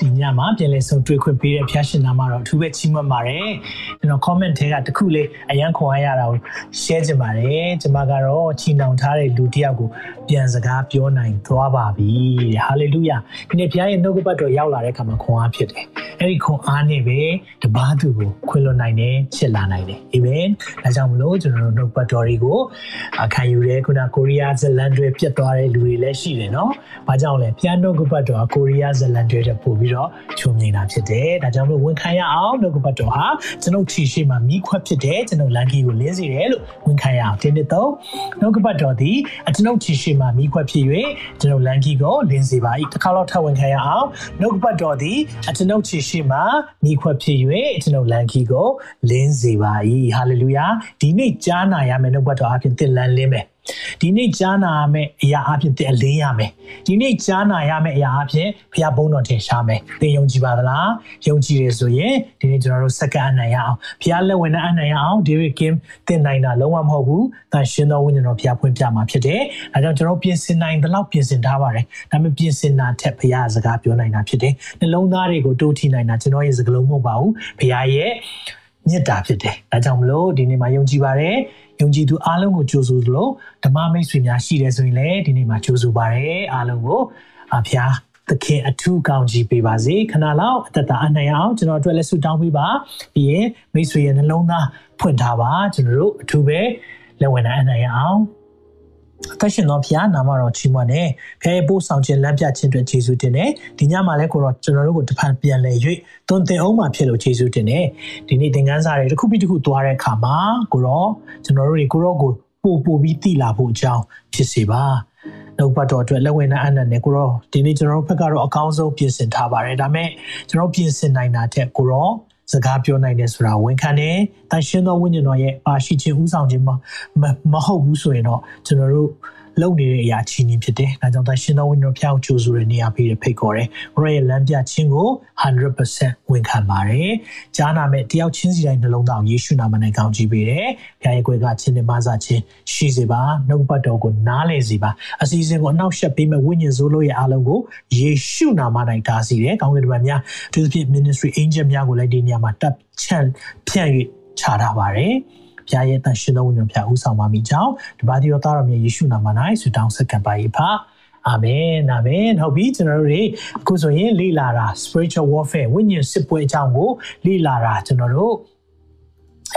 ဒီညမှာပြန်လည်ဆုံတွေ့ခွင့်ပေးတဲ့ဖျားရှင်နာမှာတော့အထူးပဲချီးမွမ်းပါတယ်ကျွန်တော် comment ထဲကတခုလေးအရန်ခွန်အားရတာကို share ချင်ပါတယ်ကျွန်မကတော့ချီနှောင်ထားတဲ့လူတစ်ယောက်ကိုပြန်စကားပြောနိုင်သွားပါပြီဟာလေလုယာဒီနေ့ဖျားရဲ့နှုတ်ကပတ်တော်ရောက်လာတဲ့အခါမှာခွန်အားဖြစ်တယ် အဲ့ဒီခွန်အားနဲ့ပဲတပားသူကိုခွင်လွန်နိုင်တယ်ချစ်လာနိုင်တယ်အာမင်ဒါကြောင့်မလို့ကျွန်တော်တို့နှုတ်ပတ်တော်တွေကိုခံယူရဲခုနကိုရီးယားဇလန်တွေပြတ်သွားတဲ့လူတွေလည်းရှိတယ်နော်ဘာကြောင့်လဲဖျားနှုတ်ကပတ်တော်ကိုရီးယားဇလန်တွေတဲ့ပို့ပြီးတော့ချုံမြင်တာဖြစ်တယ်ဒါကြောင့်မလို့ဝန်ခံရအောင်နှုတ်ကပတ်တော်ဟာကျွန်ုပ်ခြေရှိမှမိခွက်ဖြစ်တယ်ကျွန်ုပ်လန်ကီကိုလင်းစေတယ်လို့ဝန်ခံရအောင်ဒီနှစ်တော့နှုတ်ကပတ်တော်သည်ကျွန်ုပ်ခြေရှိမှမိခွက်ဖြစ်၍ကျွန်ုပ်လန်ကီကိုလင်းစေပါ၏တစ်ခါတော့ထပ်ဝန်ခံရအောင်နှုတ်ကပတ်တော်သည်ကျွန်ုပ်ခြေရှိမှမိခွက်ဖြစ်၍ကျွန်ုပ်လန်ကီကိုလင်းစေပါ၏ဟာလေလုယာဒီနေ့ကြားနာရမယ်နှုတ်ကပတ်တော်အပြင်သင်လန်းလင်းမယ် ဒီနေ့ကြားနာရမယ့်အရာအဖြစ်တဲ့အလင်းရမယ်ဒီနေ့ကြားနာရမယ့်အရာအဖြစ်ဘုရားဘုန်းတော်ထင်ရှားမယ်သင်ယုံကြည်ပါသလားယုံကြည်ရဆိုရင်ဒီနေ့ကျွန်တော်တို့စက္ကန့်အနိုင်ရအောင်ဘုရားလက်ဝင်နဲ့အနိုင်ရအောင် David Kim သင်နိုင်တာလုံးဝမဟုတ်ဘူးတန်ရှင်တော်ဝိညာဉ်တော်ဘုရားဖွင့်ပြမှာဖြစ်တယ်ဒါကြောင့်ကျွန်တော်ပြင်ဆင်နိုင်တဲ့လောက်ပြင်ဆင်ထားပါတယ်ဒါပေမဲ့ပြင်ဆင်တာထက်ဘုရားစကားပြောနိုင်တာဖြစ်တယ်နှလုံးသားတွေကိုတိုးထီနိုင်တာကျွန်တော်ရဲ့စကားလုံးမဟုတ်ပါဘူးဘုရားရဲ့မြတ်တာဖြစ်တယ်။ဒါကြောင့်မလို့ဒီနေ့မှာယုံကြည်ပါတယ်။ ယုံကြည်သူအားလုံးကိုကြိုးဆိုသလိုဓမ္မမိတ်ဆွေများရှိတယ်ဆိုရင်လည်းဒီနေ့မှာကြိုးဆိုပါတယ်။အားလုံးကိုအဖျားသခင်အထူးကောင်းကြီးပေးပါစေခဏလောက်အသက်တာအနိုင်အောင်ကျွန်တော်တို့လည်းဆုတောင်းပေးပါပြီးရင်မိတ်ဆွေရဲ့နှလုံးသားဖွင့်ထားပါကျွန်တော်တို့အထူးပဲလက်ဝင်နိုင်အနိုင်အောင် အသက်ရှင်သောဖခင်နာမတော်ချီးမွမ်းတယ်။ဖခင်ရဲ့ပို့ဆောင်ခြင်းလမ်းပြခြင်းအတွက်ယေရှုတင်တယ်။ဒီညမှာလည်းကိုတော့ကျွန်တော်တို့ကိုတဖန်ပြန်လဲ၍သွန်သင်အောင်မှာဖြစ်လို့ယေရှုတင်တယ်။ဒီနေ့သင်ခန်းစာတွေတစ်ခုပြီးတစ်ခုသွားတဲ့အခါမှာကိုတော့ကျွန်တော်တို့တွေကိုတော့ကိုပို့ပို့ပြီးတည်လာဖို့အကြောင်းဖြစ်စေပါ။နှုတ်ပတ်တော်အတွက်လက်ဝင်တဲ့အနက်နဲ့ကိုတော့ဒီနေ့ကျွန်တော်တို့ဘက်ကတော့အကောင်းဆုံးပြင်ဆင်ထားပါတယ်။ဒါပေမဲ့ကျွန်တော်ပြင်ဆင်နိုင်တာတဲ့ကိုတော့ စကားပြောနိုင်တယ်ဆိုတာဝန်ခံတယ်။တန်ရှင်းသောဝိညာဉ်တော်ရဲ့ပါရှိခြင်းဥဆောင်ခြင်းမမဟုတ်ဘူးဆိုရင်တော့ကျွန်တော်တို့ လုပ်နေတဲ့အရာချင်းချင်းဖြစ်တယ်။ဒါကြောင့်သာရှင်တော်ဝင်တော်ဖျောက်ကြိုးဆိုတဲ့နေရာပေးတဲ့ဖိတ်ခေါ်တယ်။ဘရရဲ့လမ်းပြခြင်းကို100%ဝန်ခံပါတယ်။ကြားနာမဲ့တယောက်ချင်းစီတိုင်းနှလုံးသားယေရှုနာမနဲ့ကောင်းချီးပေးတယ်။ဖျားရဲ့ကွယ်ကချင်းနဲ့မဆာချင်းရှိစေပါ။နှုတ်ပတ်တော်ကိုနားလည်စေပါ။အစီအစဉ်ကိုအနောက်ရှက်ပေးမဲ့ဝိညာဉ်စိုးလို့ရဲ့အားလုံးကိုယေရှုနာမ၌တားစီတယ်။ကောင်းကင်ဘုရားများသူသဖြင့် ministry angel များကိုလည်းဒီနေရာမှာတပ်ချန့်ဖြန့်၍ခြားထားပါတယ်။ ဘုရားရဲ့တန်ရှင်သောဝိညာဉ်ဖျားဦးဆောင်ပါမိကြောင်းတပါးတိရောသားတော်မြတ်ယေရှုနာမ၌ဆုတောင်းဆက်ခံပါ၏ဖာအာမင်အာမင်ဟုတ်ပြီကျွန်တော်တို့တွေအခုဆိုရင်လေ့လာတာ spiritual warfare ဝိညာဉ်စစ်ပွဲအကြောင်းကိုလေ့လာတာကျွန်တော်တို့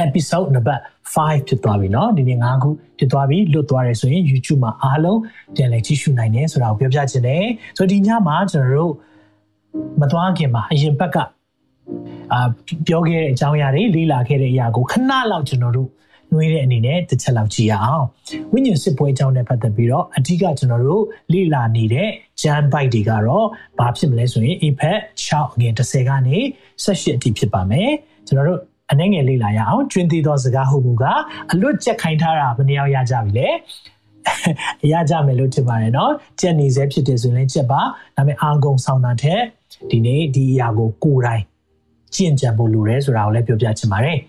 episode number 5ဖြစ်သွားပြီเนาะဒီနေ့9ခုဖြစ်သွားပြီလွတ်သွားတယ်ဆိုရင် YouTube မှာအားလုံးပြန်လည်ကြည့်ရှုနိုင်တယ်ဆိုတာကိုပြောပြချင်တယ်ဆိုတော့ဒီညမှာကျွန်တော်တို့မသွားခင်မှာအရင်ဘက်က အာပြောခဲ့တဲ့အကြောင်းအရာတွေလေ့လာခဲ့တဲ့အရာကိုခဏလောက်ကျွန်တော်တို့နှွေးတဲ့အနေနဲ့တစ်ချက်လောက်ကြည့်ရအောင်ဝိညာဉ်စစ်ပွဲအကြောင်းနဲ့ပတ်သက်ပြီးတော့အဓိကကျွန်တော်တို့လေ့လာနေတဲ့ဂျန်ဘိုက်တွေကတော့ဘာဖြစ်မလဲဆိုရင် effect 6အငယ်10ကနေ18အထိဖြစ်ပါမယ်ကျွန်တော်တို့အနေငယ်လေ့လာရအောင်ကျွင်းသေးသောစကားဟုတ်မှုကအလွတ်ကြက်ခိုင်းထားတာဘယ်နှယောက်ရကြပြီလဲရကြမယ်လို့ထင်ပါတယ်เนาะကြက်နေစေဖြစ်တယ်ဆိုရင်ကြက်ပါဒါပေမဲ့အာဂုံဆောင်တာတဲ့ဒီနေ့ဒီအရာကိုကိုယ်တိုင် ကျင့်ကြံဖို့လိုတယ်ဆိုတာကိုလည်းပြောပြချင်ပါတယ်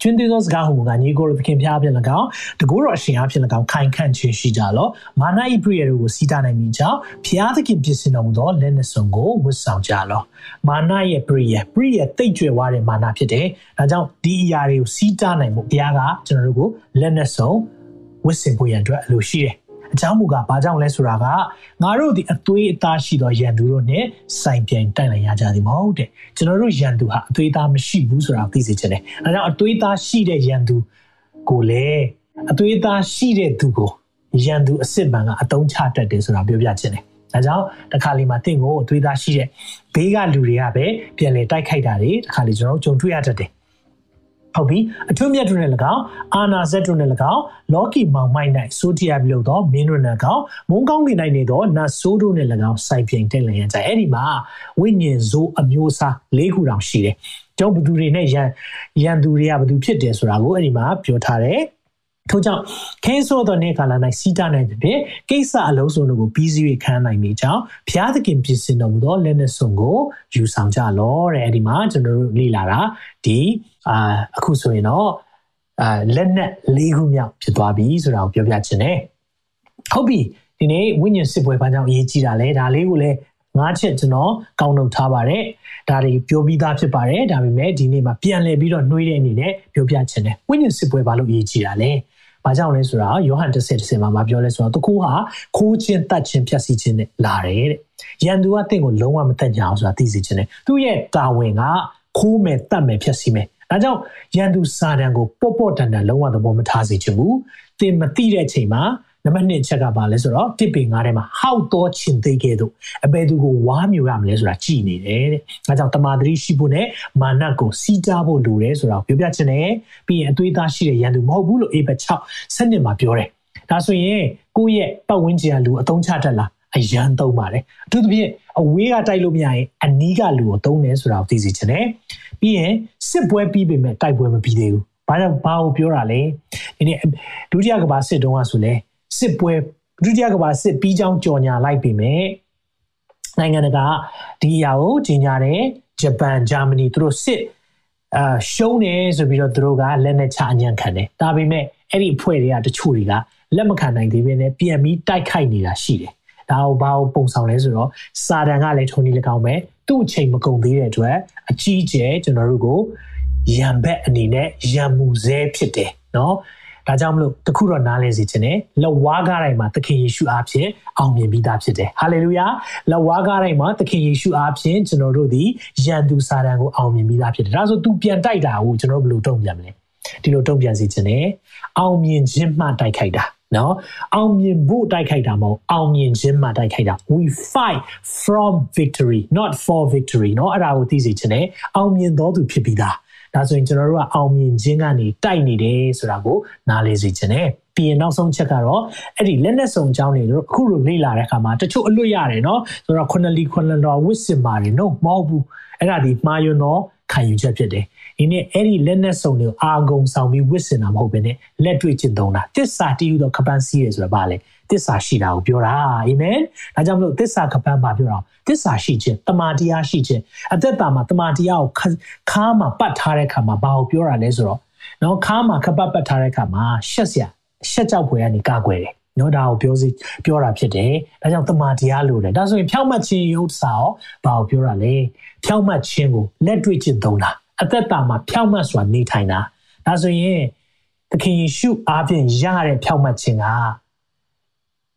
ကျွန်းသေးသောစကားဟူမူကညီကိုသခင်ဖျားဖြင့်၎င်းတကူတော်အရှင်အားဖြင့်၎င်းခိုင်ခန့်ခြင်းရှိကြလောမာနဤပရိယေတို့ကိုစီးတာနိုင်မိကြောင်းဖျားသခင်ပြင်ဆင်တော်မူသောလက်နှစုံကိုဝတ်ဆောင်ကြလောမာနရဲ့ပရိယေပရိယေတိတ်ကြွယ်ဝတဲ့မာနဖြစ်တယ်ဒါကြောင့်ဒီအရာတွေကိုစီးတာနိုင်မှုဘုရားကကျွန်တော်တို့ကိုလက်နှစုံဝတ်ဆင်ဖို့ရန်အတွက်အလိုရှိတယ် အကြောင်းမူကားဘာကြောင့်လဲဆိုတာကငါတို့ဒီအသွေးအသားရှိသောရန်သူတို့နဲ့စိုင်ပြိုင်တိုက်လိုက်ရကြသည်မဟုတ်တဲ့ကျွန်တော်တို့ရန်သူဟာအသွေးသားမရှိဘူးဆိုတာသိစေချင်တယ်အဲကြောင့်အသွေးသားရှိတဲ့ရန်သူကိုလည်းအသွေးသားရှိတဲ့သူကိုရန်သူအစ်စ်မှန်ကအတုံးချတတ်တယ်ဆိုတာပြောပြချင်တယ်ဒါကြောင့်တခါလေးမှာတင့်ကိုအသွေးသားရှိတဲ့ဘေးကလူတွေကပဲပြန်လေတိုက်ခိုက်တာတွေတခါလေးကျွန်တော်တို့ကြုံတွေ့ရတတ်တယ် ဟုတ်ပြီအထွတ်မြတ်တို့နဲ့၎င်းအာနာဇက်တို့နဲ့၎င်းလော်ကီမောင်မိုက်၌ဆိုတီယာပြုလုပ်သောမင်းတို့နဲ့၎င်းမုန်းကောင်းနေနိုင်နေသောနတ်ဆိုးတို့နဲ့၎င်းစိုက်ပြိန်တက်လည်ရကြအဲ့ဒီမှာဝိညာဉ်ဇိုးအမျိုးအစား၄ခုတောင်ရှိတယ်ကျောင်းဘသူတွေနဲ့ရန်ရန်သူတွေကဘသူဖြစ်တယ်ဆိုတာကိုအဲ့ဒီမှာပြောထားတယ်ထို့ကြောင့်ခဲဆိုးသောနေ့ကာလ၌စီးတာနိုင်သည်ဖြင့်ကိစ္စအလုံးစုံတို့ကိုပြီးစီး၍ခံနိုင်မိကြောင်းဘုရားသခင်ပြင်ဆင်တော်မူသောလက်နက်စုံကိုယူဆောင်ကြလောတဲ့အဲ့ဒီမှာကျွန်တော်တို့လေ့လာတာဒီ အာအခုဆိုရင်တော့အာလက်နက်၄ခုမြောက်ဖြစ်သွားပြီဆိုတာကိုပြောပြချင်တယ်ဟုတ်ပြီဒီနေ့ဝိညာဉ်စစ်ပွဲဘာကြောင့်အရေးကြီးတာလဲဒါလေးကိုလည်းငါးချက်ကျွန်တော်ကောက်နှုတ်ထားပါတယ်ဒါတွေပြောပြီးသားဖြစ်ပါတယ်ဒါပေမဲ့ဒီနေ့မှာပြန်လည်ပြီးတော့နှွေးတဲ့အနေနဲ့ပြောပြချင်တယ်ဝိညာဉ်စစ်ပွဲဘာလို့အရေးကြီးတာလဲဘာကြောင့်လဲဆိုတာယောဟန်10 10မှာမပြောလဲဆိုတော့တကူဟာခိုးခြင်းတတ်ခြင်းဖြတ်စီခြင်းနဲ့လာတယ်တဲ့ရန်သူကတင့်ကိုလုံးဝမတက်ကြအောင်ဆိုတာသိစေခြင်းနဲ့သူ့ရဲ့တာဝန်ကခိုးမယ်တတ်မယ်ဖြတ်စီမယ် ဒါကြောင့်ရန်သူစာတန်ကိုပေါ့ပေါ့တန်တန်လုံးဝသဘောမထားစေချင်ဘူးသင်မသိတဲ့အချိန်မှာနံပါတ်1ချက်ကပါလဲဆိုတော့တစ်ပင်ငါးထဲမှာဟောက်တော့ချင်သိခဲ့တို့အဘယ်သူကိုဝါမျိုးရမလဲဆိုတာကြည်နေတယ်တဲ့။အဲကြောင့်တမာတိရှိဖို့နဲ့မာနကိုစီးကြဖို့လိုတယ်ဆိုတာကိုပြောပြချင်တယ်။ပြီးရင်အသွေးသားရှိတဲ့ရန်သူမဟုတ်ဘူးလို့အေဘက်6စနစ်မှာပြောတယ်။ဒါဆိုရင်ကိုယ့်ရဲ့ပတ်ဝန်းကျင်ကလူအသုံးချတတ်လားအရန်သုံးပါတယ်။အထူးသဖြင့် အဝေးကတိုက်လို့မရရင်အနီးကလူကိုသုံးတယ်ဆိုတာကိုသိစေချင်တယ်။ပြီးရင်စစ်ပွဲပြီးပေမဲ့တိုက်ပွဲမပြီးသေးဘူး။ဘာကြောင့်ဘာကိုပြောတာလဲ။ဒီနေ့ဒုတိယကမ္ဘာစစ်တုန်းကဆိုလဲစစ်ပွဲဒုတိယကမ္ဘာစစ်ပြီးကြောင်းကြော်ညာလိုက်ပြီမဲ့နိုင်ငံတကာဒီအရာကိုကြီးညာတယ်ဂျပန်ဂျာမနီသူတို့စစ်အာရှုံးတယ်ဆိုပြီးတော့သူတို့ကလက်နဲ့ချအညံ့ခံတယ်ဒါပေမဲ့အဲ့ဒီအဖွဲ့တွေကတချို့တွေကလက်မခံနိုင်သေးဘဲနဲ့ပြန်ပြီးတိုက်ခိုက်နေတာရှိတယ် ဒါကိုဘာကိုပုံဆောင်လဲဆိုတော့စာတန်ကလည်းထုံနေလကောင်းပဲသူ့အချိန်မကုန်သေးတဲ့အတွက်အကြီးကျယ်ကျွန်တော်တို့ကိုရံဘက်အနေနဲ့ရံမှုဆဲဖြစ်တယ်နော်ဒါကြောင့်မလို့တခုတော့နားလည်စီခြင်းနဲ့လက်ဝါးကားတိုင်းမှာသခင်ယေရှုအားဖြင့်အောင်မြင်ပြီးသားဖြစ်တယ်။ဟာလေလုယာ။လက်ဝါးကားတိုင်းမှာသခင်ယေရှုအားဖြင့်ကျွန်တော်တို့ဒီယန်သူစာတန်ကိုအောင်မြင်ပြီးသားဖြစ်တယ်။ဒါဆို तू ပြန်တိုက်တာကိုကျွန်တော်ဘယ်လိုတုံ့ပြန်မလဲ။ဒီလိုတုံ့ပြန်စီခြင်းနဲ့အောင်မြင်ခြင်းမှတိုက်ခိုက်တာ။ နော်အောင်မြင်ဖို့တိုက်ခိုက်တာမဟုတ်အောင်မြင်ခြင်းမှာတိုက်ခိုက်တာ we fight from victory not for victory နော်အဲ့ဒါကိုသိစေချင်တယ်အောင်မြင်တော်သူဖြစ်ပြီးသားဒါဆိုရင်ကျွန်တော်တို့ကအောင်မြင်ခြင်းကနေတိုက်နေတယ်ဆိုတာကိုနားလည်စေချင်တယ်ပြီးရင်နောက်ဆုံးချက်ကတော့အဲ့ဒီလက်နဲ့ဆုံအကြောင်းတွေတို့အခုလိုလေ့လာတဲ့အခါမှာတချို့အလွတ်ရတယ်နော်ဆိုတော့ခုနလီခုနတော်ဝစ်စင်ပါတယ်နော်မဟုတ်ဘူးအဲ့ဒါဒီမှားယွန်းတော့ခံယူချက်ဖြစ်တယ် ဒီနေ့အဲ့ဒီလက်နဲ့စုံတွေကိုအာဂုံဆောင်ပြီးဝစ်စင်တာမဟုတ်ဘဲနဲ့လက်တွေ့ကျင့်သုံးတာတစ္ဆာတည်ယူတော့ခပန်းစီးရဆိုတာပါလေတစ္ဆာရှိတာကိုပြောတာအာမင်ဒါကြောင့်မလို့တစ္ဆာခပန်းပါပြောတာတစ္ဆာရှိခြင်းတမာတရားရှိခြင်းအသက်တာမှာတမာတရားကိုခါးမှာပတ်ထားတဲ့ခါမှာဘာကိုပြောတာလဲဆိုတော့နော်ခါးမှာခပတ်ပတ်ထားတဲ့ခါမှာရှက်စရာရှက်ကြောက်ဖွယ်ကနေကာကွယ်တယ်နော်ဒါကိုပြောစီပြောတာဖြစ်တယ်ဒါကြောင့်တမာတရားလို့တယ်ဒါဆိုရင်ဖြောက်မှတ်ခြင်းရုပ်စာရောဘာကိုပြောတာလဲဖြောက်မှတ်ခြင်းကိုလက်တွေ့ကျင့်သုံးတာ အသက်တာမှာဖြောက်မှတ်စွာနေထိုင်တာဒါဆိုရင်သခင်ယေရှုအားဖြင့်ရတဲ့ဖြောက်မှတ်ခြင်းက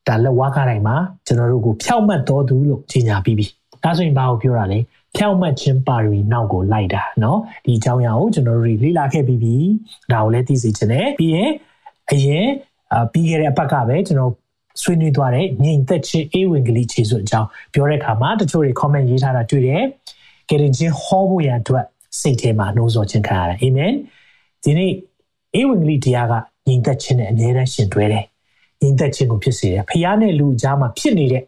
ဒါလက်ဝါးကားတိုင်းမှာကျွန်တော်တို့ကိုဖြောက်မှတ်တော်သူလို့ကြီးညာပြီးပြီဒါဆိုရင်ဘာကိုပြောတာလဲဖြောက်မှတ်ခြင်းပါရမီနောက်ကိုလိုက်တာเนาะဒီအကြောင်းအရာကိုကျွန်တော်တို့လေ့လာခဲ့ပြီးပြီဒါကိုလည်းသိစေချင်တယ်ပြီးရင်အရင်ပြီးခဲ့တဲ့အပတ်ကပဲကျွန်တော်ဆွေးနွေးသွားတဲ့ညီသက်ချင်းအေဝင်ကလေးခြေစွပ်အကြောင်းပြောတဲ့အခါမှာတချို့တွေ comment ရေးထားတာတွေ့တယ်။ကယ်တင်ချင်းဟောဖို့ရန်အတွက် စိတ်ထဲမှာနှိုးဆော်ခြင်းခံရတယ်။အာမင်။ဒီနေ့အေဝင်ကလေးတရားကညီသက်ချင်းနဲ့အမြဲတမ်းရှင်တွဲတယ်။ညီသက်ချင်းကိုဖြစ်စေတယ်။ဖခင်နဲ့လူအကြားမှာဖြစ်နေတဲ့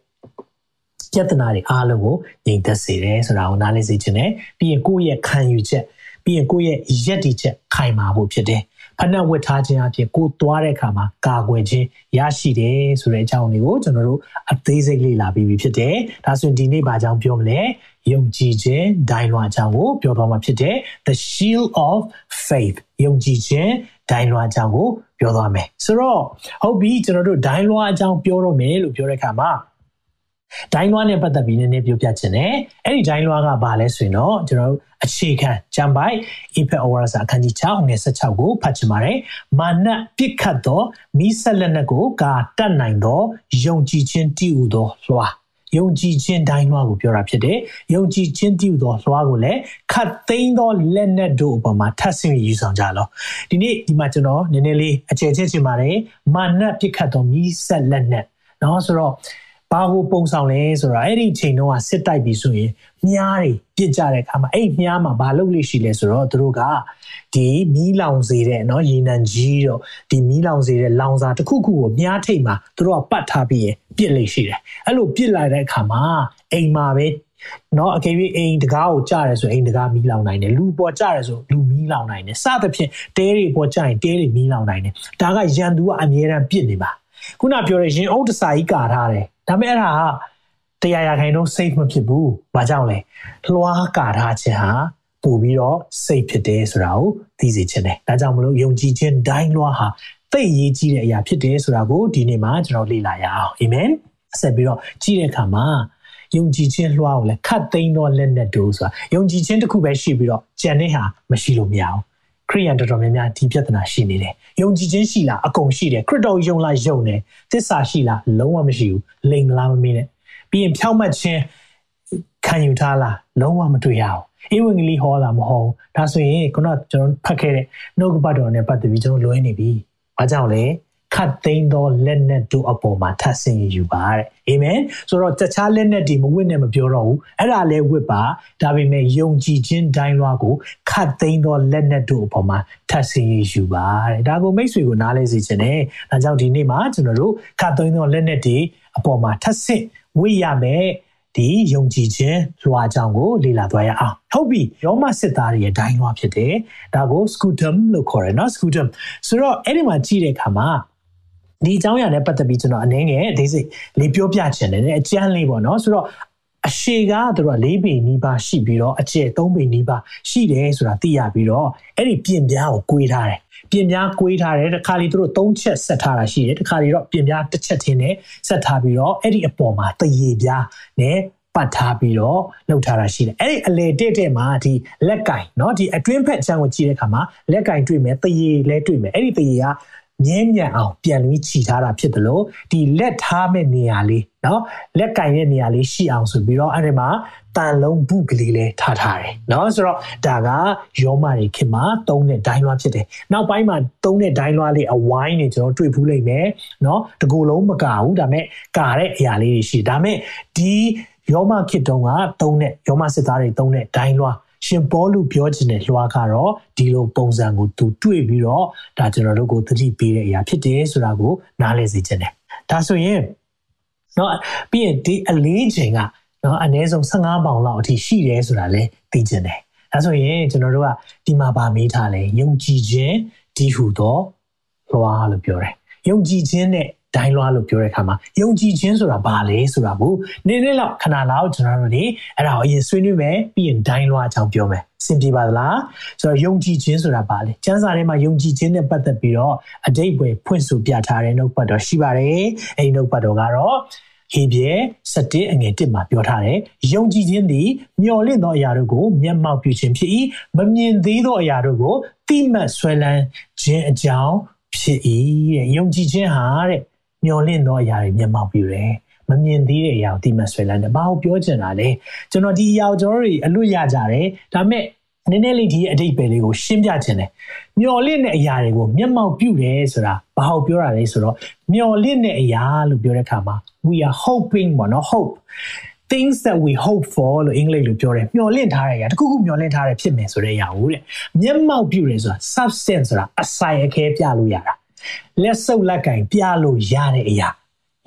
ပြဿနာတွေအားလုံးကိုညီသက်စေတယ်ဆိုတာကိုနားလည်စေခြင်းနဲ့ပြီးရင်ကိုယ့်ရဲ့ခံယူချက်ပြီးရင်ကိုယ့်ရဲ့ယက်တီချက်ခိုင်မာဖို့ဖြစ်တယ် ဖဏဝတ်ထားခြင်းအပြင်ကိုသွားတဲ့အခါမှာကာကွယ်ခြင်းရရှိတယ်ဆိုတဲ့အကြောင်းလေးကိုကျွန်တော်တို့အသေးစိတ်လေ့လာပြီးပြီဖြစ်တယ်။ဒါဆိုရင်ဒီနေ့ဘာကြောင့်ပြောမလဲ။ယုံကြည်ခြင်းဒိုင်လွှာအကြောင်းကိုပြောသွားမှာဖြစ်တယ်။ The shield of faith ယုံကြည်ခြင်းဒိုင်လွှာအကြောင်းကိုပြောသွားမယ်။ဆိုတော့ဟုတ်ပြီကျွန်တော်တို့ဒိုင်လွှာအကြောင်းပြောတော့မယ်လို့ပြောတဲ့အခါမှာဒိုင်းလွှားနဲ့ပတ်သက်ပြီးနည်းနည်းပြောပြချင်တယ်။အဲ့ဒီဒိုင်းလွှားကဘာလဲဆိုရင်တော့ကျွန်တော်တို့ အခြေခံဂျမ်ဘိုက် Impact Awareness အခန်းကြီး6ငွေ16ကိုဖတ်ချင်ပါတယ်။မာနပြစ်ခတ်သောမိဆက်လက်နက်ကိုကာတတ်နိုင်သောယုံကြည်ခြင်းတည်ဟူသောလွှာယုံကြည်ခြင်းဒိုင်းလွှားကိုပြောတာဖြစ်တယ်။ယုံကြည်ခြင်းတည်ဟူသောလွှားကိုလည်းခတ်သိမ်းသောလက်နက်တို့အပေါ်မှာထပ်ဆင့်ယူဆောင်ကြလော။ဒီနေ့ဒီမှာကျွန်တော်နည်းနည်းလေးအကျယ်ချဲ့ချင်ပါတယ်။မာနပြစ်ခတ်သောမိဆက်လက်နက်နော်ဆိုတော့ ဘာကိုပုံဆောင်လဲဆိုတော့အဲ့ဒီချိန်တုန်းကစစ်တိုက်ပြီးဆိုရင်မြားတွေပြစ်ကြတဲ့အခါမှာအဲ့မြားမှာဘာလုပ်လို့ရှိလဲဆိုတော့သူတို့ကဒီမီးလောင်စေတဲ့เนาะရေနံကြီးတော့ဒီမီးလောင်စေတဲ့လောင်စာတစ်ခုခုကိုမြားထိတ်မှာသူတို့ကပတ်ထားပြီးရင်ပြစ်လို့ရှိတယ်အဲ့လိုပြစ်လိုက်တဲ့အခါမှာအိမ်မှာပဲเนาะအကယ်၍အိမ်တကားကိုကြားရဲဆိုအိမ်တကားမီးလောင်နိုင်တယ်လူပေါ်ကြားရဲဆိုလူမီး လောင်နိုင်တယ်စသဖြင့်တဲတွေပေါ်ကျရင်တဲတွေမီးလောင်နိုင်တယ်ဒါကရန်သူကအမြဲတမ်းပြစ်နေပါ ခုနပြောတဲ့ရင်အုပ်တစာကြီးကာထားတယ်ဒါပေမဲ့အဲ့ဒါကတရားရခိုင်တော့ safe မဖြစ်ဘူးဘာကြောင့်လဲလွှားကာထားခြင်းဟာပို့ပြီးတော့ safe ဖြစ်တယ်ဆိုတာကိုသိစေချင်တယ်ဒါကြောင့်မလို့ယုံကြည်ခြင်းဒိုင်းလွှားဟာသိရေးကြီးတဲ့အရာဖြစ်တယ်ဆိုတာကိုဒီနေ့မှာကျွန်တော်လေ့လာရအောင်အာမင်ဆက်ပြီးတော့ကြည့်တဲ့အခါမှာယုံကြည်ခြင်းလွှားကိုလည်းခတ်သိမ်းသောလက်နဲ့တူဆိုတာယုံကြည်ခြင်းတစ်ခုပဲရှိပြီးတော့ကြံတဲ့ဟာမရှိလို့မရအောင် ခရိယန်တော်တော်များများဒီပြဿနာရှိနေတယ်။ယုံကြည်ခြင်းရှိလားအကုန်ရှိတယ်ခရစ်တော်ယုံလားယုံတယ်သစ္စာရှိလားလုံးဝမရှိဘူးလိမ်လားမမင်းနဲ့ပြီးရင်ဖြောင့်မတ်ခြင်းခံယူထားလားလုံးဝမတွေ့ရအောင်ဧဝံဂေလိဟောတာမဟုတ်ဒါဆိုရင်ခုနကျွန်တော်ဖတ်ခဲ့တဲ့နှုတ်ကပတ်တော်နဲ့ပတ်သက်ပြီးကျွန်တော်လွဲနေပြီ။ဘာကြောင့်လဲခတ်သိမ်းသောလက်နက်တို့အပေါ်မှာထပ်ဆင်ယူပါတဲ့ အာမင်ဆိုတော့တခြားလက်နဲ့ဒီမဝစ်နဲ့မပြောတော့ဘူးအဲ့ဒါလဲဝစ်ပါဒါပေမဲ့ယုံကြည်ခြင်းတိုင်းလွားကိုခတ်သိမ်းသောလက်နဲ့တို့အပေါ်မှာထပ်ဆင်းယူပါတဲ့ဒါကိုမိတ်ဆွေကိုနားလဲစေချင်တယ်ဒါကြောင့်ဒီနေ့မှာကျွန်တော်တို့ခတ်သိမ်းသောလက်နဲ့ဒီအပေါ်မှာထပ်ဆင့်ဝိရမယ်ဒီယုံကြည်ခြင်းလွှာကြောင့်ကိုလေ့လာသွားရအောင်ဟုတ်ပြီရောမစစ်သားတွေရဲ့ဒိုင်းလွှာဖြစ်တယ်ဒါကို scutum လို့ခေါ်တယ်နော် scutum ဆိုတော့အဲ့ဒီမှာကြည့်တဲ့အခါမှာ ဒီအကြောင်းအရာနဲ့ပတ်သက်ပြီးကျွန်တော်အနေငယ်ဒေးစိလေးပြောပြချင်တယ်အကျန်းလေးပေါ့နော်ဆိုတော့အရှိကသူတို့က၄ပေနီးပါးရှိပြီးတော့အကျယ်၃ပေနီးပါးရှိတယ်ဆိုတာသိရပြီးတော့အဲ့ဒီပြင်ပြားကို꿰ထားတယ်ပြင်ပြား꿰ထားတယ်တခါလေသူတို့၃ချက်ဆက်ထားတာရှိတယ်တခါလေတော့ပြင်ပြားတစ်ချက်ချင်းနဲ့ဆက်ထားပြီးတော့အဲ့ဒီအပေါ်မှာတရေပြားနဲ့ပတ်ထားပြီးတော့လှုပ်ထားတာရှိတယ်အဲ့ဒီအလေတက်တဲ့မှာဒီလက်ကင်เนาะဒီအတွင်းဖက်ချမ်းကိုကြည့်တဲ့အခါမှာလက်ကင်တွေ့မယ်တရေလဲတွေ့မယ်အဲ့ဒီတရေက မြဲမြံအောင်ပြန်ပြီးခြိထားတာဖြစ်တယ်လို့ဒီလက်ထားမဲ့နေရာလေးเนาะလက်ကင်တဲ့နေရာလေးရှိအောင်ဆိုပြီးတော့အဲ့ဒီမှာတန်လုံးဘုကလေးလေးထားထားတယ်เนาะဆိုတော့ဒါကယောမတွေခင်မှာသုံးတဲ့ဒိုင်းလွှားဖြစ်တယ်နောက်ပိုင်းမှာသုံးတဲ့ဒိုင်းလွှားလေးအဝိုင်းနေကျွန်တော်တွေ့ဖူးလိမ့်မယ်เนาะတကူလုံးမကဘူးဒါမဲ့ကာတဲ့အရာလေးတွေရှိဒါမဲ့ဒီယောမခေတ်တုန်းကသုံးတဲ့ယောမစစ်သားတွေသုံးတဲ့ဒိုင်းလွှား ရှင်ပေါလုပြောချင်တဲ့လွှာကတော့ဒီလိုပုံစံကိုသူတွေ့ပြီးတော့ဒါကျွန်တော်တို့ကိုသတိပေးတဲ့အရာဖြစ်တယ်ဆိုတာကိုနားလည်စေချင်တယ်။ဒါဆိုရင်တော့ပြီးရင်ဒီအလေးချိန်ကနော်အနည်းဆုံး15ပေါင်လောက်အထိရှိတယ်ဆိုတာလည်းသိချင်တယ်။ဒါဆိုရင်ကျွန်တော်တို့ကဒီမှာဗာမေးထားလဲယုံကြည်ခြင်းဒီဟုသောလွှာလို့ပြောတယ်။ယုံကြည်ခြင်းနဲ့ ဒိုင်းလွှားလို့ပြောတဲ့အခါမှာယုံကြည်ခြင်းဆိုတာဘာလဲဆိုတာကိုနည်းနည်းလောက်ခဏလောက်ကျွန်တော်တို့ဒီအဲ့ဒါကိုအရင်ဆွေးနွေးမယ်ပြီးရင်ဒိုင်းလွှားအကြောင်းပြောမယ်စင်ပြေပါသလားဆိုတော့ယုံကြည်ခြင်းဆိုတာဘာလဲကျမ်းစာထဲမှာယုံကြည်ခြင်းနဲ့ပတ်သက်ပြီးတော့အတိတ်ပဲဖွင့်ဆိုပြထားတဲ့နှုတ်ပတ်တော်ရှိပါတယ်အဲ့ဒီနှုတ်ပတ်တော်ကတော့ဟေပြဲ7အငယ်1မှာပြောထားတယ်ယုံကြည်ခြင်းသည်မျှော်လင့်သောအရာတို့ကိုမျက်မှောက်ပြုခြင်းဖြစ်၏မမြင်သေးသောအရာတို့ကိုတိမှတ်ဆွဲလန်းခြင်းအကြောင်းဖြစ်၏တဲ့ယုံကြည်ခြင်းဟာတဲ့ မျောလင့်သောအရာတွေမျက်မှောက်ပြုတယ်မမြင်သေးတဲ့အရာကိုတိမှတ်ဆွဲလန်းတယ်ဘာလို့ပြောချင်တာလဲကျွန်တော်ဒီအရာကိုကျွန်တော်တို့အလွတ်ရကြတယ်ဒါပေမဲ့နည်းနည်းလေးဒီအတိတ်ပဲလေးကိုရှင်းပြခြင်းတယ်မျောလင့်တဲ့အရာတွေကိုမျက်မှောက်ပြုတယ်ဆိုတာဘာလို့ပြောတာလဲဆိုတော့မျောလင့်တဲ့အရာလို့ပြောတဲ့အခါမှာ we are hoping ပေါ့နော် hope things that we hope for လို့အင်္ဂလိပ်လိုပြောတယ်မျောလင့်ထားတဲ့အရာတခုခုမျောလင့်ထားတဲ့ဖြစ်မယ်ဆိုတဲ့အရာကိုတဲ့မျက်မှောက်ပြုတယ်ဆိုတာ substance ဆိုတာအဆိုင်အခဲပြလို့ရတာ လက်စုပ်လက်ကင်ပြလို့ရတဲ့အရာ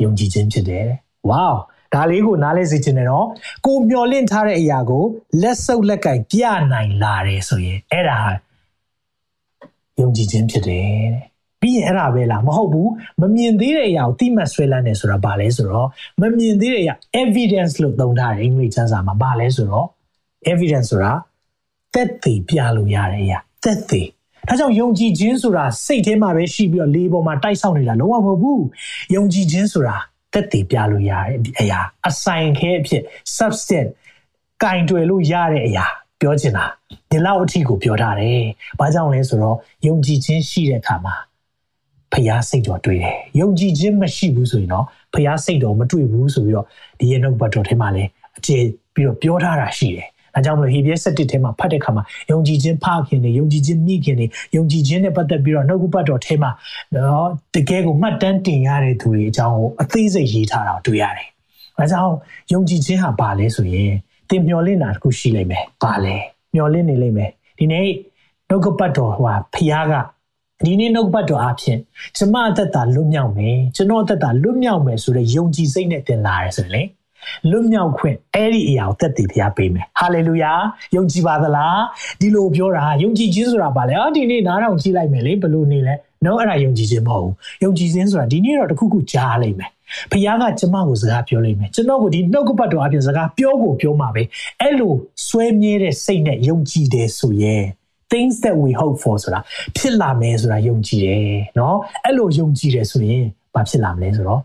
ယုံကြည်ခြင်းဖြစ်တယ်။ဝေါဒါလေးကိုနားလဲစေချင်တယ်နော်။ကိုမျောလင့်ထားတဲ့အရာကိုလက်စုပ်လက်ကင်ပြနိုင်လာတယ်ဆိုရင်အဲ့ဒါယုံကြည်ခြင်းဖြစ်တယ်တဲ့။ပြီးရင်အဲ့ဒါပဲလားမဟုတ်ဘူးမမြင်သေးတဲ့အရာကိုတိမှတ်ဆွဲလန်းတယ်ဆိုတာဘာလဲဆိုတော့မမြင်သေးတဲ့အရာ evidence လို့သုံးထားတယ်အင်္ဂလိပ်ကျမ်းစာမှာဘာလဲဆိုတော့ evidence ဆိုတာသက်သေပြလို့ရတဲ့အရာသက်သေ ဒါကြောင့်ယုံကြည်ခြင်းဆိုတာစိတ်ထဲမှာပဲရှိပြီးတော့လေပေါ်မှာတိုက်ဆောက်နေတာလုံးဝမဟုတ်ဘူးယုံကြည်ခြင်းဆိုတာတက်တည်ပြလို့ရတဲ့အရာအဆိုင်ခဲအဖြစ် substance ကင်တွယ်လို့ရတဲ့အရာပြောချင်တာဒီလောက်အထိကိုပြောထားတယ်။ဘာကြောင့်လဲဆိုတော့ယုံကြည်ခြင်းရှိတဲ့အခါမှာဖျားစိတ်တော်တွေ့တယ်။ယုံကြည်ခြင်းမရှိဘူးဆိုရင်တော့ဖျားစိတ်တော်မတွေ့ဘူးဆိုပြီးတော့ဒီရဲ့နှုတ်ဘတ်တော်ထဲမှာလည်းအခြေပြီးတော့ပြောထားတာရှိတယ်။ အဲကြောင့်မလို့ဟေဘရဲ7ထဲမှာဖတ်တဲ့အခါမှာယုံကြည်ခြင်းဖခင်တွေယုံကြည်ခြင်းမိခင်တွေယုံကြည်ခြင်းနဲ့ပတ်သက်ပြီးတော့နှုတ်ကပတ်တော်ထဲမှာနော်တကယ်ကိုမှတ်တမ်းတင်ရတဲ့သူတွေအကြောင်းကိုအသေးစိတ်ရေးထားတာတွေ့ရတယ်။အဲကြောင့်ယုံကြည်ခြင်းဟာဘာလဲဆိုရင်တင်မျောလင့်တာတခုရှိလိမ့်မယ်။ဘာလဲ။မျောလင့်နေလိမ့်မယ်။ဒီနေ့နှုတ်ကပတ်တော်ဟိုဖခင်ကဒီနေ့နှုတ်ပတ်တော်အဖြစ်ကျမအသက်တာလွတ်မြောက်မယ်ကျွန်တော်အသက်တာလွတ်မြောက်မယ်ဆိုတဲ့ယုံကြည်စိတ်နဲ့တင်လာရဲဆိုရင်လေ လွတ်မြောက်ခွင့်အဲ့ဒီအရာကိုသက်တည်ဖျားပေးမယ်ဟာလေလုယာယုံကြည်ပါသလားဒီလိုပြောတာယုံကြည်ခြင်းဆိုတာဘာလဲအာဒီနေ့နားထောင်ကြည့်လိုက်မယ်လေဘလို့နေလဲနော်အဲ့ဒါယုံကြည်ခြင်းမဟုတ်ဘူးယုံကြည်ခြင်းဆိုတာဒီနေ့တော့တခုခုကြားလိုက်မယ်ဖခင်ကကျမကိုစကားပြောလိုက်မယ်ကျွန်တော်ကိုဒီနှုတ်ကပတ်တော်အပြင်စကားပြောကိုပြောမှာပဲအဲ့လိုစွဲမြဲတဲ့စိတ်နဲ့ယုံကြည်တယ်ဆိုရင် things that we hope for ဆိုတာဖြစ်လာမယ်ဆိုတာယုံကြည်တယ်เนาะအဲ့လိုယုံကြည်တယ်ဆိုရင်ဘာဖြစ်လာမလဲဆိုတော့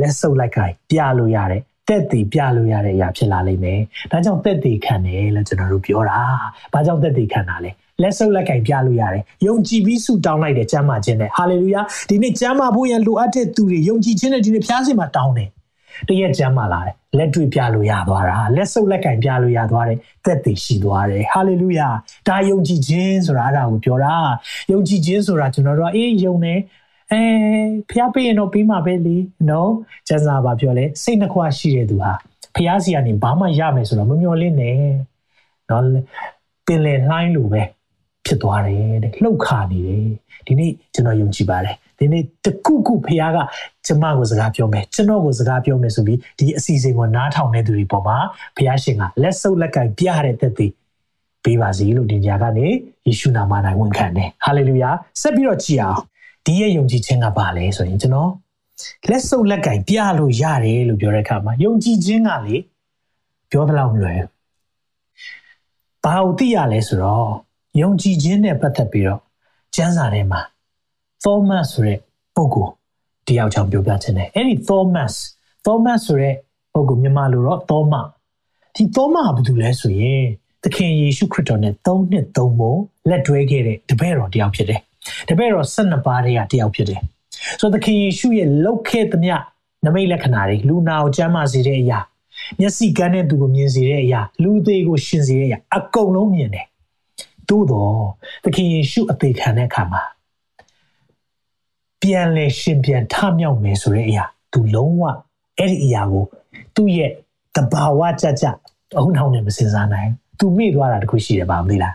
လက်ဆုပ်လိုက်ခိုင်ပြလို့ရတယ် တက်တည်ပြလို့ရတဲ့အရာဖြစ်လာလိမ့်မယ်။ဒါကြောင့်တက်တည်ခံတယ်လို့ကျွန်တော်တို့ပြောတာ။ဘာကြောင့်တက်တည်ခံတာလဲ။လက်ဆုပ်လက်ကင်ပြလို့ရတယ်။ယုံကြည်ပြီးဆုတောင်းလိုက်တဲ့ကျမ်းမာခြင်းနဲ့ဟာလေလုယာဒီနေ့ကျမ်းမာဖို့ရန်လိုအပ်တဲ့သူတွေယုံကြည်ခြင်းနဲ့ဒီနေ့ဖျားစင်မှာတောင်းတယ်။တရက်ကျမ်းမာလာတယ်။လက်တွေ့ပြလို့ရသွားတာ။လက်ဆုပ်လက်ကင်ပြလို့ရသွားတယ်။တက်တည်ရှိသွားတယ်။ဟာလေလုယာဒါယုံကြည်ခြင်းဆိုတာအဲ့ဒါကိုပြောတာ။ယုံကြည်ခြင်းဆိုတာကျွန်တော်တို့ကအေးယုံနေ အဲဖျားပေးရင်တော့ပြီးမှာပဲလေနော်ကျန်စာပါပြောလဲစိတ်နှခွရှိတဲ့သူဟာဖျားစီကနေဘာမှရမယ်ဆိုတော့မမျော်လင့်နဲ့နော်ပင်လယ်နှိုင်းလိုပဲဖြစ်သွားတယ်တဲ့လှုပ်ခါနေတယ်ဒီနေ့ကျွန်တော်ယုံကြည်ပါတယ်ဒီနေ့တခုခုဖခင်ကကျမကိုစကားပြောမယ်ကျွန်တော်ကိုစကားပြောမယ်ဆိုပြီးဒီအစီအစဉ်ကိုနားထောင်နေသူတွေပေါ်မှာဖခင်ရှင်ကလက်ဆုပ်လက်ကင်ပြတဲ့သက်သေပေးပါစီလို့ဒီညကနေယေရှုနာမ၌ဝန်ခံတယ်ဟာလေလုယာဆက်ပြီးတော့ကြည်အောင် ဒီရဲ့ယုံကြည်ခြင်းကပါလဲဆိုရင်ကျွန်တော်လက်စုပ်လက်ကင်ပြလို့ရတယ်လို့ပြောတဲ့အခါမှာယုံကြည်ခြင်းကလေပြောသလောက်မလွယ်ဘာလို့သိရလဲဆိုတော့ယုံကြည်ခြင်းနဲ့ပတ်သက်ပြီးတော့ကျမ်းစာထဲမှာ Thomas ဆိုတဲ့ပုဂ္ဂိုလ်တယောက်ကြောင့်ပြောပြခြင်းတယ်အဲ့ဒီ Thomas Thomas ဆိုတဲ့ပုဂ္ဂိုလ်မြန်မာလိုတော့ Thomas ဒီ Thomas ကဘာတူလဲဆိုရင်သခင်ယေရှုခရစ်တော်နဲ့၃နှစ်၃ပုံလက်တွဲခဲ့တဲ့တပည့်တော်တယောက်ဖြစ်တယ် တပည့်တော်၁၂ပါးတည်းကတယောက်ဖြစ်တယ်ဆိုတော့သခင်ယေရှုရဲ့လောက်ခဲ့သမျှနမိတ်လက္ခဏာတွေလူနာကိုကျမ်းမာစေတဲ့အရာမျက်စိကန်းတဲ့သူကိုမြင်စေတဲ့အရာလူသေးကိုရှင်စေတဲ့အရာအကုန်လုံးမြင်တယ်သို့တော့သခင်ယေရှုအသေးခံတဲ့အခါမှာပြန်လဲရှင်ပြန်ထမြောက်မယ်ဆိုတဲ့အရာသူလုံးဝအဲ့ဒီအရာကိုသူ့ရဲ့တဘာဝကြကြအုံနောက်နဲ့မစင်စားနိုင်သူမိသွားတာတခုရှိတယ်ပါမသိလား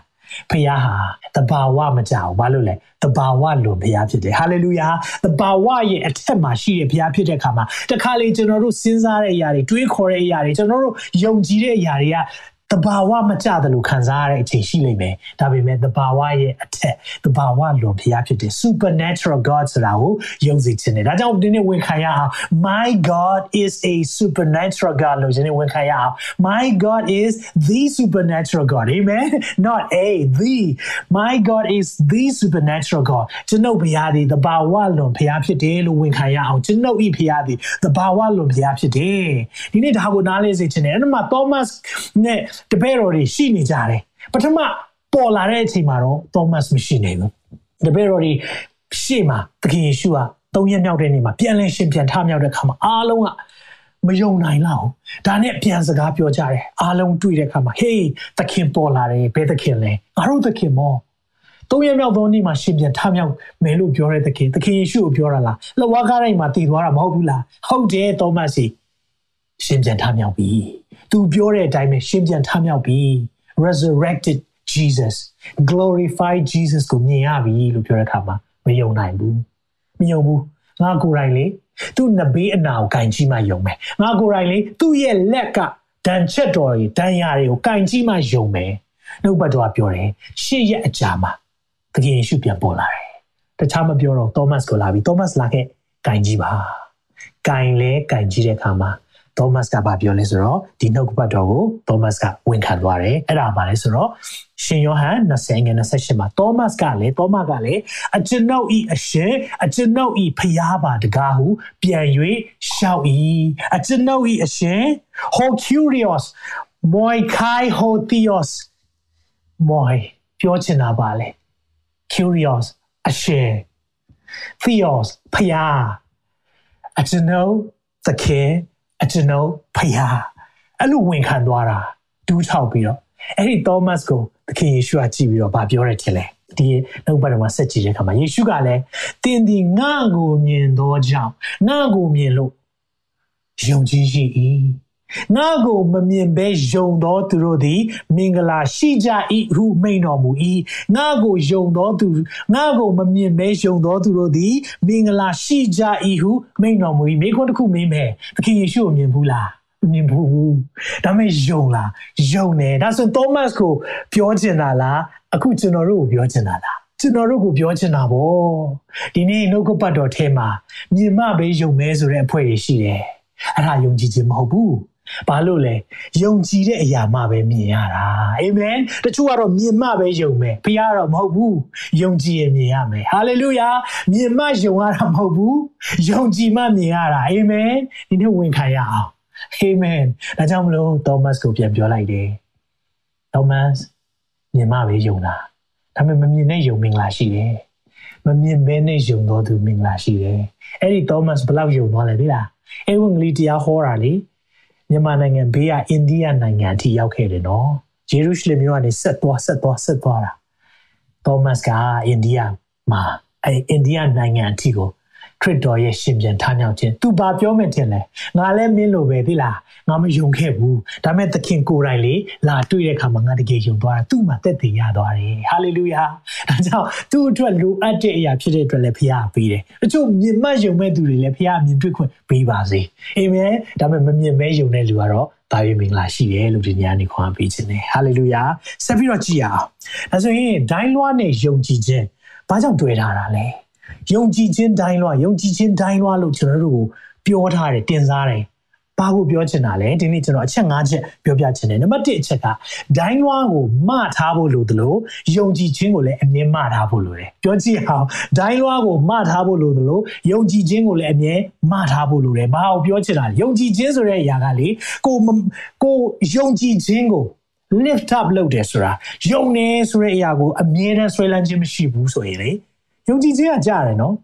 ဖခင်ဟာတဘာဝမကြောက်ဘာလို့လဲတဘာဝလွန်ဖခင်ဖြစ်တယ်ဟာလေလုယာတဘာဝရဲ့အထက်မှာရှိတဲ့ဖခင်ဖြစ်တဲ့အခါမှာတခါလေကျွန်တော်တို့စဉ်းစားတဲ့အရာတွေတွေးခေါ်တဲ့အရာတွေကျွန်တော်တို့ယုံကြည်တဲ့အရာတွေက တဘာဝမကြတယ်လို့ခံစားရတဲ့အချိန်ရှိလိမ့်မယ်ဒါပေမဲ့တဘာဝရဲ့အထက်တဘာဝလွန်ဖျားဖြစ်တဲ့ supernatural god ဆိုတာကိုယုံကြည်ခြင်းနဲ့ဒါကြောင့်ဒီနေ့ဝန်ခံရအောင် my god is a supernatural god လို့ဒီနေ့ဝန်ခံရအောင် my god is the supernatural god amen not a the my god is the supernatural god ကျွန်ုပ်ဘုရားသည်တဘာဝလွန်ဖျားဖြစ်တယ်လို့ဝန်ခံရအောင်ကျွန်ုပ်ဤဖျားသည်တဘာဝလွန်ဖျားဖြစ်တယ်ဒီနေ့ဒါကိုနားလဲစေခြင်းနဲ့အဲ့ဒါမှ Thomas နဲ့တပည့်တော်တွေရှိနေကြတယ်ပထမပေါ်လာတဲ့အချိန်မှာတော့ Thomas မရှိနေဘူးတပည့်တော်တွေရှေ့မှာသခင်ယေရှုကသုံးရက်မြောက်တဲ့နေ့မှာပြန်လဲရှင်ပြန်ထမြောက်တဲ့ခါမှာအားလုံးကမယုံနိုင်လောက်ဒါနဲ့ပြန်စကားပြောကြတယ်အားလုံးတွေ့တဲ့အခါမှာ hey သခင်ပေါ်လာတယ်ဘယ်သခင်လဲငါတို့သခင်မောသုံးရမြောက်သောနေ့မှာရှင်ပြန်ထမြောက်မယ်လို့ပြောတဲ့သခင်သခင်ယေရှုကိုပြောတာလားလဝါကားတိုင်းမှာတည်သွားတာမဟုတ်ဘူးလားဟုတ်တယ်သောမတ်စီရှင်ပြန်ထမြောက်ပြီ သူပြောတဲ့အတိုင်းပဲရှင်ပြန်ထမြောက်ပြီ resurrected Jesus glorified Jesus ကိုမြင်ရပြီလို့ပြောတဲ့အခါမှာမယုံနိုင်ဘူးမယုံဘူးငါကိုယ်တိုင်လေသူ့နဘေးအနာကိုကင်ကြည့်မှယုံမယ်ငါကိုယ်တိုင်လေသူ့ရဲ့လက်ကဒဏ်ချက်တော်တွေဒဏ်ရာတွေကိုကင်ကြည့်မှယုံမယ်နှုတ်ဘတ်တော်ကပြောတယ်ရှေ့ရက်အကြာမှာသခင်ယေရှုပြန်ပေါ်လာတယ်တခြားမပြောတော့သောမတ်ကိုလာပြီးသောမတ်လာခဲ့ကင်ကြည့်ပါကင်လဲကင်ကြည့်တဲ့အခါမှာ သောမတ်ကဘာပြောလဲဆိုတော့ဒီနှုတ်ကပတ်တော်ကိုသောမတ်ကဝန်ခံသွားတယ်အဲ့ဒါပါလဲဆိုတော့ရှင်ယောဟန်20ငယ်28မှာသောမတ်ကလည်းသောမတ်ကလည်းအကျွန်ုပ်ဤအရှင်အကျွန်ုပ်ဤဖျားပါတကားဟုပြန်၍ရှောက်၏အကျွန်ုပ်ဤအရှင် ho curious moi kai ho theos moi ပြောချင်တာပါလေ curious အရှင် theos ဖျားအကျွန်ုပ်သခင် အကျွန်ုပ်ဖယားအဲ့လိုဝင်ခံသွားတာဒူးထောက်ပြီးတော့အဲ့ဒီသောမတ်ကိုသခင်ယေရှုကကြည့်ပြီးတော့ဗာပြောတယ်ထင်လဲဒီနှုတ်ပတ်တော်မှာဆက်ကြည့်တဲ့အခါမှာယေရှုကလည်းတင်းဒီငါ့ကိုမြင်သောကြောင့်ငါ့ကိုမြင်လို့ယုံကြည်ရှိ၏ ငါကိုမမြင်ဘဲယုံသောသူတို့သည် မင်္ဂလာရှိကြ၏ဟုမိန်တော်မူ၏ငါကိုယုံသောသူငါကိုမမြင်ဘဲယုံသောသူတို့သည် မင်္ဂလာရှိကြ၏ဟုမိန်တော်မူ၏မိခွန်းတစ်ခုမေးမယ်သခင်ယေရှုကိုမြင်ဘူးလားမြင်ဘူးဒါမဲ့ယုံလားယုံတယ်ဒါဆို Thomas ကိုပြောချင်တာလားအခုကျွန်တော်တို့ကိုပြောချင်တာလားကျွန်တော်တို့ကိုပြောချင်တာပေါ့ဒီနေ့နှုတ်ကပတ်တော်ထဲမှာမြင်မှပဲယုံမဲဆိုတဲ့အဖွဲ့တွေရှိတယ်အဲ့ဒါယုံကြည်ခြင်းမဟုတ်ဘူး ဘာလို့လဲယုံကြည်တဲ့အရာမှပဲမြင်ရတာအာမင်တချို့ကတော့မြင်မှပဲယုံမယ်ဘုရားတော့မဟုတ်ဘူးယုံကြည်ရင်မြင်ရမယ်ဟာလေလုယာမြင်မှယုံရတာမဟုတ်ဘူးယုံကြည်မှမြင်ရတာအာမင်ဒီနေ့ဝင်ခံရအောင်အာမင်ဒါကြောင့်မလို့သောမတ်ကိုပြန်ပြောလိုက်တယ်သောမတ်မြင်မှပဲယုံတာဒါပေမဲ့မမြင်တဲ့ယုံမင်္ဂလာရှိတယ်မမြင်ဘဲနဲ့ယုံတော်သူမင်္ဂလာရှိတယ်အဲ့ဒီသောမတ်ဘယ်လောက်ယုံသွားလဲသိလားအေဝံဂေလိတရားဟောတာလေ မြန်မာနိုင်ငံဘေးကအိန္ဒိယနိုင်ငံအထိရောက်ခဲ့တယ်နော်ဂျေရုရှလင်မြို့ကနေဆက်သွားဆက်သွားဆက်သွားတာသောမတ်ကအိန္ဒိယမှာအဲအိန္ဒိယနိုင်ငံအထိကို ခရစ်တော်ရဲ့ရှင်ပြန်ထားမြောက်ခြင်းသူဘာပြောမယ်တင်လဲငါလည်းမင်းလိုပဲသိလားငါမယုံခဲ့ဘူးဒါမဲ့သခင်ကိုယ်တိုင်လေလာတွေ့တဲ့အခါမှာငါတကယ်ယုံသွားတာသူ့မှာတက်တည်ရသွားတယ်ဟာလေလုယာဒါကြောင့်သူ့အတွက်လိုအပ်တဲ့အရာဖြစ်တဲ့အတွက်လည်းဖခင်ပေးတယ်တချို့မြင်မှတ်ယုံမဲ့သူတွေလည်းဖခင်မြင်တွေ့ခွင့်ပေးပါစေအာမင်ဒါမဲ့မမြင်မဲယုံတဲ့လူကတော့တာဝေမင်္ဂလာရှိတယ်လို့ဒီညနေခွန်ပေးခြင်းနဲ့ဟာလေလုယာဆက်ပြီးတော့ကြည်အောင်ဒါဆိုရင်ဒိုင်းလွှားနဲ့ယုံကြည်ခြင်းဘာကြောင့်တွေ့ထားတာလဲ ယုံကြည်ခြင်းဒိုင်းလွှာယုံကြည်ခြင်းဒိုင်းလွှာလို့ကျွန်တော်တို့ကိုပြောထားတယ်တင်စားတယ်ဘာကိုပြောချင်တာလဲဒီနေ့ကျွန်တော်အချက်၅ချက်ပြောပြချင်တယ်နံပါတ်1အချက်ကဒိုင်းလွှာကိုမထားဖို့လိုသလိုယုံကြည်ခြင်းကိုလည်းအမြဲမထားဖို့လိုတယ်ပြောကြည့်အောင်ဒိုင်းလွှာကိုမထားဖို့လိုသလိုယုံကြည်ခြင်းကိုလည်းအမြဲမထားဖို့လိုတယ်ဘာကိုပြောချင်တာလဲယုံကြည်ခြင်းဆိုတဲ့အရာကလေကိုကိုယုံကြည်ခြင်းကို lift up လုပ်တယ်ဆိုတာယုံနေဆိုတဲ့အရာကိုအမြဲတမ်းဆွဲလန်းခြင်းမရှိဘူးဆိုရင်လေ ယုံကြည်ခြင်းကကြားတယ်နော်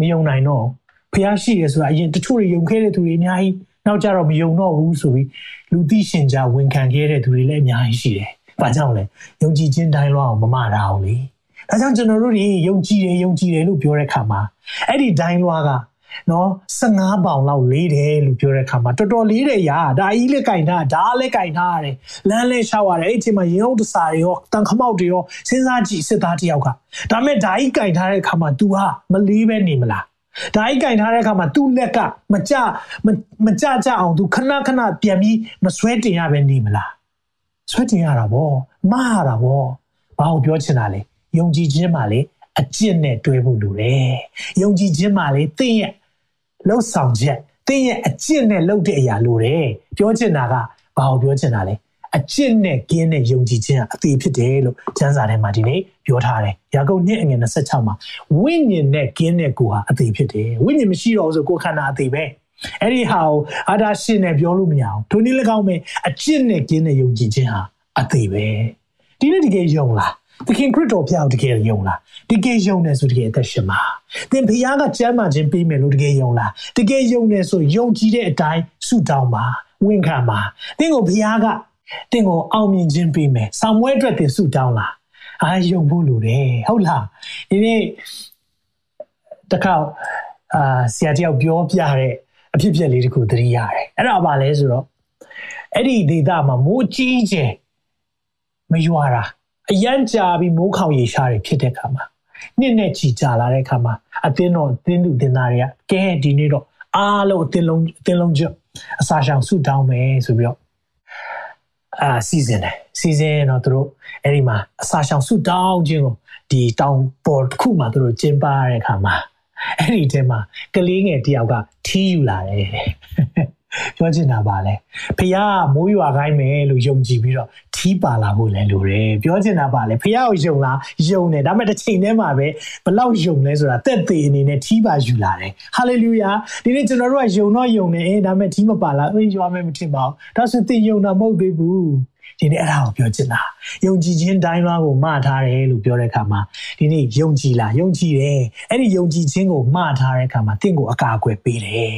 မယုံနိုင်တော့ဖះရှိတယ်ဆိုတာအရင်တချို့တွေယုံခဲ့တဲ့သူတွေအများကြီးနောက်ကြတော့မယုံတော့ဘူးဆိုပြီးလူသိရှင်ကြားဝန်ခံခဲ့တဲ့သူတွေလည်းအများကြီးရှိတယ်။ဘာကြောင့်လဲယုံကြည်ခြင်းတိုင်းလောအောင်မမတာအောင်လေ။ဒါကြောင့်ကျွန်တော်တို့တွေယုံကြည်တယ်ယုံကြည်တယ်လို့ပြောတဲ့ခါမှာအဲ့ဒီတိုင်းလောက နော်15ပေါင်လောက်လေးတယ်လို့ပြောတဲ့အခါမှာတော်တော်လေးတယ်ရာဒါအီးလေးကင်ထားဒါလေးကင်ထားရတယ်လမ်းလေးလျှောက်ရတယ်အဲ့ဒီချိန်မှာရင်ဟုတ်တစာတွေရောတန်ခမောက်တွေရောစဉ်းစားကြည့်စစ်သားတယောက်ကဒါမဲ့ဒါအီးကင်ထားတဲ့အခါမှာ तू ဟာမလေးပဲနေမလားဒါကြီးကင်ထားတဲ့အခါမှာသူ့လက်ကမကြမကြကြအောင်သူခဏခဏပြန်ပြီးမဆွဲတင်ရပဲနေမလားဆွဲတင်ရတာဗောမရတာဗောဘာကိုပြောချင်တာလဲယုံကြည်ခြင်းပါလေအကျင့်နဲ့တွဲဖို့လိုတယ်ယုံကြည်ခြင်းပါလေသင်ရဲ့ လှုပ်ဆောင်ချက်သင်ရဲ့အကျင့်နဲ့လှုပ်တဲ့အရာလိုတယ်ပြောချင်တာကဘာကိုပြောချင်တာလဲအကျင့်နဲ့ကင်းတဲ့ယုံကြည်ခြင်းအသေးဖြစ်တယ်လို့ကျမ်းစာထဲမှာဒီနေ့ပြောထားတယ်။ယာကုပ်နှစ်အငယ်26မှာဝိညာဉ်နဲ့ကင်းတဲ့ကိုဟာအသေးဖြစ်တယ်။ဝိညာဉ်မရှိတော့ဆိုကိုယ်ခန္ဓာအသေးပဲ။အဲ့ဒီဟာကိုအာဒါရှင်နဲ့ပြောလို့မရအောင်။ထိုနည်း၎င်းပဲအကျင့်နဲ့ကင်းတဲ့ယုံကြည်ခြင်းဟာအသေးပဲ။ဒီနေ့တကယ်ယုံလား။ သခင်ခရစ်တော်ဖျားတကယ်ယုံလား။တကယ်ယုံတယ်ဆိုတကယ်အသက်ရှင်ပါ။သင်ဖခင်ကကျမ်းမာခြင်းပေးမယ်လို့တကယ်ယုံလား။တကယ်ယုံတယ်ဆိုယုံကြည်တဲ့အတိုင်းဆုတောင်းပါ။ဝန်ခံပါ။သင်ကိုဖခင်ကတင့်ကိုအောင်မြင်ခြင်းပေးမယ်။ဆောင်မွဲအတွက်တင်ဆုတောင်းလာ။အာယုံဖို့လိုတယ်ဟုတ်လား။ဒီနေ့တခါအာဆရာတယောက်ပြောပြတဲ့အဖြစ်အပျက်လေးတခုသတိရတယ်။အဲ့ဒါဘာလဲဆိုတော့အဲ့ဒီဒေတာမှာမိုးကြီးကျယ်မရွာတာ အရန်ကြာပြီးမိုးခေါင်ရေရှားတွေဖြစ်တဲ့ခါမှာနှစ်နဲ့ချီကြာလာတဲ့ခါမှာအသင်းတော်အသင်းသူအသင်းသားတွေကကဲဒီနေ့တော့အားလုံးအသင်းလုံးအသင်းလုံးကျွတ်အစာရှောင်ဆုတောင်းမယ်ဆိုပြီးတော့အာစီစဉ်တယ်စီစဉ်တော့သူတို့အဲ့ဒီမှာအစာရှောင်ဆုတောင်းခြင်းကိုဒီတောင်ပေါ်တစ်ခုမှာသူတို့ကျင်းပရတဲ့အခါမှာအဲ့ဒီထဲမှာကလေးငယ်တယောက်ကထီးယူလာတယ် ပြောချင်တာပါလဲဖះမိုးရွာခိုင်းမယ်လို့ယုံကြည်ပြီးတော့ထီးပါလာဖို့လဲလိုတယ်ပြောချင်တာပါလဲဖះကိုယုံလားယုံတယ်ဒါပေမဲ့တစ်ချိန်တည်းမှာပဲဘလောက်ယုံလဲဆိုတာတက်သေးအနေနဲ့ထီးပါယူလာတယ်ဟာလေလုယာဒီနေ့ကျွန်တော်တို့ကယုံတော့ယုံနေအဲဒါပေမဲ့ထီးမပါလားအေးရွာမယ်မထင်ပါဘူးဒါဆိုသင်ယုံတာမဟုတ်သေးဘူး ဒီနေ့အဲ့ဒါကိုပြောချင်တာယုံကြည်ခြင်းတိုင်းလွှားကိုမှားထားတယ်လို့ပြောတဲ့အခါမှာဒီနေ့ယုံကြည်လားယုံကြည်တယ်အဲ့ဒီယုံကြည်ခြင်းကိုမှားထားတဲ့အခါမှာတင့်ကိုအကာအကွယ်ပေးတယ်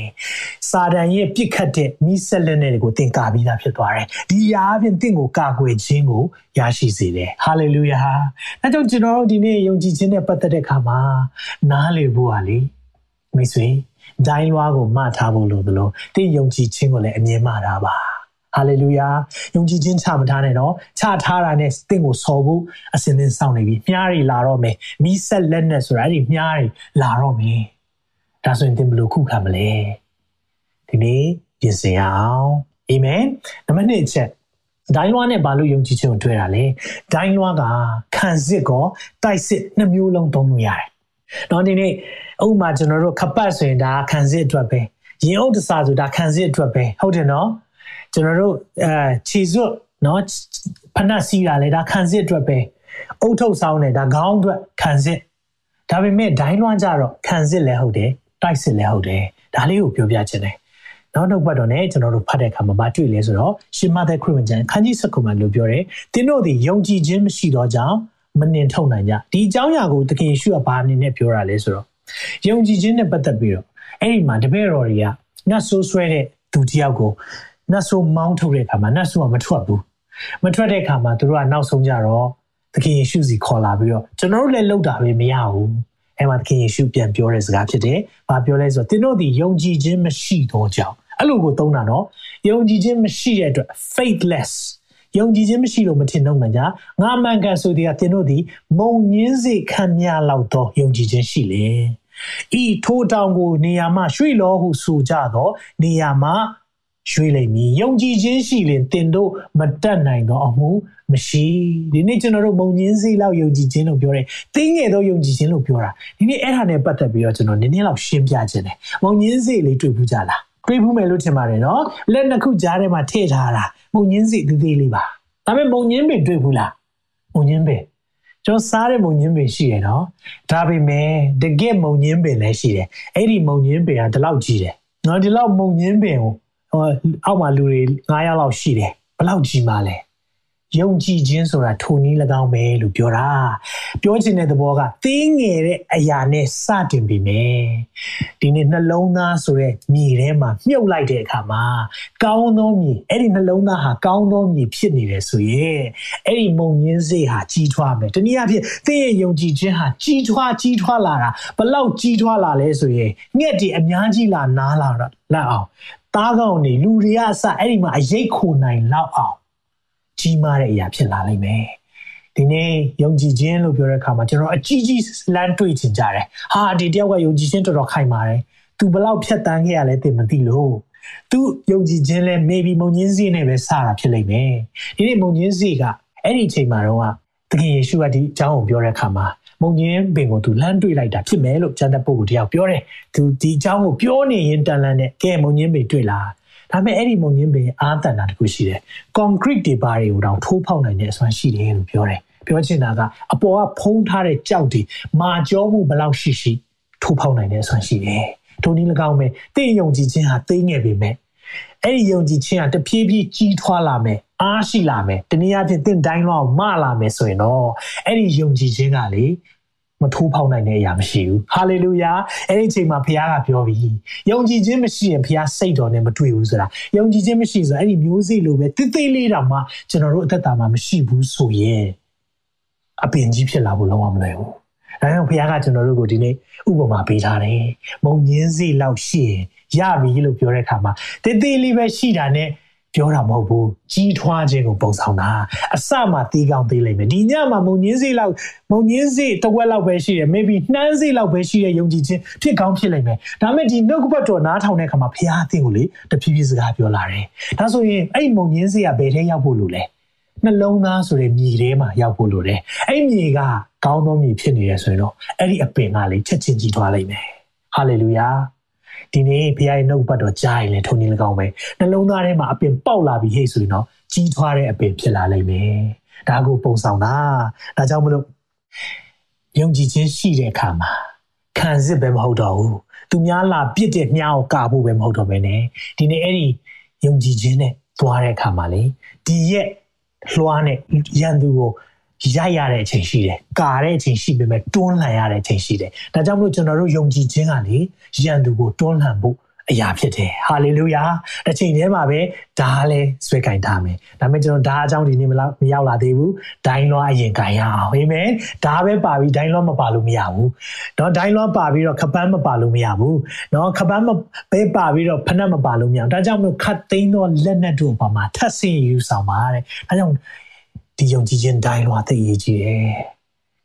စာတန်ရဲ့ပြစ်ခတ်တဲ့မိဆက်လက်နဲ့ကိုတင်ကာပြီးသားဖြစ်သွားတယ်ဒီရာအပြင်တင့်ကိုကာကွယ်ခြင်းကိုရရှိစေတယ်ဟာလေလုယာအဲကြောင့်ကျွန်တော်တို့ဒီနေ့ယုံကြည်ခြင်းနဲ့ပတ်သက်တဲ့အခါမှာနားလေဖို့ဟာလေမိတ်ဆွေဒိုင်းလွားကိုမှားထားဖို့လို့သလိုတင့်ယုံကြည်ခြင်းကိုလည်းအမြဲမှားထားပါ ဟာလေလုယာယုံကြည်ခြင်းချမထားနဲ့နော်ချထားတာနဲ့တင့်ကိုဆော်ဖို့အစဉ်သင်းစောင့်နေပြီမြားတွေလာတော့မယ်မိဆက်လက်နဲ့ဆိုတာအဲ့ဒီမြားတွေလာတော့မယ်ဒါဆိုရင်တင်ဘယ်လိုခုခံမလဲဒီနေ့ပြင်ဆင်အောင်အာမင်နံပါတ်1အချက်ဒိုင်းလွားနဲ့ဘာလို့ယုံကြည်ခြင်းကိုတွေ့တာလဲဒိုင်းလွားကခံစစ်ကောတိုက်စစ်နှစ်မျိုးလုံးသုံးလို့ရတယ်။တော့ဒီနေ့ဥပမာကျွန်တော်တို့ခပတ်ဆိုရင်ဒါခံစစ်အတွက်ပဲရင်အုပ်တစားဆိုဒါခံစစ်အတွက်ပဲဟုတ်တယ်နော် ကျွန်တော်တို့အဲခြေစွပ်နော်ဖနက်စီးတာလေဒါခံစစ်အတွက်ပဲအုတ်ထုတ်ဆောင်တယ်ဒါခေါင်းအတွက်ခံစစ်ဒါပေမဲ့ဒိုင်းလွှမ်းကြတော့ခံစစ်လည်းဟုတ်တယ်တိုက်စစ်လည်းဟုတ်တယ်ဒါလေးကိုပြောပြချင်တယ်နောက်နောက်ပတ်တော့ ਨੇ ကျွန်တော်တို့ဖတ်တဲ့အခါမှာမတွေ့လဲဆိုတော့ရှင်မသက်ခရစ်ဝင်ကျမ်းခန်းကြီး7ခုမှာလို့ပြောတယ်တင်းတို့သည်ယုံကြည်ခြင်းမရှိတော့ကြောင်းမနှင်ထုတ်နိုင်ကြဒီအကြောင်းအရာကိုသခင်ယေရှုကဘာအနေနဲ့ပြောတာလဲဆိုတော့ယုံကြည်ခြင်းနဲ့ပတ်သက်ပြီးတော့အဲ့ဒီမှာတပည့်တော်တွေကနတ်ဆိုးဆွဲတဲ့သူတယောက်ကို နတ်ဆိုးမောင်းထုတ်တဲ့အခါမှာနတ်ဆိုးကမထွက်ဘူးမထွက်တဲ့အခါမှာသူတို့ကနောက်ဆုံးကြတော့သခင်ယေရှုစီခေါ်လာပြီးတော့ကျွန်တော်တို့လည်းလှုပ်တာပဲမရဘူးအဲ့မှာသခင်ယေရှုပြန်ပြောတဲ့စကားဖြစ်တယ်။ဘာပြောလဲဆိုတော့သင်တို့ဒီယုံကြည်ခြင်းမရှိသောကြောင့်အဲ့လိုကိုသုံးတာနော်ယုံကြည်ခြင်းမရှိတဲ့အတွက် faithless ယုံကြည်ခြင်းမရှိလို့မထင်တော့မှညာငါမှန်ကန်ဆိုတဲ့သင်တို့ဒီမုံညင်းစေခံမြလောက်သောယုံကြည်ခြင်းရှိလေဤထိုးတောင်ကိုနေရာမှာရွှေ့လောဟုဆိုကြသောနေရာမှာ ရွှေ့လိမ့်မည်ယုံကြည်ခြင်းရှိရင်တင်တို့မတက်နိုင်သောအမှုမရှိဒီနေ့ကျွန်တော်တို့မုံညင်းစေးလောက်ယုံကြည်ခြင်းလို့ပြောတယ်တင်းငယ်သောယုံကြည်ခြင်းလို့ပြောတာဒီနေ့အဲ့ဒါနဲ့ပတ်သက်ပြီးတော့ကျွန်တော်နည်းနည်းလောက်ရှင်းပြခြင်းတယ်မုံညင်းစေးလေးတွေ့ဘူးကြလားတွေးဘူးမယ်လို့ထင်ပါတယ်နော်လက်နှစ်ခုကြားထဲမှာထည့်ထားတာမုံညင်းစေးသေးသေးလေးပါဒါပေမဲ့မုံညင်းပင်တွေ့ဘူးလားမုံညင်းပင်ကျွန်တော်စားတဲ့မုံညင်းပင်ရှိတယ်နော်ဒါပေမဲ့တကယ့်မုံညင်းပင်လည်းရှိတယ်အဲ့ဒီမုံညင်းပင်ကဒီလောက်ကြီးတယ်နော်ဒီလောက်မုံညင်းပင်ကို အောက်မှာလူတွေ9ယောက်လောက်ရှိတယ်ဘလောက်ကြီးမှလဲယုံကြည်ခြင်းဆိုတာထိုနည်း၎င်းပဲလို့ပြောတာပြောချင်တဲ့သဘောကသေးငယ်တဲ့အရာနဲ့စတင်ပြီမယ်ဒီနေ့နှလုံးသားဆိုတဲ့မြေထဲမှာမြုပ်လိုက်တဲ့အခါမှာကောင်းသောမြေအဲ့ဒီနှလုံးသားဟာကောင်းသောမြေဖြစ်နေတယ်ဆိုရင်အဲ့ဒီမုံညင်းစေးဟာကြီးထွားမယ်တနည်းအားဖြင့်သင်ရဲ့ယုံကြည်ခြင်းဟာကြီးထွားကြီးထွားလာတာဘလောက်ကြီးထွားလာလဲဆိုရင်ငှက်တီအများကြီးလာနားလာတော့လောက်အောင် သားကောင်းနေလူတွေကအစအဲ့ဒီမှာအရေးခိုနိုင်လောက်အောင်ကြီးမားတဲ့အရာဖြစ်လာလိမ့်မယ်ဒီနေ့ယုံကြည်ခြင်းလို့ပြောတဲ့အခါမှာကျွန်တော်အကြီးကြီးလမ်းတွေ့ချင်ကြတယ်ဟာဒီတယောက်ကယုံကြည်ခြင်းတော်တော်ခိုင်ပါတယ်သူဘလောက်ဖြတ်တန်းခဲ့ရလဲသိမသိလို့သူယုံကြည်ခြင်းလဲ maybe မုံညင်းစီနဲ့ပဲစတာဖြစ်လိမ့်မယ်ဒီနေ့မုံညင်းစီကအဲ့ဒီအချိန်မှာတော့သခင်ယေရှုကဒီအကြောင်းကိုပြောတဲ့အခါမှာ မုံညင်းပင်ကိုသူလမ်းတွေ့လိုက်တာဖြစ်မယ်လို့ကျန်တဲ့ပုဂ္ဂိုလ်တယောက်ပြောတယ်သူဒီအကြောင်းကိုပြောနေရင်တန်လန်းနဲ့ကဲမုံညင်းပင်တွေ့လားဒါပေမဲ့အဲ့ဒီမုံညင်းပင်အာတန်တာတခုရှိတယ်။ concrete တွေပါတွေကိုတောင်ထိုးဖောက်နိုင်တဲ့အစွမ်းရှိတယ်လို့ပြောတယ်။ပြောချင်တာကအပေါ်ကဖုံးထားတဲ့ကြောက်တွေမာကြောမှုဘလောက်ရှိရှိထိုးဖောက်နိုင်တဲ့အစွမ်းရှိတယ်။ထိုနည်း၎င်းပဲတင့်ယုံကြည်ခြင်းဟာသိငယ်ပေမဲ့ အဲ့ဒီယုံကြည်ခြင်းဟာတဖြည်းဖြည်းကြီးထွားလာမယ်အားရှိလာမယ်တနည်းအားဖြင့်တင့်တိုင်းလောက်မလာမယ်ဆိုရင်တော့အဲ့ဒီယုံကြည်ခြင်းကလေမထိုးဖောက်နိုင်တဲ့အရာမရှိဘူးဟာလေလုယာအဲ့ဒီအချိန်မှာဘုရားကပြောပြီးယုံကြည်ခြင်းမရှိရင်ဘုရားစိတ်တော်နဲ့မတွေ့ဘူးဆိုတာယုံကြည်ခြင်းမရှိဆိုအဲ့ဒီမျိုးစေ့လိုပဲတိတ်တိတ်လေးတောင်မှကျွန်တော်တို့အသက်တာမှာမရှိဘူးဆိုရင်အပင်ကြီးဖြစ်လာဖို့လုံးဝမလွယ်ဘူးဒါကြောင့်ဘုရားကကျွန်တော်တို့ကိုဒီနေ့ဥပမာပေးထားတယ်မုံညင်းစေ့လောက်ရှိရင် ရပြီလို့ပြောတဲ့အခါမှာတိတ်တိတ်လေးပဲရှိတာနဲ့ပြောတာမဟုတ်ဘူးကြီးထွားခြင်းကိုပုံဆောင်တာအစမှတီးကောင်းသေးလိမ့်မယ်ဒီညမှာမုံညင်းစေးလောက်မုံညင်းစေးတစ်ဝက်လောက်ပဲရှိတယ် maybe နှမ်းစေးလောက်ပဲရှိတဲ့ယုံကြည်ခြင်းဖြစ်ကောင်းဖြစ်လိမ့်မယ်ဒါပေမဲ့ဒီနှုတ်ကပတ်တော်နားထောင်တဲ့အခါမှာဘုရားအသင်ကိုလေတဖြည်းဖြည်းစကားပြောလာတယ်ဒါဆိုရင်အဲ့မုံညင်းစေးကဘယ်ထဲရောက်ဖို့လို့လဲနှလုံးသားဆိုတဲ့မြေထဲမှာရောက်ဖို့လိုတယ်အဲ့မြေကကောင်းသောမြေဖြစ်နေရဆိုရင်တော့အဲ့ဒီအပင်ကလေချက်ချင်းကြီးထွားလိမ့်မယ်ဟာလေလုယာ ဒီနေ့ဘုရားရဲ့နှုတ်ပတ်တော်ကြားရင်လည်းထုံနေလကောင်းပဲနှလုံးသားထဲမှာအပင်ပေါက်လာပြီးဟဲ့ဆိုရင်တော့ကြီးထွားတဲ့အပင်ဖြစ်လာလိမ့်မယ်ဒါကိုပုံဆောင်တာဒါကြောင့်မလို့ယုံကြည်ခြင်းရှိတဲ့အခါမှာခံစစ်ပဲမဟုတ်တော့ဘူးသူများလာပြစ်တဲ့မြားကိုကာဖို့ပဲမဟုတ်တော့ဘဲねဒီနေ့အဲ့ဒီယုံကြည်ခြင်းနဲ့သွားတဲ့အခါမှာလေဒီရဲ့လွှားနဲ့ရန်သူကို ရိုက်ရတဲ့အချိန်ရှိတယ်။ကာတဲ့အချိန်ရှိပေမဲ့တွန်းလှန်ရတဲ့အချိန်ရှိတယ်။ဒါကြောင့်မလို့ကျွန်တော်တို့ယုံကြည်ခြင်းကလေယန်သူကိုတွန်းလှန်ဖို့အရာဖြစ်တယ်။ဟာလေလုယာ။တစ်ချိန်တည်းမှာပဲဒါလည်းဆွဲကင်ထားမယ်။ဒါပေမဲ့ကျွန်တော်ဒါအကြောင်းဒီနေ့မရောက်လာသေးဘူး။ဒိုင်းလွှားအရင်ကင်ရအောင်။အာမင်။ဒါပဲပါပြီးဒိုင်းလွှားမပါလို့မရဘူး။နော်ဒိုင်းလွှားပါပြီးတော့ခပန်းမပါလို့မရဘူး။နော်ခပန်းမပဲပါပြီးတော့ဖနက်မပါလို့မရဘူး။ဒါကြောင့်မလို့ခတ်သိမ်းသောလက်နက်တို့အပေါ်မှာထပ်ဆင့်ယူဆောင်ပါတဲ့။ဒါကြောင့် ဒီယုံကြည်ခြင်းတိုင်းလွှာသိရေးကြည့်တယ်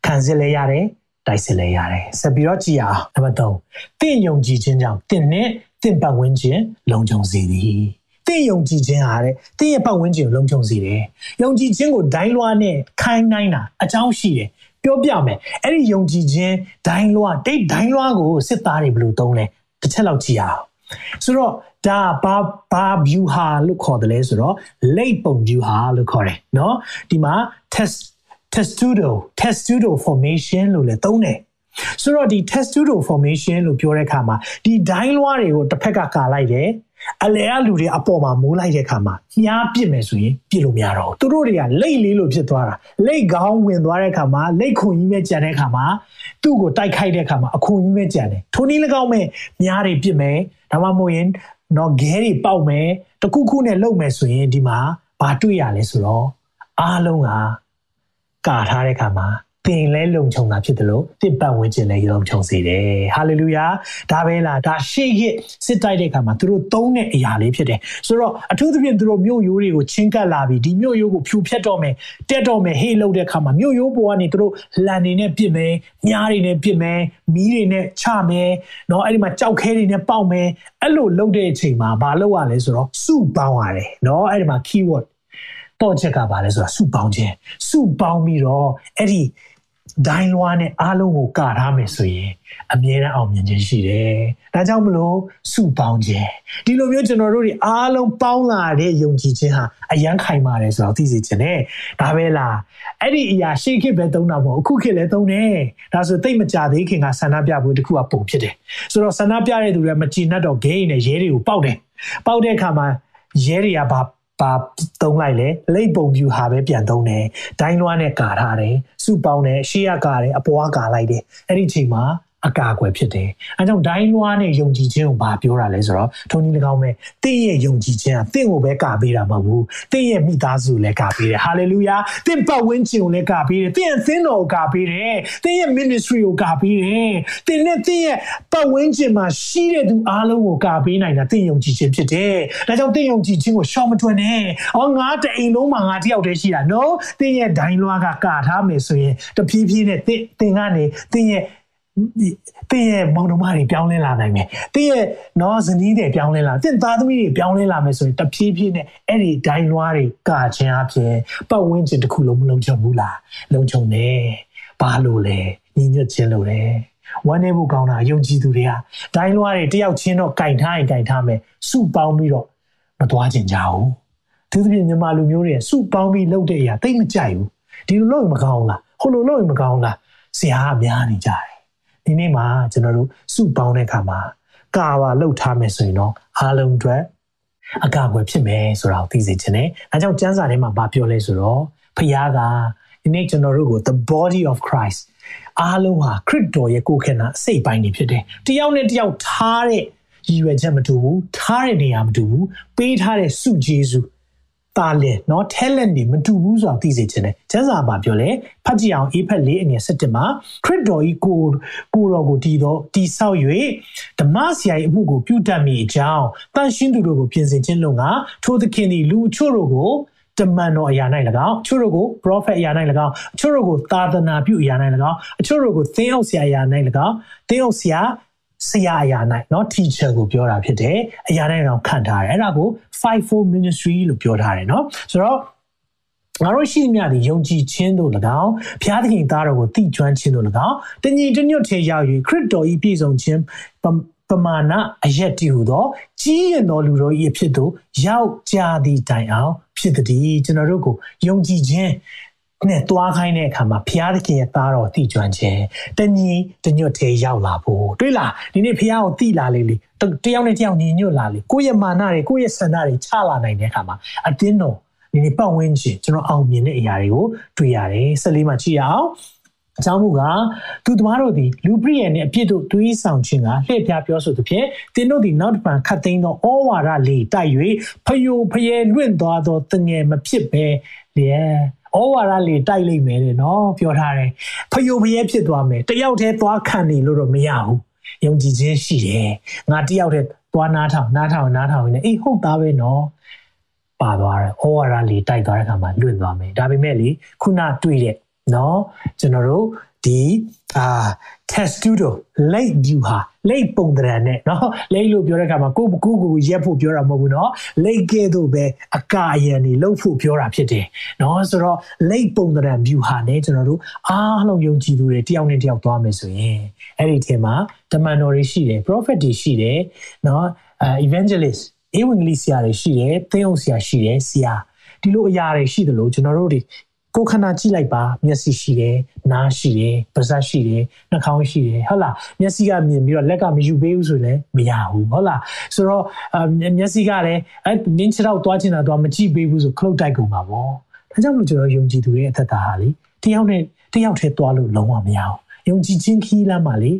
ခံစစ်လဲရတယ်တိုက်စစ်လဲရတယ်ဆက်ပြီးတော့ကြည်အောင်နံပါတ်3တင့်ယုံကြည်ခြင်းကြောင့်တင့်နဲ့တင့်ပတ်ဝန်းကျင်လုံခြုံစေသည်တင့်ယုံကြည်ခြင်းဟာတဲ့တင့်ရဲ့ပတ်ဝန်းကျင်ကိုလုံခြုံစေတယ်ယုံကြည်ခြင်းကိုဒိုင်းလွှားနဲ့ခိုင်းနိုင်တာအကြောင်းရှိတယ်ပြောပြမယ်အဲ့ဒီယုံကြည်ခြင်းဒိုင်းလွှားတိတ်ဒိုင်းလွှားကိုစစ်သားတွေဘယ်လိုသုံးလဲတစ်ချက်လောက်ကြည့်အောင်ဆိုတော့ ဒါဘာဘာ view ဟာလို့ခေါ်တယ်လဲဆိုတော့ late ပုံ view ဟာလို့ခေါ်တယ်เนาะဒီမှာ test testudo testudo formation လို့လည်းသုံးတယ်ဆိုတော့ဒီ testudo formation လို့ပြောတဲ့အခါမှာဒီဒိုင်းလွှားတွေကိုတစ်ဖက်ကကာလိုက်တယ်အလဲအလူတွေအပေါ်မှာမိုးလိုက်တဲ့အခါမှာမြားပစ်မယ်ဆိုရင်ပစ်လို့မရတော့ဘူးသူတို့တွေကလိတ်လေးလို့ဖြစ်သွားတာလိတ်ကောင်းဝင်သွားတဲ့အခါမှာလိတ်ခွန်ကြီးမဲ့ကြံတဲ့အခါမှာသူ့ကိုတိုက်ခိုက်တဲ့အခါမှာအခွန်ကြီးမဲ့ကြံတယ်ထိုနည်း၎င်းမဲ့မြားတွေပစ်မယ်ဒါမှမဟုတ်ရင် တော့ဂဲတွေပေါက်မယ်တခုခုနဲ့လုံမယ်ဆိုရင်ဒီမှာဘာတွေ့ရလဲဆိုတော့အားလုံးကကာထားတဲ့အခါမှာ သင်လဲလုံခြုံတာဖြစ်တယ်လို့တစ်ပတ်ဝန်းကျင်လည်းလုံခြုံစေတယ်ဟာလေလုယာဒါပဲလားဒါရှေ့ရစစ်တိုက်တဲ့အခါမှာသူတို့သုံးတဲ့အရာလေးဖြစ်တယ်ဆိုတော့အထူးသဖြင့်သူတို့မြို့ရိုးတွေကိုချင်းကပ်လာပြီးဒီမြို့ရိုးကိုဖြူဖြတ်တော့မယ်တက်တော့မယ်ဟေးလုပ်တဲ့အခါမှာမြို့ရိုးပေါ်ကနေသူတို့လန်နေနဲ့ပြစ်မယ်မြားတွေနဲ့ပြစ်မယ်မီးတွေနဲ့ချမယ်เนาะအဲ့ဒီမှာကြောက်ခဲတွေနဲ့ပေါက်မယ်အဲ့လိုလုပ်တဲ့အချိန်မှာဘာလုပ်ရလဲဆိုတော့စုပေါင်းရတယ်เนาะအဲ့ဒီမှာ keyword တော့ချက်ကပါလဲဆိုတာစုပေါင်းခြင်းစုပေါင်းပြီးတော့အဲ့ဒီ ဒိုင်းလွားနဲ့အားလုံးကိုကာထားမယ်ဆိုရင်အမြဲတမ်းအောင်မြင်ခြင်းရှိတယ်။ဒါကြောင့်မလို့စုပေါင်းခြင်းဒီလိုမျိုးကျွန်တော်တို့တွေအားလုံးပေါင်းလာတဲ့ယုံကြည်ခြင်းဟာအယံခိုင်ပါတယ်ဆိုတော့သိစေချင်တယ်။ဒါပဲလားအဲ့ဒီအရာရှေးခေတ်ပဲသုံးတာမဟုတ်အခုခေတ်လည်းသုံးတယ်။ဒါဆိုသိမကြသေးခင်ကဆန္ဒပြပွဲတစ်ခုကပုံဖြစ်တယ်။ဆိုတော့ဆန္ဒပြတဲ့သူတွေမကြည်နှက်တော့ဂိမ်းနဲ့ရဲတွေကိုပေါက်တယ်။ပေါက်တဲ့အခါမှာရဲတွေကဘာ ပါသုံးလိုက်လေလိတ်ပုံပြူဟာပဲပြန်သုံးတယ်ဒိုင်းလွှားနဲ့ကာထားတယ်စုပေါင်းတယ်ရှေ့ကကာတယ်အပေါ်ကကာလိုက်တယ်အဲ့ဒီချိန်မှာ အကာအကွယ်ဖြစ်တယ်။အဲကြောင့်ဒိုင်းလွှားနဲ့ယုံကြည်ခြင်းကိုဘာပြောတာလဲဆိုတော့ထုံနည်း၎င်းပဲတင့်ရဲ့ယုံကြည်ခြင်းကတင့်ကိုပဲကာပေးတာမဟုတ်ဘူး။တင့်ရဲ့မိသားစုလည်းကာပေးတယ်။ဟာလေလုယာ။တင့်ပတ်ဝန်းကျင်ကိုလည်းကာပေးတယ်။တင့်ရဲ့သင်းတော်ကိုကာပေးတယ်။တင့်ရဲ့ ministry ကိုကာပေးတယ်။တင့်နဲ့တင့်ရဲ့ပတ်ဝန်းကျင်မှာရှိတဲ့သူအားလုံးကိုကာပေးနိုင်တာတင့်ယုံကြည်ခြင်းဖြစ်တယ်။ဒါကြောင့်တင့်ယုံကြည်ခြင်းကိုရှောင်မထွက်နဲ့။အော်ငါတအိမ်လုံးမှာငါတယောက်တည်းရှိတာနော်။တင့်ရဲ့ဒိုင်းလွှားကကာထားမယ်ဆိုရင်တဖြည်းဖြည်းနဲ့တင့်တင်ကနေတင့်ရဲ့ တင်းရဲ့မောင်နှမတွေပြောင်းလဲလာနိုင်မယ်တင်းရဲ့နော်ဇနီးတွေပြောင်းလဲလာတင်းသားသမီးတွေပြောင်းလဲလာမယ်ဆိုရင်တဖြည်းဖြည်းနဲ့အဲ့ဒီဒိုင်းလွားတွေကာခြင်းအပြင်ပတ်ဝန်းကျင်တစ်ခုလုံးမလုံခြုံဘူးလားလုံခြုံတယ်ဘာလို့လဲညီညွတ်ခြင်းလို့လဲဝမ်းနေမှုကောင်းတာယုံကြည်သူတွေကဒိုင်းလွားတွေတယောက်ချင်းတော့ကင်ထားရင်ကင်ထားမယ်စုပေါင်းပြီးတော့မသွားကျင်ကြဘူးသူသဖြင့်မြန်မာလူမျိုးတွေစုပေါင်းပြီးလုပ်တဲ့အရာတိတ်မကြိုက်ဘူးဒီလိုလုပ်ရင်မကောင်းလားဟိုလိုလုပ်ရင်မကောင်းလားဆရာကများနေကြတယ် ဒီနေ့မှာကျွန်တော်တို့စုပေါင်းတဲ့အခါမှာကာပါလှုပ်ထားမယ်ဆိုရင်တော့အားလုံးအတွက်အကာအကွယ်ဖြစ်မယ်ဆိုတာကိုသိစေချင်တယ်။အဲကြောင့်ကျမ်းစာထဲမှာဗာပြောလဲဆိုတော့ဖခင်ကဒီနေ့ကျွန်တော်တို့ကို the body of Christ အားလုံးဟာခရစ်တော်ရဲ့ကိုယ်ခန္ဓာအစိတ်ပိုင်းတွေဖြစ်တယ်။တယောက်နဲ့တယောက်ထားတဲ့ရည်ရွယ်ချက်မတူဘူး။ထားတဲ့နေရာမတူဘူး။ပေးထားတဲ့စုဂျေစု တာလင်เนาะ talent တွေမတူဘူးဆိုတာသိစေချင်တယ်ကျမ်းစာမှာပြောလဲဖတ်ကြည့်အောင်အေဖက်၄အငယ်၁၁မှာခရစ်တော်ဤကိုကိုတော်ကိုတည်တော့တည်ဆောက်၍ဓမ္မဆရာ၏အမှုကိုပြုတတ်မိအကြောင်းတန်ရှင်းသူတို့ကိုပြင်ဆင်ခြင်းလုံကထိုသခင်သည်လူအချို့တို့ကိုတမန်တော်အရာ၌၎င်းအချို့တို့ကို prophet အရာ၌၎င်းအချို့တို့ကိုသာသနာပြုအရာ၌၎င်းအချို့တို့ကိုသင်းအုပ်ဆရာအရာ၌၎င်းသင်းအုပ်ဆရာဆရာအရာ၌เนาะ teacher ကိုပြောတာဖြစ်တယ်အရာတိုင်းတော့ခံထားတယ်အဲ့ဒါကို 54 ministry လို့ပြောထားတယ်เนาะဆိုတော့ငါတို့ရှိမြသည်ယုံကြည်ခြင်းတို့၎င်းဘုရားသခင်သားတော်ကိုတည်ကျွမ်းခြင်းတို့၎င်းတညီတညွတ်ထေရောက်၍ခရစ်တော်ဤပြည့်စုံခြင်းပမာဏအရက်တည်ဟူသောကြီးရင်တော်လူတို့၏အဖြစ်သို့ရောက်ကြသည့်တိုင်အောင်ဖြစ်သည်ကျွန်တော်တို့ကိုယုံကြည်ခြင်း နဲ့တွားခိုင်းတဲ့အခါမှာဘုရားသခင်ရဲ့သားတော်သိကျွမ်းခြင်းတညီတညွတ်သေးရောက်လာဖို့တွေ့လားဒီနေ့ဘုရားကိုသိလာလေလေတယောက်နဲ့တယောက်ညီညွတ်လာလေကိုယ့်ရဲ့မာနတွေကိုယ့်ရဲ့ဆန္ဒတွေချလာနိုင်တဲ့အခါမှာအတင်းတော်ဒီနေ့ပတ်ဝန်းကျင်ကျွန်တော်အောင်မြင်တဲ့အရာတွေကိုတွေ့ရတယ်ဆက်လေးမှကြည့်ရအောင်အကြောင်းမူကားသူသမားတို့သည်လူပရိယေနှင့်အပြစ်တို့တွေးဆောင်ခြင်းကလှည့်ပြားပြောဆိုသဖြင့်သင်တို့သည်နောက်တစ်ပံခတ်သိမ်းသောဩဝါဒလေးတိုက်၍ဖယိုဖယဲလွင့်သွားသောတငယ်မဖြစ်ပဲလျက် ဩဝါဒလေးတိုက်လိုက်မယ်တဲ့နော်ပြောထားတယ်ဖယိုဖယဲဖြစ်သွားမယ်တယောက်တည်းသွားခံနေလို့တော့မရဘူးယုံကြည်ခြင်းရှိတယ်ငါတယောက်တည်းသွားနားထောင်နားထောင်နားထောင်နေအေးဟုတ်သားပဲနော်ပါသွားတယ်ဩဝါဒလေးတိုက်သွားတဲ့အခါမှာလွင့်သွားမယ်ဒါပေမဲ့လေခုနတွေ့တဲ့နော်ကျွန်တော်တို့ ဒီအာ testudo late view ဟာ late ပုံတရံနဲ့เนาะ late လို့ပြောတဲ့အခါမှာကိုကူကိုရက်ဖို့ပြောတာမဟုတ်ဘူးเนาะ late ကဲ့သို့ပဲအကာအယံနေလှုပ်ဖို့ပြောတာဖြစ်တယ်เนาะဆိုတော့ late ပုံတရံ view ဟာねကျွန်တော်တို့အားလုံးယုံကြည်သူတွေတယောက်နဲ့တယောက်သွားမယ်ဆိုရင်အဲ့ဒီထဲမှာတမန်တော်တွေရှိတယ် prophet တွေရှိတယ်เนาะ evangelist ဧဝံဂေလိဆရာတွေရှိတယ်သင်းအောင်ဆရာရှိတယ်ဆရာဒီလိုအရာတွေရှိတယ်လို့ကျွန်တော်တို့တွေ ကိုခန္ဓာကြည့်လိုက်ပါမျက်စိရှိတယ်နားရှိတယ်ပါးစပ်ရှိတယ်နှာခေါင်းရှိတယ်ဟုတ်လားမျက်စိကမြင်ပြီးတော့လက်ကမယူပေးဘူးဆိုရင်လည်းမရဘူးဟုတ်လားဆိုတော့မျက်စိကလည်းအဲနင်းချတော့သွားချင်တာတော့မကြည့်ပေးဘူးဆိုခလုတ်တိုက်ကုန်ပါဗောဒါကြောင့်မို့ကျွန်တော်ယုံကြည်သူရဲ့အသက်တာဟာလေတယောက်နဲ့တယောက်ထဲသွားလို့လုံးဝမရအောင်ယုံကြည်ခြင်းခီးလမ်းမှာလေ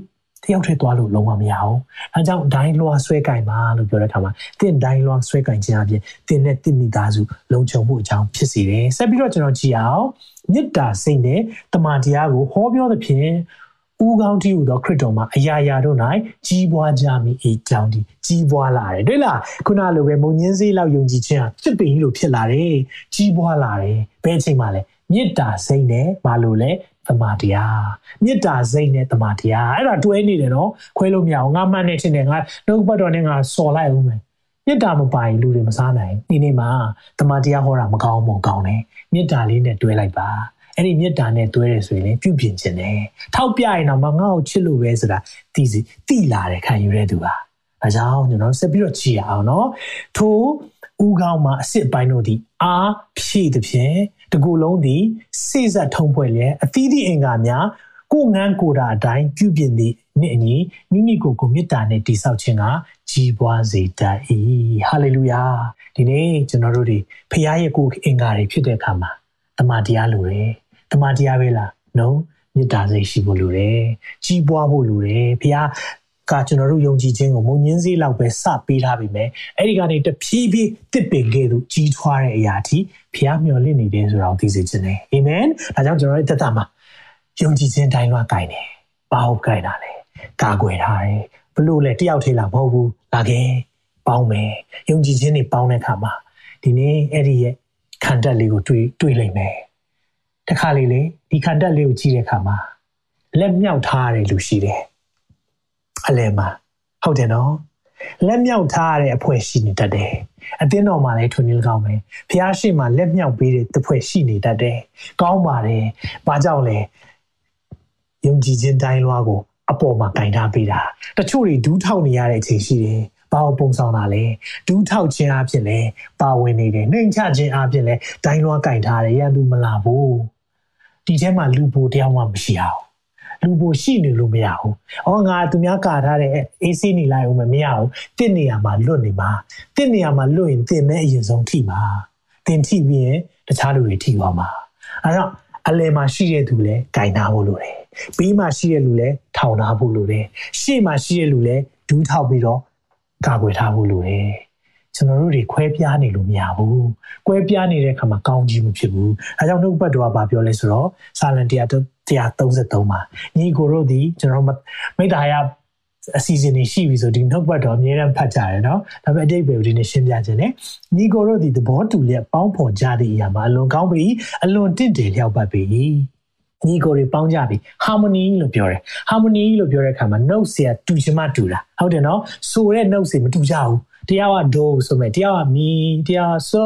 တယောက်ထဲသွားလို့လုံးဝမရအောင်။အဲကြောင့်ဒိုင်းလွှာဆွဲကင်ပါလို့ပြောတဲ့အခါမှာတင့်ဒိုင်းလွှာဆွဲကင်ခြင်းအပြင်တင်နဲ့တင့်မိသားစုလုံခြုံမှုအကြောင်းဖြစ်စေတယ်။ဆက်ပြီးတော့ကျွန်တော်ကြည့်အောင်မေတ္တာစိတ်နဲ့တမန်တရားကိုဟောပြောသဖြင့်ဦးကောင်းတီးဟူသောခရစ်တော်မှာအရာရာတို့၌ကြီးပွားကြမည်အကြောင်းဒီကြီးပွားလာတယ်တွေ့လားခုနလိုပဲမုံညင်းစေးလောက်ယုံကြည်ခြင်းဟာဖြစ်ပင်လို့ဖြစ်လာတယ်ကြီးပွားလာတယ်ဘယ်အချိန်မှလဲမေတ္တာစိတ်နဲ့မလို့လဲ တမာတရားမေတ္တာစိတ်နဲ့တမာတရားအဲ့ဒါတွဲနေတယ်နော်ခွဲလို့မရအောင်ငါမှတ်နေချင်းနဲ့ငါနှုတ်ပတ်တော်နဲ့ငါစော်လိုက်ဦးမယ်မေတ္တာမပိုင်လူတွေမစားနိုင်ဒီနေ့မှာတမာတရားဟောတာမကောင်းဘူးကောင်းတယ်မေတ္တာလေးနဲ့တွဲလိုက်ပါအဲ့ဒီမေတ္တာနဲ့တွဲရဆိုရင်လည်းပြုပြင်ခြင်းတယ်ထောက်ပြရင်တော့မငါ့ကိုချစ်လို့ပဲဆိုတာသိစီသိလာတယ်ခံယူရတဲ့သူပါဒါကြောင့်ကျွန်တော်ဆက်ပြီးတော့ကြည့်ရအောင်နော်ထို ဥကောင်းမှာအစ်စ်ပိုင်းတို့ဒီအားဖြည့်သည်ဖြင့်တကူလုံးသည်စိစက်ထုံးဖွဲ့လျက်အသီးသီးအင်္ဂါများကိုငန်းကိုတာအတိုင်းပြုပြင်သည့်နှစ်အညီမိမိကိုယ်ကိုမေတ္တာနဲ့တည်ဆောက်ခြင်းကကြီးပွားစေတတ်၏ဟာလေလုယာဒီနေ့ကျွန်တော်တို့ဒီဖခင်ရဲ့ကိုယ်အင်္ဂါတွေဖြစ်တဲ့အခါမှာတမန်တရားလိုတယ်တမန်တရားပဲလား no မေတ္တာစိတ်ရှိဖို့လိုတယ်ကြီးပွားဖို့လိုတယ်ဖခင် ကကျွန်တော်တို့ယုံကြည်ခြင်းကိုမုံညင်းစေးလောက်ပဲစပေးထားပြီမယ်အဲ့ဒီကနေတဖြည်းဖြည်းတစ်ပင်ကဲ့သို့ကြီးထွားတဲ့အရာထိဖျားမျှော်လင့်နေတယ်ဆိုတာကိုသိစေခြင်းနဲ့အာမင်ဒါကြောင့်ကျွန်တော်တို့တက်တာမှာယုံကြည်ခြင်းတိုင်းလွှားကြိုင်တယ်ဘာဟုတ်ကြိုင်တာလဲကာကွယ်ထားတယ်ဘလို့လဲတယောက်သေးလားမဟုတ်ဘူးလာခဲ့ပေါင်းမယ်ယုံကြည်ခြင်းတွေပေါင်းတဲ့အခါမှာဒီနေ့အဲ့ဒီရဲ့ခံတက်လေးကိုတွေ့တွေ့လိမ့်မယ်တခါလေလေဒီခံတက်လေးကိုကြည့်တဲ့အခါမှာလက်မြောက်ထားရတယ်လို့ရှိတယ် အလဲမှာဟုတ်တယ်နော်လက်မြောက်ထားရတဲ့အဖွဲ့ရှိနေတတ်တယ်အသင်းတော်မှာလည်းထွန်းနေကောင်းပဲဖះရှိမှလက်မြောက်ပေးတဲ့တစ်ဖွဲ့ရှိနေတတ်တယ်ကောင်းပါတယ်ဘာကြောင့်လဲယုံကြည်ခြင်းတိုင်းလွှားကိုအပေါ်မှာကင်ထားပေးတာတချို့တွေဒူးထောက်နေရတဲ့အချိန်ရှိတယ်ဘာကိုပုံဆောင်တာလဲဒူးထောက်ခြင်းအဖြစ်လဲပါဝင်နေတယ်နှိမ်ချခြင်းအဖြစ်လဲဒိုင်းလွှားကင်ထားတယ်ရန်သူမလာဘူးဒီထဲမှာလူပိုတယောက်မှမရှိအောင် လူပိုရှိနေလို့မရဘူး။အော်ငါသူများကာထားတဲ့အေးဆေးနေလိုက်အောင်မရဘူး။တင့်နေရာမှာလွတ်နေမှာ။တင့်နေရာမှာလွတ်ရင်တင်မဲ့အရင်ဆုံးထိပါ။တင်ထိပြီးရင်တခြားလူတွေထိသွားမှာ။အဲတော့အလယ်မှာရှိတဲ့သူလည်းဂိုင်နာဖို့လိုတယ်။ဘေးမှာရှိတဲ့လူလည်းထောင်ထားဖို့လိုတယ်။ရှေ့မှာရှိတဲ့လူလည်းဒူးထောက်ပြီးတော့ကာကွယ်ထားဖို့လိုတယ်။ကျွန်တော်တို့တွေခွဲပြားနေလို့မရဘူး။ကွဲပြားနေတဲ့အခါမှာကောင်းကြီးမဖြစ်ဘူး။အဲကြောင့်နှုတ်ပတ်တော်ကဘာပြောလဲဆိုတော့စာလံတရား 133မှာညီကိုတို့ဒီကျွန်တော်မိသားရအစီအစဉ်တွေရှိပြီဆိုဒီနှုတ်ဘတ်တော်အမြဲတမ်းဖတ်ကြရတယ်နော်ဒါပေမဲ့အတိတ်ပဲဒီနေ့ရှင်းပြခြင်းနဲ့ညီကိုတို့ဒီသဘောတူလျက်ပေါင်းဖော်ကြတဲ့အရာမှာအလွန်ကောင်းပြီအလွန်တင့်တယ်လျောက်ပတ်ပြီညီကိုတွေပေါင်းကြပြီ harmony လို့ပြောတယ် harmony လို့ပြောတဲ့အခါမှာ note ဆရာတူချင်မှတူတာဟုတ်တယ်နော်ဆိုတဲ့ note စီမတူကြဘူးတရားက do ဆိုမဲ့တရားက mi တရား so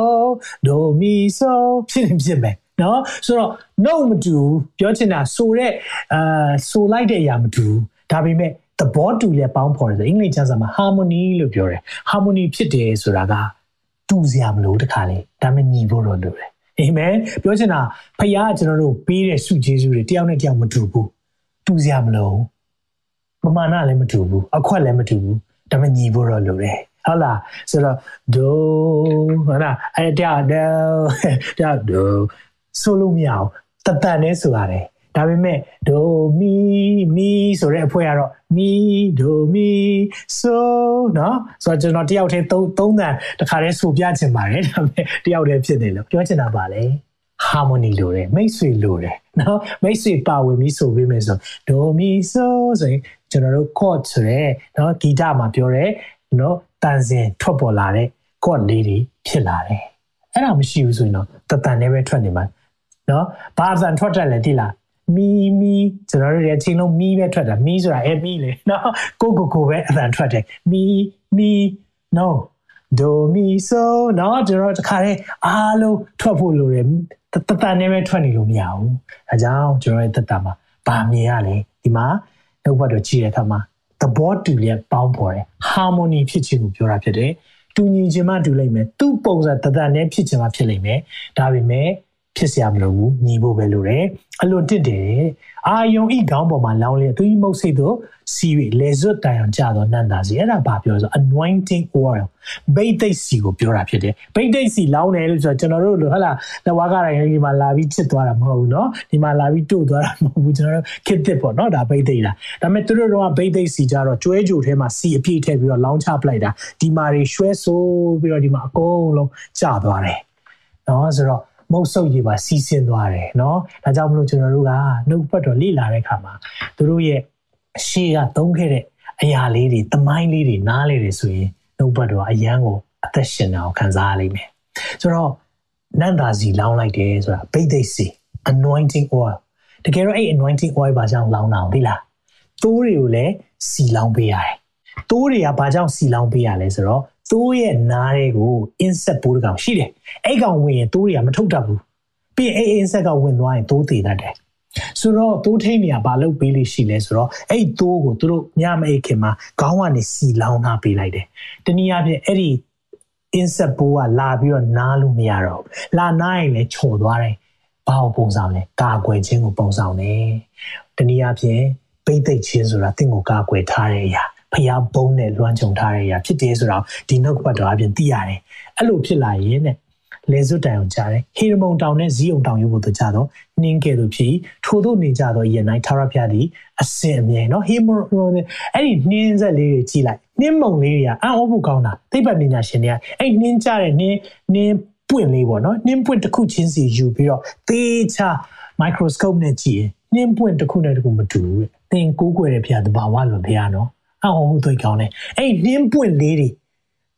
do mi so ဖြစ်နေဖြစ်မယ် နော်ဆိုတော့ no မတူပြောချင်တာဆိုတဲ့အာဆိုလိုက်တဲ့အရာမတူဒါပေမဲ့သဘောတူလဲပေါင်းဖော်တယ်ဆိုအင်္ဂလိပ်ကျမ်းစာမှာ harmony လို့ပြောတယ် harmony ဖြစ်တယ်ဆိုတာကတူစရာမလိုတခါလေဒါမှညီဖို့တော့လိုတယ်အာမင်ပြောချင်တာဖခင်ကကျွန်တော်တို့ပေးတဲ့ဆုကျေးဇူးတွေတယောက်နဲ့တယောက်မတူဘူးတူစရာမလိုပမာဏလည်းမတူဘူးအခွက်လည်းမတူဘူးဒါမှညီဖို့တော့လိုတယ်ဟုတ်လားဆိုတော့ဒိုဟုတ်လားအဲ့တရားဒိုတရားဒို ဆိုလို့မရအောင်တတန်နဲ့ဆိုရတယ်ဒါပေမဲ့ဒိုမီမီဆိုတဲ့အဖွဲ့ကတော့မီဒိုမီဆိုနော်ဆိုတော့ကျွန်တော်တယောက်တည်းသုံးသုံးတန်တခါတည်းဆိုပြချင်ပါတယ်ဒါပေမဲ့တယောက်တည်းဖြစ်နေလို့ပြောချင်တာပါလေ harmony လိုတယ်မိတ်ဆွေလိုတယ်နော်မိတ်ဆွေပါဝင်ပြီးဆိုပေးမယ်ဆိုဒိုမီဆိုဆိုရင်ကျွန်တော်တို့ chord ဆိုရဲနော်ဂီတမှာပြောရဲနော်တန်စင်ထွက်ပေါ်လာတဲ့ chord လေးတွေဖြစ်လာတယ်အဲ့ဒါမရှိဘူးဆိုရင်တော့တတန်နဲ့ပဲထွက်နေမှာ နော်ဘာဇန်ထွက်တက်လဲတိလားမီမီကျွန်တော်တို့ရဲ့ချင်းလုံးမီပဲထွက်တာမီဆိုတာအဲမီလေနော်ကိုကိုကိုပဲအသံထွက်တယ်မီမီ no ဒိုမီဆိုနော်ကျွန်တော်တခါတည်းအားလုံးထွက်ဖို့လိုတယ်တတတနဲ့ပဲထွက်နေလို့မရဘူးအဲကြောင့်ကျွန်တော်ရဲ့တက်တာမှာဗာမြင်ရလေဒီမှာနှုတ်ဘတ်တော့ကြည့်တဲ့အခါမှာသဘောတူလျက်ပေါင်းပေါ်တယ် harmony ဖြစ်ခြင်းကိုပြောတာဖြစ်တယ်တူညီခြင်းမှတူလိမ့်မယ်သူ့ပုံစံတသက်နဲ့ဖြစ်ခြင်းမှဖြစ်လိမ့်မယ်ဒါပေမဲ့ ဖြစ်စရာမလိုဘူးညီဖို့ပဲလိုတယ်အလွန်တစ်တယ်အာယုံဤခေါင်းပေါ်မှာလောင်းလေသူဤမုတ်စိတ်တို့စီရီလေဇွတ်တိုင်အောင်ကြာတော့နန္တာစီအဲ့ဒါဘာပြောဆို anointing oil ဘိတ်သိက်စီကိုပြောတာဖြစ်တယ်ဘိတ်သိက်စီလောင်းတယ်လို့ဆိုတော့ကျွန်တော်တို့လိုဟလာလဝါကတိုင်းဒီမှာလာပြီးချစ်သွားတာမဟုတ်ဘူးเนาะဒီမှာလာပြီးတို့သွားတာမဟုတ်ဘူးကျွန်တော်တို့ခစ်တစ်ပေါ့เนาะဒါဘိတ်သိက်လားဒါပေမဲ့သူတို့တော့ဘိတ်သိက်စီကြတော့ကျွဲကြိုထဲမှာစီအပြည့်ထည့်ပြီးတော့လောင်းချပလိုက်တာဒီမှာတွေရွှဲဆိုးပြီးတော့ဒီမှာအကုန်လုံးကျသွားတယ်เนาะဆိုတော့ မုတ်ဆုပ်ကြီးပါစီးဆင်းသွားတယ်เนาะဒါကြောင့်မလို့ကျွန်တော်တို့ကနှုတ်ပတ်တော်လေ့လာတဲ့အခါမှာသူတို့ရဲ့အရှိကသုံးခဲ့တဲ့အရာလေးတွေတမိုင်းလေးတွေနားလေတွေဆိုရင်နှုတ်ပတ်တော်အရန်ကိုအသက်ရှင်တာကိုခံစားရလိမ့်မယ်ဆိုတော့နန္တာစီလောင်းလိုက်တယ်ဆိုတာဘိတ်သိက်စီ anointing oil တကယ်တော့အဲ့ anointing oil ဘာကြောင့်လောင်းတာလဲလားသိုးတွေကိုလည်းစီလောင်းပေးရတယ်သိုးတွေကဘာကြောင့်စီလောင်းပေးရလဲဆိုတော့ သိုးရဲ့နားတွေကို insect ပိုးတစ်ကောင်ရှိတယ်အဲ့ကောင်ဝင်ရင်သိုးတွေကမထုတ်တတ်ဘူးပြီးရင်အဲ့ insect ကဝင်သွားရင်သိုးသေးတတ်တယ်ဆိုတော့သိုးထိန်နေရဘာလုပ်ပေးလို့ရှိလဲဆိုတော့အဲ့သိုးကိုသူတို့ညမအိတ်ခင်မှာခေါင်းကနေစီလောင်းထားပေးလိုက်တယ်တနည်းအားဖြင့်အဲ့ဒီ insect ပိုးကလာပြီးတော့နားလို့မရတော့ဘူးလာနားရင်လည်းချော်သွားတယ်ဘာကိုပုံဆောင်လဲကာကွယ်ခြင်းကိုပုံဆောင်တယ်တနည်းအားဖြင့်ပိတ်သိက်ခြင်းဆိုတာတင့်ကိုကာကွယ်ထားတဲ့အရာ ဖျားဘုံနဲ့လွမ်းခြုံထားတဲ့အရာဖြစ်တယ်ဆိုတော့ဒီနောက်ကပတ်တော်အပြင်သိရတယ်အဲ့လိုဖြစ်လာရင်တဲ့လေစွတ်တိုင်အောင်ကြားတယ်ဟေရမုန်တောင်နဲ့ဇီးုံတောင်ရုပ်ကိုသူကြားတော့နှင်းကဲ့သို့ဖြစ်ထို့သို့နေကြတော့ယနေ့သာရဖျားသည်အစင်အမြဲနော်ဟေမုန်အဲ့ဒီနှင်းဆက်လေးတွေကြီးလိုက်နှင်းမုန်လေးတွေကအံ့ဩဖို့ကောင်းတာသိပ္ပံပညာရှင်တွေကအဲ့နှင်းကြတဲ့နှင်းနှင်းပွင့်လေးပေါ့နော်နှင်းပွင့်တစ်ခုချင်းစီယူပြီးတော့သေချာ microscope နဲ့ကြည့်ရင်နှင်းပွင့်တစ်ခုနဲ့တစ်ခုမတူဘူးတဲ့သင်ကိုးကွယ်တဲ့ဖျားတဘာဝလွန်ဖျားနော် အံ့ဩမှုသိကောင်းတယ်အဲ့နှင်းပွင့်လေးတွေ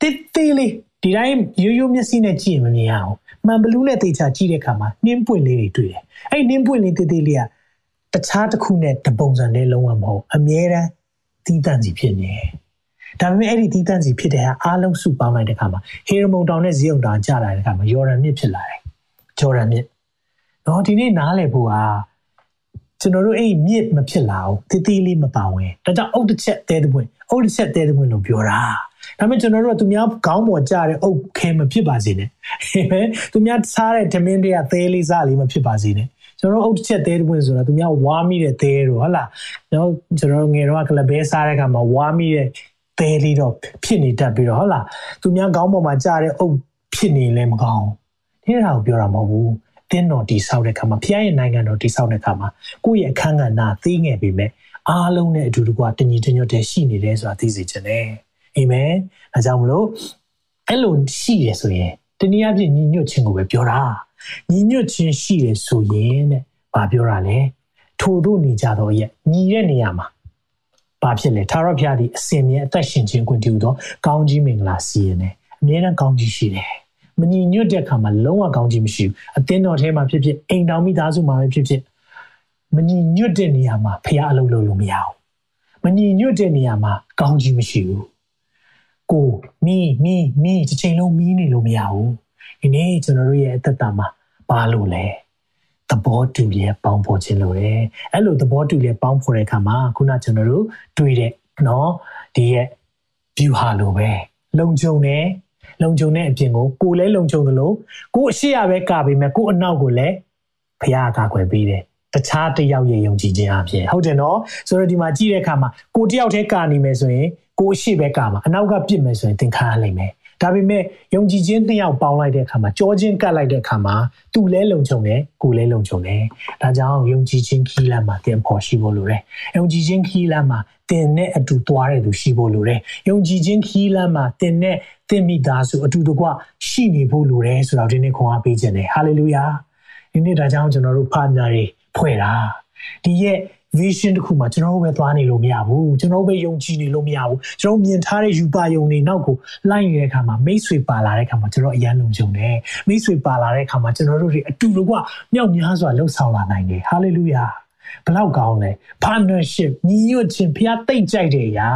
တိတ်သေးလေးဒီတိုင်းရိုးရိုးမျက်စိနဲ့ကြည့်ရင်မမြင်ရအောင်မှန်ဘလူးနဲ့သေချာကြည့်တဲ့အခါမှာနှင်းပွင့်လေးတွေတွေ့တယ်အဲ့နှင်းပွင့်လေးတေးသေးလေးကတခြားတစ်ခုနဲ့တပုံစံနဲ့လုံးဝမဟုတ်အမြဲတမ်းတီးတန့်စီဖြစ်နေတယ်ဒါပေမဲ့အဲ့ဒီတီးတန့်စီဖြစ်တဲ့ဟာအားလုံးစုပေါင်းလိုက်တဲ့အခါမှာဟေရမုန်တောင်နဲ့ဇီယုန်တောင်ကျလာတဲ့အခါမှာယော်ဒန်မြစ်ဖြစ်လာတယ်ဂျော်ဒန်မြစ်တော့ဒီနေ့နားလည်ဖို့ဟာ ကျွန်တော်တို့အဲ့မြစ်မဖြစ်လာဘူးတီးတီးလေးမပါဝင်ဒါကြောင့်အုတ်တစ်ချက်တဲတဲ့ပွင့်အုတ်တစ်ချက်တဲတဲ့ပွင့်လို့ပြောတာဒါပေမဲ့ကျွန်တော်တို့ကသူများခေါင်းပေါ်ကျတဲ့အုတ်ခဲမဖြစ်ပါစေနဲ့သူများစားတဲ့ဓမင်းတွေကသဲလေးစားလေးမဖြစ်ပါစေနဲ့ကျွန်တော်အုတ်တစ်ချက်သဲတဲ့ပွင့်ဆိုတာသူများဝါမိတဲ့သဲတို့ဟုတ်လားကျွန်တော်ကျွန်တော်ငယ်တော့ကလဘဲစားတဲ့အခါမှာဝါမိတဲ့သဲလေးတော့ဖြစ်နေတတ်ပြီးတော့ဟုတ်လားသူများခေါင်းပေါ်မှာကျတဲ့အုတ်ဖြစ်နေလဲမကောင်းဒီဟာကိုပြောတာမဟုတ်ဘူး တင်းတော်တိဆောက်တဲ့ခါမှာဖျားရဲ့နိုင်ငံတော်တိဆောက်တဲ့ခါမှာကိုယ့်ရဲ့အခန်းကဏ္ဍသိငယ်ပေမဲ့အားလုံးနဲ့အတူတကွတညီတညွတ်တည်းရှိနေတယ်ဆိုတာသိစေချင်တယ်အာမင်ဒါကြောင့်မလို့အဲ့လိုရှိရဆိုရင်တနည်းအားဖြင့်ညီညွတ်ခြင်းကိုပဲပြောတာညီညွတ်ခြင်းရှိရဆိုရင်တဲ့ဘာပြောတာလဲထို့သို့နေကြတော့ရဲ့ညီတဲ့နေရာမှာဘာဖြစ်လဲသာရဖျားဒီအစင်မြဲအသက်ရှင်ခြင်းခွင့်တည်သောကောင်းကြီးမင်္ဂလာစီရင်တယ်အမြဲတမ်းကောင်းကြီးရှိတယ် မညီညွတ်တဲ့အခါမှာလုံးဝကောင်းခြင်းမရှိဘူးအသင်းတော်ထဲမှာဖြစ်ဖြစ်အိမ်တော်မိသားစုမှာပဲဖြစ်ဖြစ်မညီညွတ်တဲ့နေရာမှာဖះအလုပ်လုပ်လို့မရဘူးမညီညွတ်တဲ့နေရာမှာကောင်းခြင်းမရှိဘူးကိုမီမီမီတစ်ချိန်လုံးမီးနေလို့မရဘူးဒီနေ့ကျွန်တော်တို့ရဲ့အသက်တာမှာပါလို့လဲသဘောတူလျက်ပေါင်းဖော်ခြင်းလို့ရတယ်။အဲ့လိုသဘောတူလျက်ပေါင်းဖော်တဲ့အခါမှာခုနကျွန်တော်တို့တွေ့တဲ့နော်ဒီရဲ့ view ဟာလိုပဲလုံခြုံတယ် လုံခြုံတဲ့အပြင်ကိုကိုလည်းလုံခြုံသလိုကိုအရှိရပဲကပေးမယ်ကိုအနောက်ကိုလည်းဖရားကာကွယ်ပေးတယ်တခြားတယောက်ရဲ့ယုံကြည်ခြင်းအပြင်ဟုတ်တယ်နော်ဆိုတော့ဒီမှာကြည့်တဲ့အခါမှာကိုတယောက်တည်းကာနေမယ်ဆိုရင်ကိုအရှိပဲကာမှာအနောက်ကပြစ်မယ်ဆိုရင်သင်ခါရလိမ့်မယ် ဒါပေမဲ့ယုံကြည်ခြင်းနှစ်ယောက်ပေါင်းလိုက်တဲ့အခါမှာကြောချင်းကတ်လိုက်တဲ့အခါမှာသူလဲလုံခြုံတယ်ကိုလဲလုံခြုံတယ်ဒါကြောင့်ယုံကြည်ခြင်းခီးလမ်းမှာသင်ဖို့ရှိဖို့လိုတယ်ယုံကြည်ခြင်းခီးလမ်းမှာသင်နဲ့အတူသွားတဲ့သူရှိဖို့လိုတယ်ယုံကြည်ခြင်းခီးလမ်းမှာသင်နဲ့သင်မိသားစုအတူတကွရှိနေဖို့လိုတယ်ဆိုတော့ဒီနေ့ခွန်အားပေးခြင်းတယ်ဟာလေလုယာဒီနေ့ဒါကြောင့်ကျွန်တော်တို့ဖာညာတွေဖွဲ့တာဒီရဲ့ vision တစ်ခုမှာကျွန်တော်တို့ပဲသွားနေလို့မရဘူးကျွန်တော်တို့ပဲယုံကြည်နေလို့မရဘူးကျွန်တော်မြင်ထားတဲ့ယူပါယုံတွေနောက်ကိုလိုက်နေတဲ့အခါမှာမိတ်ဆွေပါလာတဲ့အခါမှာကျွန်တော်အရန်လုံခြုံတယ်မိတ်ဆွေပါလာတဲ့အခါမှာကျွန်တော်တို့တွေအတူတကွမြောက်များစွာလှုပ်ဆောင်လာနိုင်တယ်ဟာလေလုယာဘလောက်ကောင်းလဲ partnership ညီညွတ်ခြင်းဖျားသိမ့်ကြိုက်တဲ့အရာ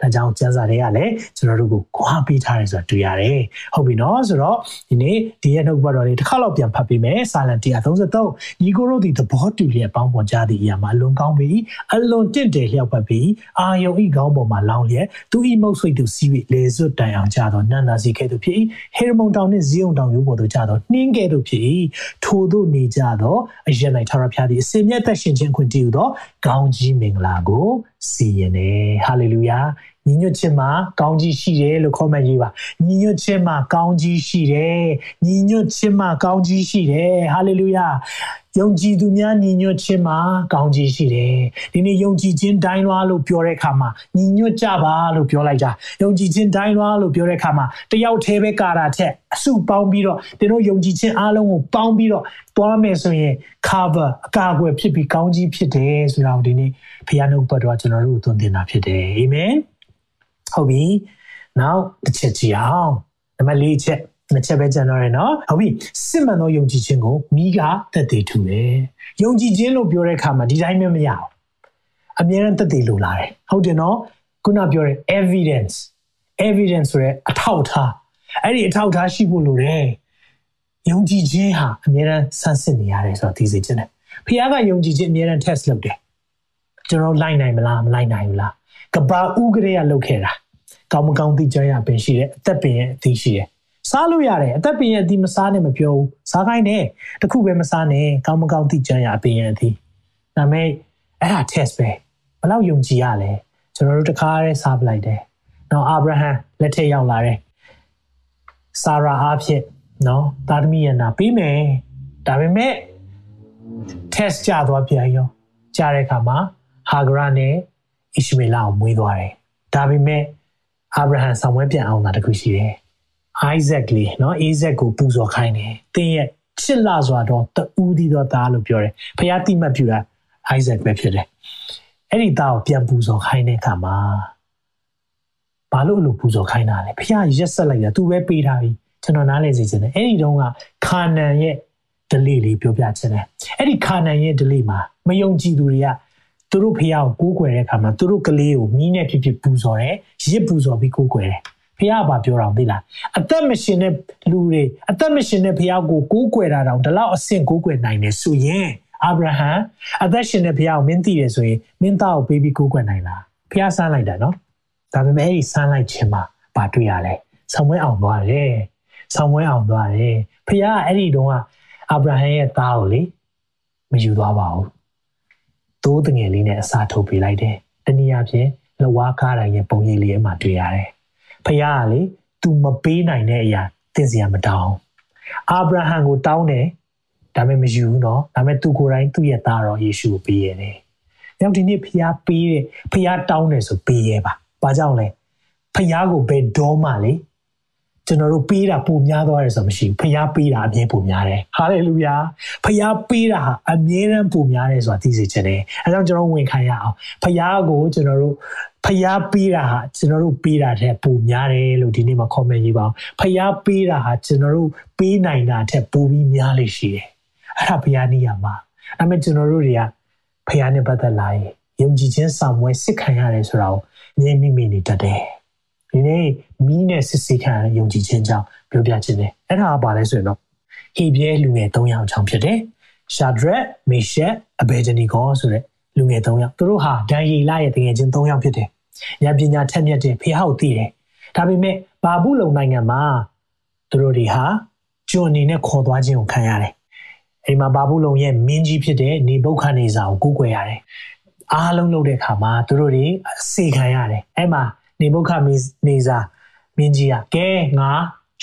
ဒါကြောင့်ကျမ်းစာတွေကလည်းကျွန်တော်တို့ကိုခွာပေးထားတယ်ဆိုတာတွေ့ရတယ်ဟုတ်ပြီနော်ဆိုတော့ဒီနေ့ဒီရဲ့နှုတ်ဘတ်တော်လေးတစ်ခါတော့ပြန်ဖတ်ပေးမယ်စာလံ133ညီကိုတို့ဒီသဘောတူလျက်ပေါင်းပေါ်ကြသည့်အရာမှာအလွန်ကောင်းပြီအလွန်တင့်တယ်လျှောက်ပတ်ပြီအာယုံဤကောင်းပေါ်မှာလောင်းလျက်သူဤမုတ်ဆိတ်သူစီး၍လေစွတ်တန်အောင်ကြသောနန္နာစီကဲ့သို့ဖြစ်၏ဟေရမုန်တောင်နှင့်ဇီးုံတောင်ရိုးပေါ်သို့ကြသောနှင်းကဲ့သို့ဖြစ်၏ထိုသို့နေကြသောအရ၌ထာဝရဘုရားသည်အစင်မြတ်သက်ရှင်ခြင်းခွင့်တည်ဟူသောကောင်းကြီးမင်္ဂလာကိုစီရင်တယ်ဟာလေလုယာ ညီညွတ်ခြင်းမှာကောင်းကြီးရှိတယ်လို့ comment ရေးပါညီညွတ်ခြင်းမှာကောင်းကြီးရှိတယ်ညီညွတ်ခြင်းမှာကောင်းကြီးရှိတယ်ဟာလေလုယာယုံကြည်သူများညီညွတ်ခြင်းမှာကောင်းကြီးရှိတယ်ဒီနေ့ယုံကြည်ခြင်းတိုင်းလွားလို့ပြောတဲ့အခါမှာညီညွတ်ကြပါလို့ပြောလိုက်တာယုံကြည်ခြင်းတိုင်းလွားလို့ပြောတဲ့အခါမှာတယောက်တည်းပဲကာတာထက်အစုပေါင်းပြီးတော့သင်တို့ယုံကြည်ခြင်းအားလုံးကိုပေါင်းပြီးတော့တွားမယ်ဆိုရင် cover အကာအကွယ်ဖြစ်ပြီးကောင်းကြီးဖြစ်တယ်ဆိုတာကိုဒီနေ့ဖခင်နှုတ်ပတ်တော်ကျွန်တော်တို့သွန်သင်တာဖြစ်တယ်အာမင် ဟုတ်ပြီနောက်တစ်ချက်ကြည့်အောင်နံပါတ်၄ချက်နှစ်ချက်ပဲကျန်တော့ရနော်ဟုတ်ပြီစစ်မှန်သောယုံကြည်ခြင်းကိုမိကသက်သေထူတယ်ယုံကြည်ခြင်းလို့ပြောတဲ့အခါမှာဒီတိုင်းပဲမရအောင်အမြဲတမ်းသက်သေလိုလာတယ်ဟုတ်တယ်နော်ခုနပြောတဲ့ evidence evidence ဆိုရဲအထောက်အထားအဲ့ဒီအထောက်အထားရှိဖို့လိုတယ်ယုံကြည်ခြင်းဟာအမြဲတမ်းဆန်းစစ်နေရတယ်ဆိုတော့သိစေချင်တယ်ဖခင်ကယုံကြည်ခြင်းအမြဲတမ်း test လုပ်တယ်ကျွန်တော်လိုက်နိုင်မလားမလိုက်နိုင်ဘူးလား ကဘာဥကရေကလုတ်ခဲ့တာကောင်းမကောင်းသိကြရပင်ရှိတယ်အသက်ပင်ရဲ့အသိရှိတယ်စားလို့ရတယ်အသက်ပင်ရဲ့အသိမစားနဲ့မပြောဘူးစားခိုင်းတယ်တခုပဲမစားနဲ့ကောင်းမကောင်းသိကြရပင်ရဲ့အသိဒါမဲ့အဲ့ဒါ test ပဲဘယ်လောက်ယုံကြည်ရလဲကျွန်တော်တို့တခါတည်းစားပလိုက်တယ်နော်အာဗြဟံလက်ထက်ရောက်လာတယ်ဆာရာအားဖြင့်နော်တာသမီးရနာပြီးမယ်ဒါပေမဲ့ test ကြသွားပြန်ရောကြားတဲ့အခါမှာဟာဂရနဲ့ ဣရှမေလကိုမွေးသွားတယ်။ဒါပေမဲ့အာဗြဟံဆောင်ဝဲပြန်အောင်တာတခုရှိတယ်။ Isaac လေးနော် Isaac ကိုပူဇော်ခိုင်းတယ်။တင်းရဲ့ချစ်လာစွာတော့တူးသီးသောသားလို့ပြောတယ်။ဖခင်တိမှတ်ပြတာ Isaac ပဲဖြစ်တယ်။အဲ့ဒီသားကိုပြန်ပူဇော်ခိုင်းတဲ့အခါမှာဘာလို့လို့ပူဇော်ခိုင်းတာလဲ။ဖခင်ရက်ဆက်လိုက်တာသူပဲပေးထားပြီ။ကျွန်တော်နားလည်စေချင်တယ်။အဲ့ဒီတုန်းကခါနန်ရဲ့ဒလေးလေးပြောပြချင်တယ်။အဲ့ဒီခါနန်ရဲ့ဒလေးမှာမယုံကြည်သူတွေက သူတို့ဖះကိုကိုးကွယ်တဲ့အခါမှာသူတို့ကလေးကိုမီးနဲ့ဖြစ်ဖြစ်ပူဇော်တယ်ရစ်ပူဇော်ပြီးကိုးကွယ်တယ်ဖះကပြောတာသိလားအသက်မရှင်တဲ့လူတွေအသက်မရှင်တဲ့ဖះကိုကိုးကွယ်တာတောင်ဒီလောက်အဆင့်ကိုးကွယ်နိုင်တယ်ဆိုရင်အာဗြဟံအသက်ရှင်တဲ့ဖះကိုမင်းသိတယ်ဆိုရင်မင်းသားကိုပေးပြီးကိုးကွယ်နိုင်လားဖះဆန်းလိုက်တာနော်ဒါပေမဲ့အဲ့ဒီဆန်းလိုက်ခြင်းမှာဘာတွေ့ရလဲဆောင်းဝဲအောင်သွားတယ်ဆောင်းဝဲအောင်သွားတယ်ဖះကအဲ့ဒီတုန်းကအာဗြဟံရဲ့သားကိုလေမယူသွားပါဘူး သိုးတငယ်လေးနဲ့အစာထုတ်ပေးလိုက်တယ်။တနည်းအားဖြင့်လဝါကားတိုင်းရဲ့ပုံရိပ်လေးအမှတွေ့ရတယ်။ဖခင်ကလေ तू မပေးနိုင်တဲ့အရာသိစရာမတောင်း။အာဗြဟံကိုတောင်းတယ်ဒါပေမဲ့မယူဘူးနော်။ဒါပေမဲ့သူကိုယ်တိုင်သူ့ရဲ့သားတော်ယေရှုကိုပေးရတယ်။နောက်ဒီနေ့ဖခင်ပေးတယ်ဖခင်တောင်းတယ်ဆိုပေးရပါ။ဘာကြောင့်လဲ။ဖခင်ကိုဘယ်တော့မှလေ ကျွန်တော်တို့ပေးတာပုံများသွားတယ်ဆိုမရှိဘူးဖျားပေးတာအမြဲပုံများတယ်ဟာလေလုယာဖျားပေးတာဟာအမြဲတမ်းပုံများတယ်ဆိုတာသိစေချင်တယ်အဲကြောင့်ကျွန်တော်ဝင်ခံရအောင်ဖျားကိုကျွန်တော်တို့ဖျားပေးတာဟာကျွန်တော်တို့ပေးတာထက်ပုံများတယ်လို့ဒီနေ့မှာ comment ရေးပါအောင်ဖျားပေးတာဟာကျွန်တော်တို့ပေးနိုင်တာထက်ပိုပြီးများလေရှိတယ်အဲ့ဒါဖျားနေရမှာဒါပေမဲ့ကျွန်တော်တို့တွေကဖျားနဲ့ပတ်သက်လာရင်ယုံကြည်ခြင်းဆောင်မွဲစစ်ခံရတယ်ဆိုတာကိုမြင်မိမိနေတတ်တယ်ဒီနေ့ မီးနဲ့စစ်စစ်ခံယုံကြည်ခြင်းကြောင့်ပြောပြခြင်းတယ်အဲ့ဒါကဘာလဲဆိုရင်တော့ဟေဘရဲလူငယ်၃ယောက်အကြောင်းဖြစ်တယ်ရှာဒရက်မေရှက်အဘေဒနီဂေါဆိုတဲ့လူငယ်၃ယောက်သူတို့ဟာဒန်ယေလရဲ့တကယ်ချင်း၃ယောက်ဖြစ်တယ်ဉာဏ်ပညာထက်မြက်တဲ့ဖေဟောက်သိတယ်ဒါပေမဲ့ဘာဘူးလုံနိုင်ငံမှာသူတို့တွေဟာကျွန်းအနေနဲ့ခေါ်သွားခြင်းကိုခံရတယ်အိမ်မှာဘာဘူးလုံရဲ့မင်းကြီးဖြစ်တဲ့နေဘုခနေစာကိုကူးကွယ်ရတယ်အားလုံးလုပ်တဲ့အခါမှာသူတို့တွေအစေခံရတယ်အဲ့မှာနေဘုခနေစာ မင်းကြီးကကဲငါ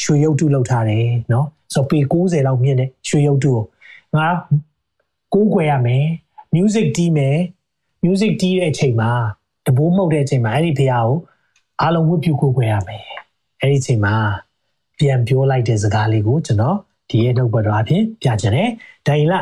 ရွှေရုပ်တုလောက်ထားတယ်နော်ဆိုပေ60လောက်မြင့်တဲ့ရွှေရုပ်တုကိုငါကိုးကွယ်ရမယ် music တီးမယ် music တီးတဲ့အချိန်မှာတဘိုးမှုတ်တဲ့အချိန်မှာအဲ့ဒီဖះကိုအားလုံးဝတ်ပြုကိုးကွယ်ရမယ်အဲ့ဒီအချိန်မှာပြန်ပြောလိုက်တဲ့စကားလေးကိုကျွန်တော်ဒီရဲ့နှုတ်ဘတော်အဖြစ်ပြချင်တယ်ဒိုင်လ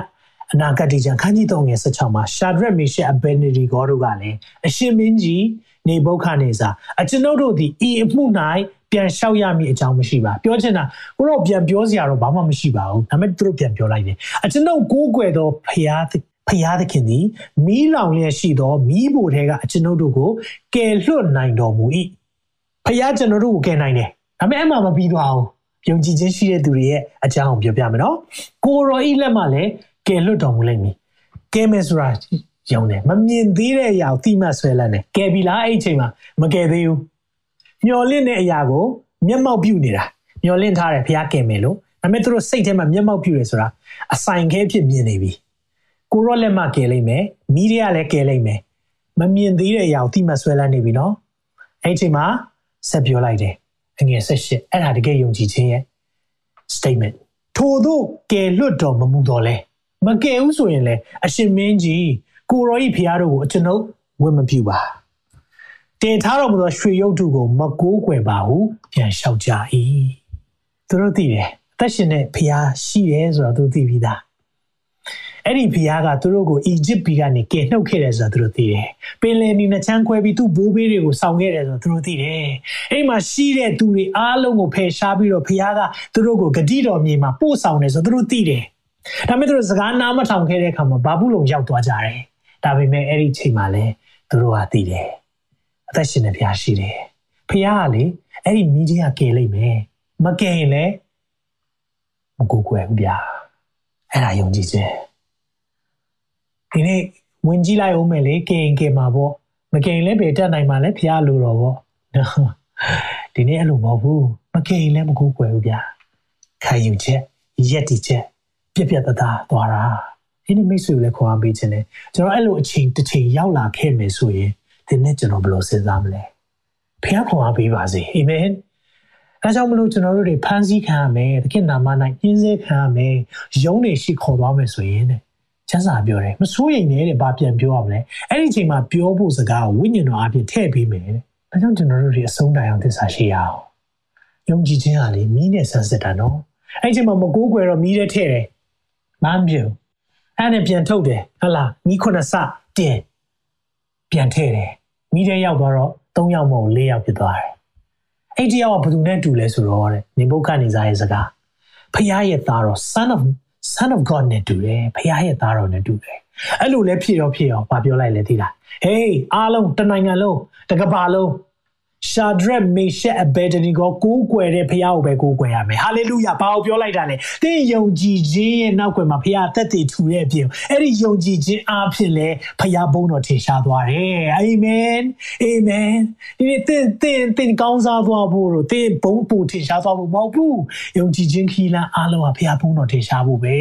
အနာဂတ်ကြံခန်းကြီး3ငယ်16မှာရှာဒရက်မေရှက်အဘယ်နီဒီဂေါတို့ကလည်းအရှင်မင်းကြီးနေဘုခနေစာအကျွန်ုပ်တို့သည်ဤအမှု၌ ပြန်လျှောက်ရမည်အကြောင်းမရှိပါပြောချင်တာကိုတော့ပြန်ပြောစရာတော့ဘာမှမရှိပါဘူးဒါပေမဲ့သူတို့ပြန်ပြောလိုက်တယ်အကျွန်ုပ်ကိုးကွယ်သောဖရာဖျားသခင်သည်မီးလောင်လျက်ရှိသောမီးဘိုထဲကအကျွန်ုပ်တို့ကိုကယ်လွတ်နိုင်တော်မူ၏ဖျားကျွန်တော်တို့ကိုကယ်နိုင်တယ်ဒါပေမဲ့အမှမပြီးသွားဘူးယုံကြည်ခြင်းရှိတဲ့သူတွေရဲ့အကြောင်းကိုပြောပြမယ်နော်ကိုရောဤလက်မှလည်းကယ်လွတ်တော်မူလိမ့်မည်ကယ်မယ်ဆိုတာယုံတယ်မမြင်သေးတဲ့အရာကိုတိမှတ်ဆွဲလန်းတယ်ကယ်ပြီလားအဲ့ဒီအချိန်မှာမကယ်သေးဘူး မျော်လင့်တဲ့အရာကိုမျက်မှောက်ပြုနေတာမျော်လင့်ထားတယ်ဖျားကယ်မယ်လို့ဒါပေမဲ့သူတို့စိတ်ထဲမှာမျက်မှောက်ပြုတယ်ဆိုတာအဆိုင်ခဲဖြစ်မြင်နေပြီကိုရောလက်မှကယ်လိုက်မယ်မီးတွေကလည်းကယ်လိုက်မယ်မမြင်သေးတဲ့အရာကိုတိမှတ်ဆွဲလန်းနေပြီနော်အဲ့ဒီအချိန်မှာဆက်ပြောလိုက်တယ်အငယ်ဆက်ရှစ်အဲ့ဒါတကယ်ယုံကြည်ခြင်းရဲ့ statement ထို့သောကယ်လွတ်တော်မမူတော်လဲမကယ်ဘူးဆိုရင်လေအရှင်မင်းကြီးကိုရောဤဖျားတို့ကိုအကျွန်ုပ်ဝတ်မပြုပါ တင်ထားတော်မူသောရွှေရုပ်တုကိုမကိုးကွယ်ပါဟုပြန်လျှောက်ကြ၏သူတို့သိတယ်အသက်ရှင်တဲ့ဖျားရှိတယ်ဆိုတော့သူသိပြီးသားအဲ့ဒီဖျားကသူတို့ကိုအီဂျစ်ပြည်ကနေကယ်နှုတ်ခဲ့တယ်ဆိုတော့သူတို့သိတယ်။ပင်လယ်နီနဲ့ချမ်းခွဲပြီးသူ့ဘိုးဘေးတွေကိုဆောင်ခဲ့တယ်ဆိုတော့သူတို့သိတယ်။အဲ့မှာရှိတဲ့သူတွေအားလုံးကိုဖယ်ရှားပြီးတော့ဖျားကသူတို့ကိုဂတိတော်မြေမှာပို့ဆောင်တယ်ဆိုတော့သူတို့သိတယ်။ဒါပေမဲ့သူတို့စကားနားမထောင်ခဲ့တဲ့အခါမှာဘာဘူးလုံရောက်သွားကြတယ်။ဒါပေမဲ့အဲ့ဒီချိန်မှာလည်းသူတို့ကသိတယ်။ အသက်ရှင်တဲ့ဖျားရှိတယ်။ဖျားကလေအဲ့ဒီမီဒီယာကယ်လိုက်မယ်။မကယ်ရင်လည်းမကူကွယ်ဘူးဗျာ။အဲ့ဒါယုံကြည်ခြင်း။ဒီနေ့ဝင်ကြည့်လိုက်အောင်မယ်လေကင်ကင်မှာပေါ့မကင်လည်းပဲတက်နိုင်မှာလည်းဖျားလို့တော့ပေါ့ဒီနေ့အဲ့လိုမဟုတ်ဘူးမကင်လည်းမကူကွယ်ဘူးဗျာခံယူချက်ရက်တီချက်ပြက်ပြက်တသားသွားတာဒီနေ့မိတ်ဆွေလည်းခေါ်အားပေးခြင်းလေကျွန်တော်အဲ့လိုအချိန်တစ်ချိန်ရောက်လာခဲ့မယ်ဆိုရင် ဒီနေ့ကျွန်တော်ဘယ်လိုစဉ်းစားမလဲဖျားခေါ်အားပေးပါစေအာမင်အဲကြောင့်မလို့ကျွန်တော်တို့တွေဖန်ဆီးခံရမယ်တခင်နာမ၌ညှင်းဆဲခံရမယ်ယုံနေရှိခေါ်သွားမယ်ဆိုရင်တဲ့ချမ်းသာပြောတယ်မစိုးရိမ်နဲ့တဲ့ဘာပြန်ပြောရမလဲအဲ့ဒီအချိန်မှာပြောဖို့စကားကိုဝိညာဉ်တော်အပြင်ထည့်ပေးမယ်တဲ့ဒါကြောင့်ကျွန်တော်တို့ဒီအဆုံးတိုင်အောင်သစ္စာရှိရအောင်ယုံကြည်ခြင်းဟာလေမီးနဲ့ဆန်းစစ်တာနော်အဲ့ဒီအချိန်မှာမကိုးကွယ်တော့မီးနဲ့ထည့်တယ်မမ်းပြုအဲ့နဲ့ပြန်ထုတ်တယ်ဟလာမီးခုနှစ်စတင် ပြန်ထည့်တယ်မီးထဲရောက်သွားတော့၃ယောက်မဟုတ်၄ယောက်ဖြစ်သွားတယ်အဲ့ဒီယောက်ကဘယ်သူနဲ့တူလဲဆိုတော့တဲ့နေဘုခတ်နေစားရဲ့စကားဖခင်ရဲ့သားတော် son of son of god နဲ့တူတယ်ဖခင်ရဲ့သားတော်နဲ့တူတယ်အဲ့လိုလဲဖြစ်ရောဖြစ်ရောဘာပြောလိုက်လဲသိလား hey အားလုံးတနိုင်ငံလုံးတကဘာလုံး ရှာဒရက်မေရှက်အဘယ်ဒနီကိုကိုးကွယ်တဲ့ဖခင်ကိုပဲကိုးကွယ်ရမယ်ဟာလေလုယာဘာကိုပြောလိုက်တာလဲသင်ယုံကြည်ခြင်းရဲ့နောက်ွယ်မှာဖခင်အသက်တည်ထူတဲ့အပြင်အဲ့ဒီယုံကြည်ခြင်းအားဖြင့်လဲဖခင်ဘုန်းတော်ထင်ရှားသွားတယ်အာမင်အာမင်ဒီနေ့သင်သင်သင်ကောင်းစားသွားဖို့လို့သင်ဘုန်းပူထင်ရှားသွားဖို့မဟုတ်ဘူးယုံကြည်ခြင်းခီးလန်းအားလုံးကဖခင်ဘုန်းတော်ထင်ရှားဖို့ပဲ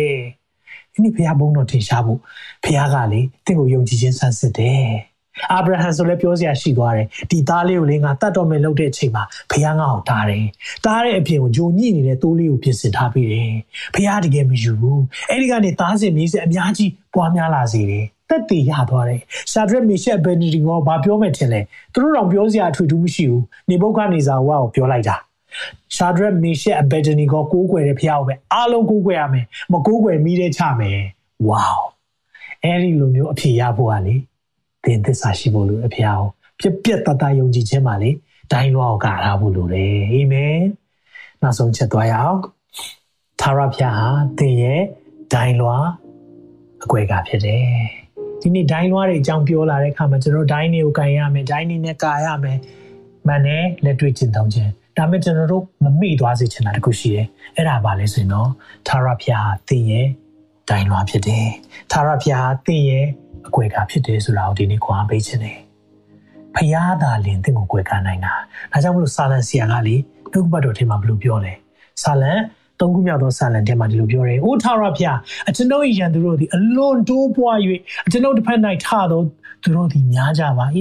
ဒီနေ့ဖခင်ဘုန်းတော်ထင်ရှားဖို့ဖခင်ကလေသင်ကိုယုံကြည်ခြင်းဆန်းစစ်တယ် အာဗြဟံဆိုလည်းပြောစရာရှိသွားတယ်ဒီသားလေးကိုလေငါတတ်တော်မယ်လုပ်တဲ့အချိန်မှာဖခင်ငါ့ကိုတားတယ်တားတဲ့အပြင်ကိုဂျိုညှိနေတဲ့တိုးလေးကိုပြင်ဆင်ထားပေးတယ်ဖခင်တကယ်မယူဘူးအဲ့ဒီကနေသားစင်မြေးစင်အများကြီးပွားများလာစေတယ်တက်တည်ရသွားတယ်ရှာဒရက်မီရှက်ဘယ်နီဒီကိုဘာပြောမယ်ထင်လဲသူတို့တော့ပြောစရာအထွေထူးမရှိဘူးနေဘုတ်ကနေစာဝါကိုပြောလိုက်တာရှာဒရက်မီရှက်အဘယ်ဒနီကိုကိုးကွယ်တဲ့ဖခင်ကိုပဲအားလုံးကိုးကွယ်ရမယ်မကိုးကွယ်မိတဲ့ချမယ်ဝေါအဲ့ဒီလိုမျိုးအဖြေရဖို့ကလေ သင်သစ္စာရှိဖို့လိုအဖျားပြက်ပြက်တတယုံကြည်ခြင်းပါလေဒိုင်းလွားကိုကာထားဖို့လိုတယ်အာမင်နောက်ဆုံးချက်သွားရအောင်သာရဖျားဟာသင်ရဲ့ဒိုင်းလွားအကွဲကဖြစ်တယ်ဒီနေ့ဒိုင်းလွားတွေအကြောင်းပြောလာတဲ့အခါမှာကျွန်တော်ဒိုင်းတွေကိုကန်ရမယ်ဒိုင်းတွေနဲ့ကာရမယ်မနဲ့လက်တွေ့ကျင့်သုံးခြင်းဒါမဲ့ကျွန်တော်တို့မမေ့သွားစေချင်တာတခုရှိတယ်အဲ့ဒါပါလဲဆိုရင်တော့သာရဖျားသင်ရဲ့ဒိုင်းလွားဖြစ်တယ်သာရဖျားသင်ရဲ့ အကွယ်ကာဖြစ်တယ်ဆိုတာကိုဒီနေ့ခွာပေးခြင်းတယ်ဖျားသာလင်တင့်ကိုကွယ်ကာနိုင်တာဒါကြောင့်မလို့ဆာလန်ဆီယာကလေနှုတ်ဘတ်တော်ထဲမှာဘယ်လိုပြောလဲဆာလန်သုံးခုမြောက်သောဆာလန်ထဲမှာဒီလိုပြောတယ်။အိုထာဝရဖျားအကျွန်ုပ်၏ရန်သူတို့သည်အလွန်တိုးပွား၍အကျွန်ုပ်တစ်ဖက်၌ထသောသူတို့သည်များကြပါ၏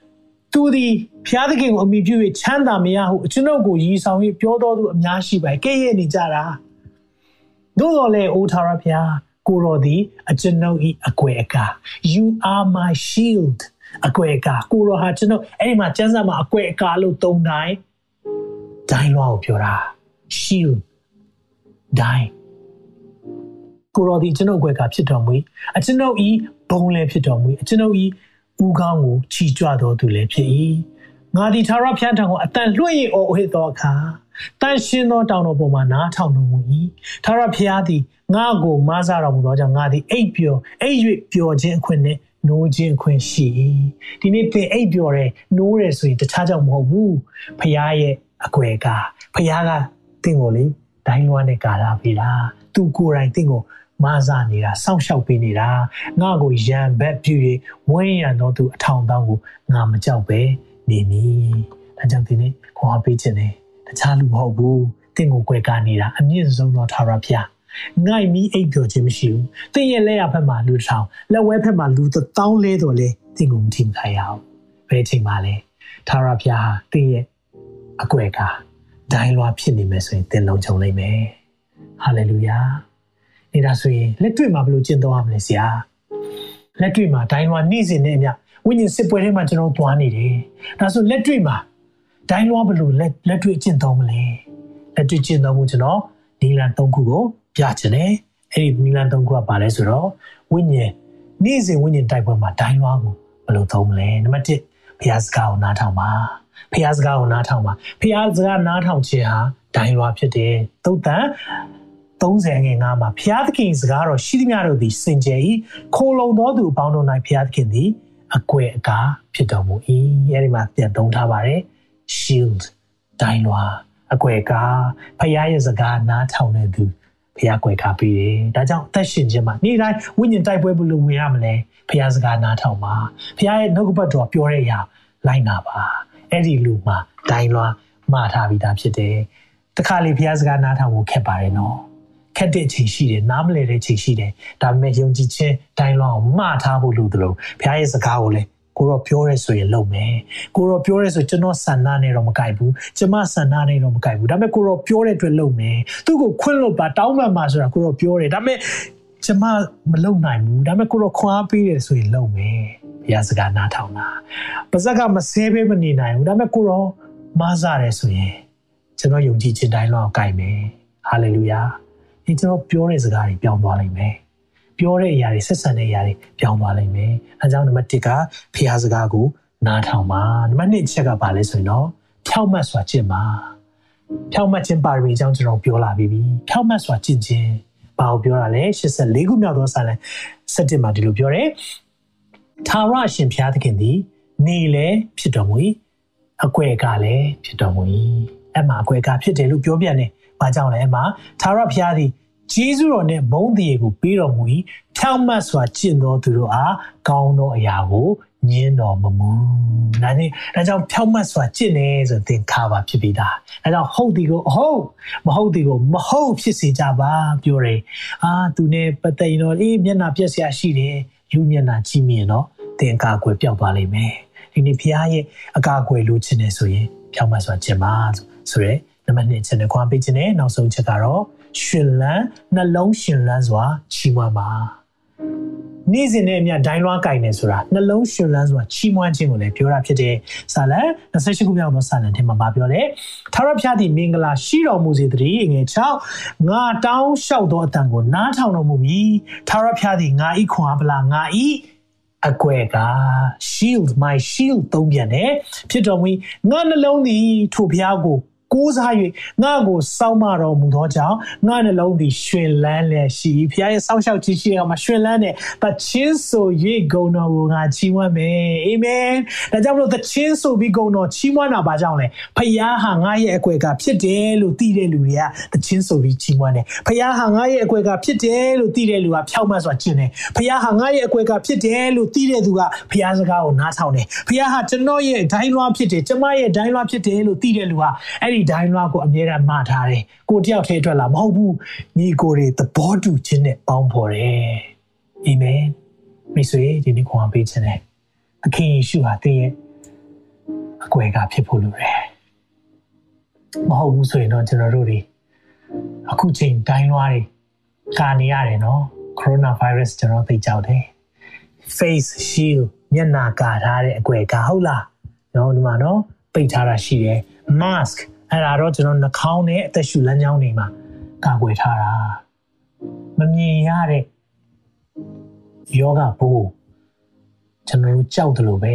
။သူသည်ဖျားသခင်ကိုအမိပြု၍ချမ်းသာမရဟုအကျွန်ုပ်ကိုရည်ဆောင်၍ပြောတော်သူအများရှိပါ၏။ကဲ့ရဲ့နေကြတာ။သို့တော်လည်းအိုထာဝရဖျား ကိုရောသည်အကျွန်ုပ်၏အကွယ်အကာ you are my shield အကွယ်အကာကိုရောဟာကျွန်ုပ်အဲ့ဒီမှာကျမ်းစာမှာအကွယ်အကာလို့သုံးတိုင်းဒိုင်းလွားကိုပြောတာ shield ဒိုင်းကိုရောဒီကျွန်ုပ်အကွယ်အကာဖြစ်တော်မူအကျွန်ုပ်ဤဘုံလည်းဖြစ်တော်မူအကျွန်ုပ်ဤဦးခေါင်းကိုချီကြွတော်သူလည်းဖြစ်၏ငါဒီသာရဖျားထံကိုအတန်လွှင့်ရင်အော်ဟစ်သောအခါ တန်ရှင်းသောတောင်တော်ပေါ်မှာနားထောင်တော်မူ၏သာရဖျားသည်ငါ့ကိုမဆတော်မူသောကြောင့်ငါသည်အိပ်ပျော်အိပ်၍ပျော်ခြင်းအခွင့်နဲ့နိုးခြင်းအခွင့်ရှိ၏ဒီနေ့သင်အိပ်ပျော်တယ်နိုးတယ်ဆိုရင်တခြားကြောင့်မဟုတ်ဘူးဖျားရဲ့အကွယ်ကဖျားကတင့်ကိုလေဒိုင်းလွှမ်းနဲ့ကာလာပေးတာသူကိုယ်တိုင်တင့်ကိုမဆာနေတာစောင့်ရှောက်ပေးနေတာငါ့ကိုရံဘက်ပြူ၍ဝင်းရံတော်သူအထောင်တောင်းကိုငါမကြောက်ပဲနေမည်ဒါကြောင့်ဒီနေ့ခေါ်ပေးခြင်းနဲ့ တခြားလူမဟုတ်ဘူးတင့်ကိုကြွယ်ကာနေတာအမြင့်ဆုံးသောထာဝရဘုရားငိုက်မီအိပ်ပျော်ခြင်းမရှိဘူး။တင်းရဲ့လက်ရဖက်မှာလူတစ်ထောင်လက်ဝဲဖက်မှာလူတစ်တောင်းလဲတော်လဲတင်းကိုမထိမခိုင်းရအောင်။ဘယ်ချိန်မှလဲ။ထာဝရဘုရားဟာတင်းရဲ့အကွယ်ကဒိုင်းလွားဖြစ်နေမယ်ဆိုရင်တင်းလုံးချုံလိမ့်မယ်။ဟာလေလုယာ။နေတာဆိုရင်လက်တွေ့မှာဘယ်လိုကျင့်သုံးရမလဲဆရာ။လက်တွေ့မှာဒိုင်းလွားနေ့စဉ်နဲ့အမျှဝိညာဉ်စစ်ပွဲထဲမှာကျွန်တော်သွားနေတယ်။ဒါဆိုလက်တွေ့မှာ ဒိုင်းလွားဘယ်လိုလက်လက်တွေ့ကျင့်သုံးမလဲ။လက်တွေ့ကျင့်သုံးမှုကျွန်တော်ဒီလန်၃ခုကိုပြချင်တယ်အဲ့ဒီနီလန်သုံးခုကပါလဲဆိုတော့ဝိညာဉ်နေ့စဉ်ဝိညာဉ်တိုက်ပွဲမှာဒိုင်းလွားကိုဘယ်လိုသုံးမလဲနံပါတ်1ဘုရားစကားကိုနားထောင်ပါဘုရားစကားကိုနားထောင်ပါဘုရားစကားနားထောင်ခြင်းဟာဒိုင်းလွားဖြစ်တယ်သုတ်တန်30ငယ်ငါမှာဘုရားသခင်စကားတော်ရှိသမျှတို့သည်စင်ကြယ်၏ခိုလုံသောသူအပေါင်းတို့၌ဘုရားသခင်သည်အကွယ်အကားဖြစ်တော်မူ၏အဲဒီမှာပြန်သုံးထားပါတယ် shield ဒိုင်းလွားအကွယ်ကားဖခင်ရဲ့စကားနားထောင်တဲ့သူဖခင်ကွယ်ကားပြီးတယ်။ဒါကြောင့်အသက်ရှင်ခြင်းမှာနေ့တိုင်းဝိညာဉ်တိုက်ပွဲဘလို့ဝင်ရမလဲဖခင်စကားနားထောင်ပါဖခင်ရဲ့နှုတ်ကပတ်တော်ပြောတဲ့အရာလိုက်နာပါအဲ့ဒီလူမှာဒိုင်းလွားမှားထားပြီးသားဖြစ်တယ်။တခါလေဖခင်စကားနားထောင်ဖို့ခက်ပါတယ်နော်။ခက်တဲ့ချိန်ရှိတယ်နားမလည်တဲ့ချိန်ရှိတယ်ဒါပေမဲ့ယုံကြည်ခြင်းဒိုင်းလွားကိုမှားထားဖို့လိုတယ်လို့ဘုရားရဲ့စကားကိုလည်း ကိုတော့ပြောရဲဆိုရင်လုပ်မယ်ကိုတော့ပြောရဲဆိုကျွန်တော်ဆန္ဒနဲ့တော့မကြိုက်ဘူးကျမဆန္ဒနဲ့တော့မကြိုက်ဘူးဒါပေမဲ့ကိုတော့ပြောတဲ့အတွက်လုပ်မယ်သူ့ကိုခွင့်လို့ပါတောင်းပန်ပါဆိုတာကိုတော့ပြောတယ်ဒါပေမဲ့ကျမမလုပ်နိုင်ဘူးဒါပေမဲ့ကိုတော့ခွန်အားပေးတယ်ဆိုရင်လုပ်မယ်ဘုရားစကားနားထောင်တာပါဇက်ကမဆဲပေးမနေနိုင်ဘူးဒါပေမဲ့ကိုတော့မားစားတယ်ဆိုရင်ကျွန်တော်ယုံကြည်ခြင်းတိုင်းလောက်ကြိုက်မယ်ဟာလေလုယာဒီကျွန်တော်ပြောတဲ့စကားတွေပြောင်းသွားလိမ့်မယ် ပြောတဲ့အရာတွေဆက်ဆံတဲ့အရာတွေပြောင်းသွားလိမ့်မယ်။အဲကြောင့်နံပါတ်1ကဖျားစကားကိုနားထောင်ပါ။နံပါတ်2ချက်ကပါလဲဆိုရင်တော့ဖြောက်မှတ်စွာကျင့်ပါ။ဖြောက်မှတ်ခြင်းပါရမီအကြောင်းကျွန်တော်ပြောလာပြီးပြီ။ဖြောက်မှတ်စွာကျင့်ခြင်းဘာကိုပြောတာလဲ84ခုမြောက်သောစာလံ7မှာဒီလိုပြောတယ်။သာရရှင်ဖျားသခင်သည်နေလေဖြစ်တော်မူ၏အကွယ်ကလည်းဖြစ်တော်မူ၏အဲ့မှာအကွယ်ကဖြစ်တယ်လို့ပြောပြတယ်။ဘာကြောင့်လဲအဲ့မှာသာရဖျားသည် ဂျေဇုတော်နဲ့ဘုန်းတည်ကိုပေးတော်မူ၏ဖြောင့်မတ်စွာကျင့်တော်သူတို့အားကောင်းသောအရာကိုညင်းတော်မမူ။ဒါနဲ့ဒါကြောင့်ဖြောင့်မတ်စွာကျင့်နေဆိုသင်ခါပါဖြစ်ပြီးသား။ဒါကြောင့်ဟုတ်ဒီကိုဟုတ်မဟုတ်ဒီကိုမဟုတ်ဖြစ်စေကြပါပြောတယ်။အာသူနဲ့ပတ်သက်ရင်တော့အေးမျက်နှာပြက်စရာရှိတယ်လူမျက်နှာကြည့်မြင်တော့သင်ကာကွယ်ပြောက်သွားလိမ့်မယ်။ဒီနေ့ဖရားရဲ့အကာအကွယ်လိုချင်နေဆိုရင်ဖြောင့်မတ်စွာကျင့်ပါဆိုရဲနံပါတ်1ချက်နဲ့ခွာပေးခြင်းနဲ့နောက်ဆုံးချက်ကတော့ ရှင်လန်းနှလုံးရှင်လန်းစွာချီးမွမ်းပါနေ့စဉ်နဲ့အမျှဒိုင်းလွှားကင်နေဆိုတာနှလုံးရှင်လန်းစွာချီးမွမ်းခြင်းကိုလည်းပြောတာဖြစ်တယ်။စာလံ28ခုမြောက်သောစာလံထဲမှာပြောလဲ။ထာဝရဘုရားသည်မင်္ဂလာရှိတော်မူစေတည်းငယ်6ငါတောင်းလျှောက်သောအတန်ကိုနားထောင်တော်မူပြီးထာဝရဘုရားသည်ငါဤခွန်အားပလာငါဤအကွယ်က shield my shield သုံးပြန်တယ်ဖြစ်တော်မူငါနှလုံးသည်ထိုဘုရားကို ကိုးစား၍ငါ့ကိုစောင့်မတော်မူသောကြောင့်ငါနှလုံးသည်ရှင်လန်းလျက်ရှိဖခင်ရဲ့စောင့်ရှောက်ခြင်းရှိအောင်မှာရှင်လန်းတဲ့တချင်းဆို၍ဂုဏ်တော်ကိုငါချီးမွမ်းမယ်အာမင်ဒါကြောင့်မလို့တချင်းဆိုပြီးဂုဏ်တော်ချီးမွမ်းတာဘာကြောင့်လဲဖခင်ဟာငါရဲ့အကွယ်ကဖြစ်တယ်လို့သိတဲ့လူတွေကတချင်းဆိုပြီးချီးမွမ်းတယ်ဖခင်ဟာငါရဲ့အကွယ်ကဖြစ်တယ်လို့သိတဲ့လူကဖြောက်မှတ်စွာကျင့်တယ်ဖခင်ဟာငါရဲ့အကွယ်ကဖြစ်တယ်လို့သိတဲ့သူကဖခင်စကားကိုနားထောင်တယ်ဖခင်ဟာကျွန်တော်ရဲ့ဒိုင်းလွှားဖြစ်တယ်ကျမရဲ့ဒိုင်းလွှားဖြစ်တယ်လို့သိတဲ့လူကအဲ့ဒီဒိုင်းလွှားကိုအမြဲတမ်းမှားထားတယ်ကိုတယောက်ထဲအတွက်လားမဟုတ်ဘူးညီကိုတွေသဘောတူခြင်းနဲ့ပေါင်းဖော်တယ်အာမင်မိတ်ဆွေဒီနေ့ခွန်အားပေးခြင်းနဲ့အခင်ယေရှုဟာတင့်ရဲ့အကွယ်ကဖြစ်ဖို့လိုတယ်မဟုတ်ဘူးဆိုရင်တော့ကျွန်တော်တို့တွေအခုချိန်ဒိုင်းလွှားတွေကာနေရတယ်နော်ကိုရိုနာဗိုင်းရပ်စ်ကျွန်တော်သိကြောက်တယ် face shield မျက်နှာကာထားတဲ့အကွယ်ကဟုတ်လားနော်ဒီမှာနော်ပိတ်ထားတာရှိတယ် mask အဲ့ဒါတော့ကျွန်တော်နှာခေါင်းနဲ့အသက်ရှူလမ်းကြောင်းတွေမှာကာကွယ်ထားတာမမြင်ရတဲ့ယောဂဘိုးကျွန်တော်တို့ကြောက်တယ်လို့ပဲ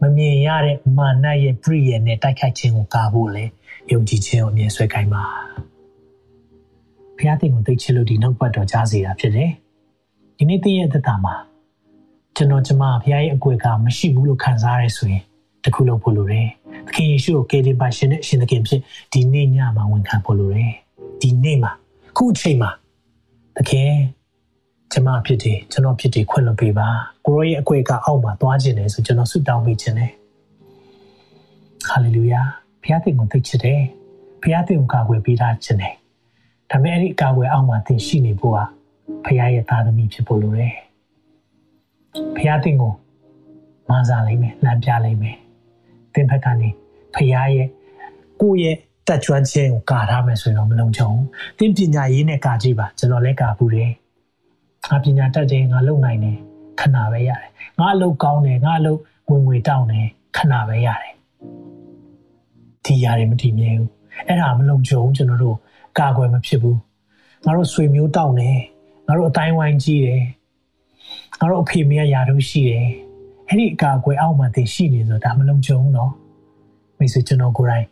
မမြင်ရတဲ့မာနရဲ့ပြည့်ရဲ့နဲ့တိုက်ခိုက်ခြင်းကိုကာဖို့လေယုံကြည်ခြင်းကိုအမြဲဆွဲကိုင်းပါဘုရားသခင်ကိုသိချစ်လို့ဒီနောက်ပတ်တော်ကြားစေတာဖြစ်တယ်ဒီနေ့တည့်ရဲ့သက်တာမှာကျွန်တော်ကျမဘုရားရဲ့အကွယ်ကမရှိဘူးလို့ခံစားရဆိုရင်တခုလို့ဖို့လိုတယ် သခင်ယေရှုကိုကယ်တင်ပါရှင်နဲ့ရှင်သခင်ဖြစ်ဒီနေ့ညမှာဝန်ခံဖို့လိုတယ်ဒီနေ့မှာခုအချိန်မှာသခင်ကျမဖြစ်တယ်ကျွန်တော်ဖြစ်တယ်ခွင့်လွှတ်ပေးပါကိုရောရဲ့အကွယ်ကအောက်မှာသွားခြင်းတယ်ဆိုကျွန်တော်ဆုတောင်းပေးခြင်းတယ်ဟာလေလုယာဘုရားသခင်ကိုသိချစ်တယ်ဘုရားသခင်ကိုကာကွယ်ပေးထားခြင်းတယ်ဒါပေမဲ့အဲ့ဒီကာကွယ်အောက်မှာသင်ရှိနေဖို့ကဘုရားရဲ့သားသမီးဖြစ်ဖို့လိုတယ်ဘုရားသခင်ကိုမဆာလိုက်မယ်လမ်းပြလိုက်မယ် သင်ဘက်ကနေဘုရားရဲ့ကိုယ့်ရဲ့တက်ကြွခြင်းကိုကာထားမယ်ဆိုရင်တော့မလုံခြုံဘူးသင်ပညာရေးနဲ့ကာကြည့်ပါကျွန်တော်လည်းကာဘူးတယ်ငါပညာတတ်တယ်ငါလုံနိုင်တယ်ခဏပဲရတယ်ငါအလုပ်ကောင်းတယ်ငါအလုပ်ဝင်ငွေတောင်းတယ်ခဏပဲရတယ်ဒီຢာတွေမတည်မြဲဘူးအဲ့ဒါမလုံခြုံကျွန်တော်တို့ကာကွယ်မဖြစ်ဘူးငါတို့ဆွေမျိုးတောင်းတယ်ငါတို့အတိုင်းဝိုင်းကြီးတယ်ငါတို့အဖေမေယာတို့ရှိတယ် အဲ့ဒီအကာအကွယ်အောက်မှာသင်ရှိနေဆိုဒါမလုံခြုံဘူးနော်မိတ်ဆွေကျွန်တော်ကိုယ်တိုင်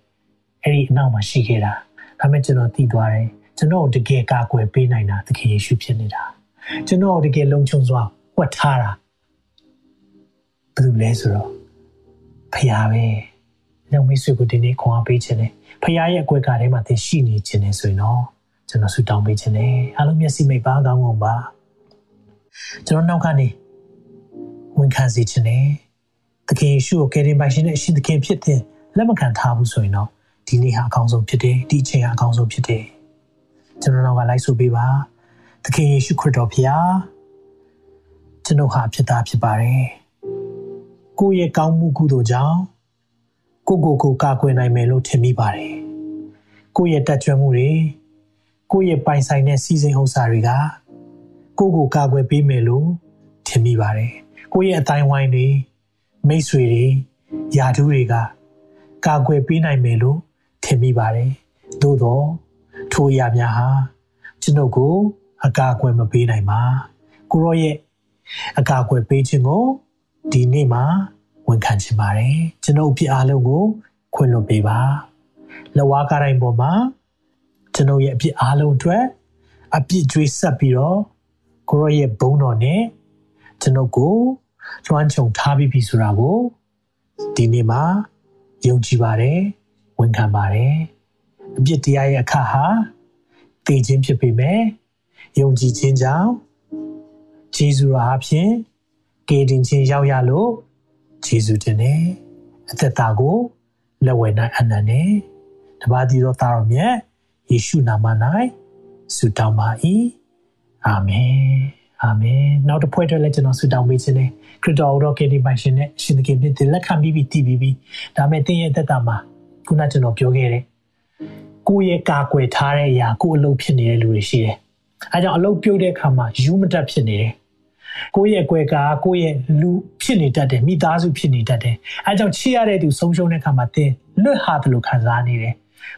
အဲ့ဒီအနောက်မှာရှိခဲ့တာဒါပေမဲ့ကျွန်တော်သိသွားတယ်ကျွန်တော်တကယ်ကာကွယ်ပေးနိုင်တာသခင်ယေရှုဖြစ်နေတာကျွန်တော်တကယ်လုံခြုံစွာဝတ်ထားတာဘယ်လိုလဲဆိုတော့ဖခင်ပဲညောင်မိတ်ဆွေကိုဒီနေ့ခေါ်အားပေးခြင်းနဲ့ဖခင်ရဲ့အကွယ်ကာထဲမှာသင်ရှိနေခြင်းနဲ့ဆိုရင်တော့ကျွန်တော်ဆုတောင်းပေးခြင်းနဲ့အားလုံးမျက်စိမိတ်ပါကောင်းကောင်းပါကျွန်တော်နောက်ကနေ ဝန်ခံစေခြင်းနဲ့သခင်ယေရှုကိုကယ်တင်ပါရှင်နဲ့အရှင်သခင်ဖြစ်တဲ့လက်မခံထားဘူးဆိုရင်တော့ဒီနေ့ဟာအကောင်းဆုံးဖြစ်တယ်ဒီအချိန်ဟာအကောင်းဆုံးဖြစ်တယ်။ကျွန်တော်နောက်ကလိုက်ဆိုပေးပါ။သခင်ယေရှုခရစ်တော်ဖခင်ကျွန်ုပ်ဟာဖြစ်သားဖြစ်ပါတယ်ကိုယ့်ရဲ့ကောင်းမှုကုသိုလ်ကြောင့်ကိုကိုကိုကာကွယ်နိုင်မယ်လို့ထင်မိပါတယ်ကိုယ့်ရဲ့တတ်ကြွမှုတွေကိုယ့်ရဲ့ပိုင်ဆိုင်တဲ့စီစဉ်ဥစ္စာတွေကကိုကိုကာကွယ်ပေးမယ်လို့ထင်မိပါတယ် ကိုယ့်ရဲ့အတိုင်းဝိုင်းတွေမိတ်ဆွေတွေယာတူးတွေကကာကွယ်ပေးနိုင်မယ်လို့ထင်မိပါတယ်သို့တော့ထိုအရာများဟာကျွန်ုပ်ကို အကာအကွယ်မပေးနိုင်ပါကိုရောရဲ့အကာအကွယ်ပေးခြင်းကိုဒီနေ့မှာဝန်ခံချင်ပါတယ်ကျွန်ုပ်ပြအားလုံးကို ခွင့်လွှတ်ပေးပါလဝါကားတိုင်းပေါ်မှာကျွန်ုပ်ရဲ့အပြစ်အားလုံးအတွက်အပြစ်ကြွေးဆက်ပြီးတော့ကိုရောရဲ့ဘုန်းတော်နဲ့ ကျွန်ုပ်ကိုကျွမ်းချုံထားပြီးပြီဆိုတာကိုဒီနေ့မှာယုံကြည်ပါတယ်ဝန်ခံပါတယ်အပြစ်တရားရဲ့အခါဟာတည်ခြင်းဖြစ်ပေမဲ့ယုံကြည်ခြင်းကြောင့်ဂျေဇုတော်အဖြစ်ကယ်တင်ခြင်းရောက်ရလို့ဂျေဇုတင်တယ်အသက်တာကိုလက်ဝဲနိုင်အနန္နဲ့တပါးဒီတော်သားတော်မြတ်ယေရှုနာမ၌ဆုတောင်းပါ၏အာမင် အာမင်နောက်တစ်ဖွဲ့အတွက်လည်းကျွန်တော်ဆုတောင်းပေးခြင်းနဲ့ခရစ်တော်တော်ကယ်တင်ပါရှင်နဲ့ရှင်သခင်ပြည့်တဲ့လက်ခံပြီးပြီးတည်ပြီးပြီးဒါမဲ့တင်းရဲ့အသက်တာမှာခုနကျွန်တော်ပြောခဲ့တဲ့ကိုယ့်ရဲ့ကာကွယ်ထားတဲ့အရာကိုယ်အလုပ်ဖြစ်နေတဲ့လူတွေရှိတယ်အဲကြောင့်အလုပ်ပြုတ်တဲ့အခါမှာယူမတက်ဖြစ်နေတယ်ကိုယ့်ရဲ့ကွယ်ကာကိုယ့်ရဲ့လူဖြစ်နေတတ်တယ်မိသားစုဖြစ်နေတတ်တယ်အဲကြောင့်ချစ်ရတဲ့သူဆုံးရှုံးတဲ့အခါမှာတင်းလွတ်ဟာတယ်လို့ခံစားနေတယ်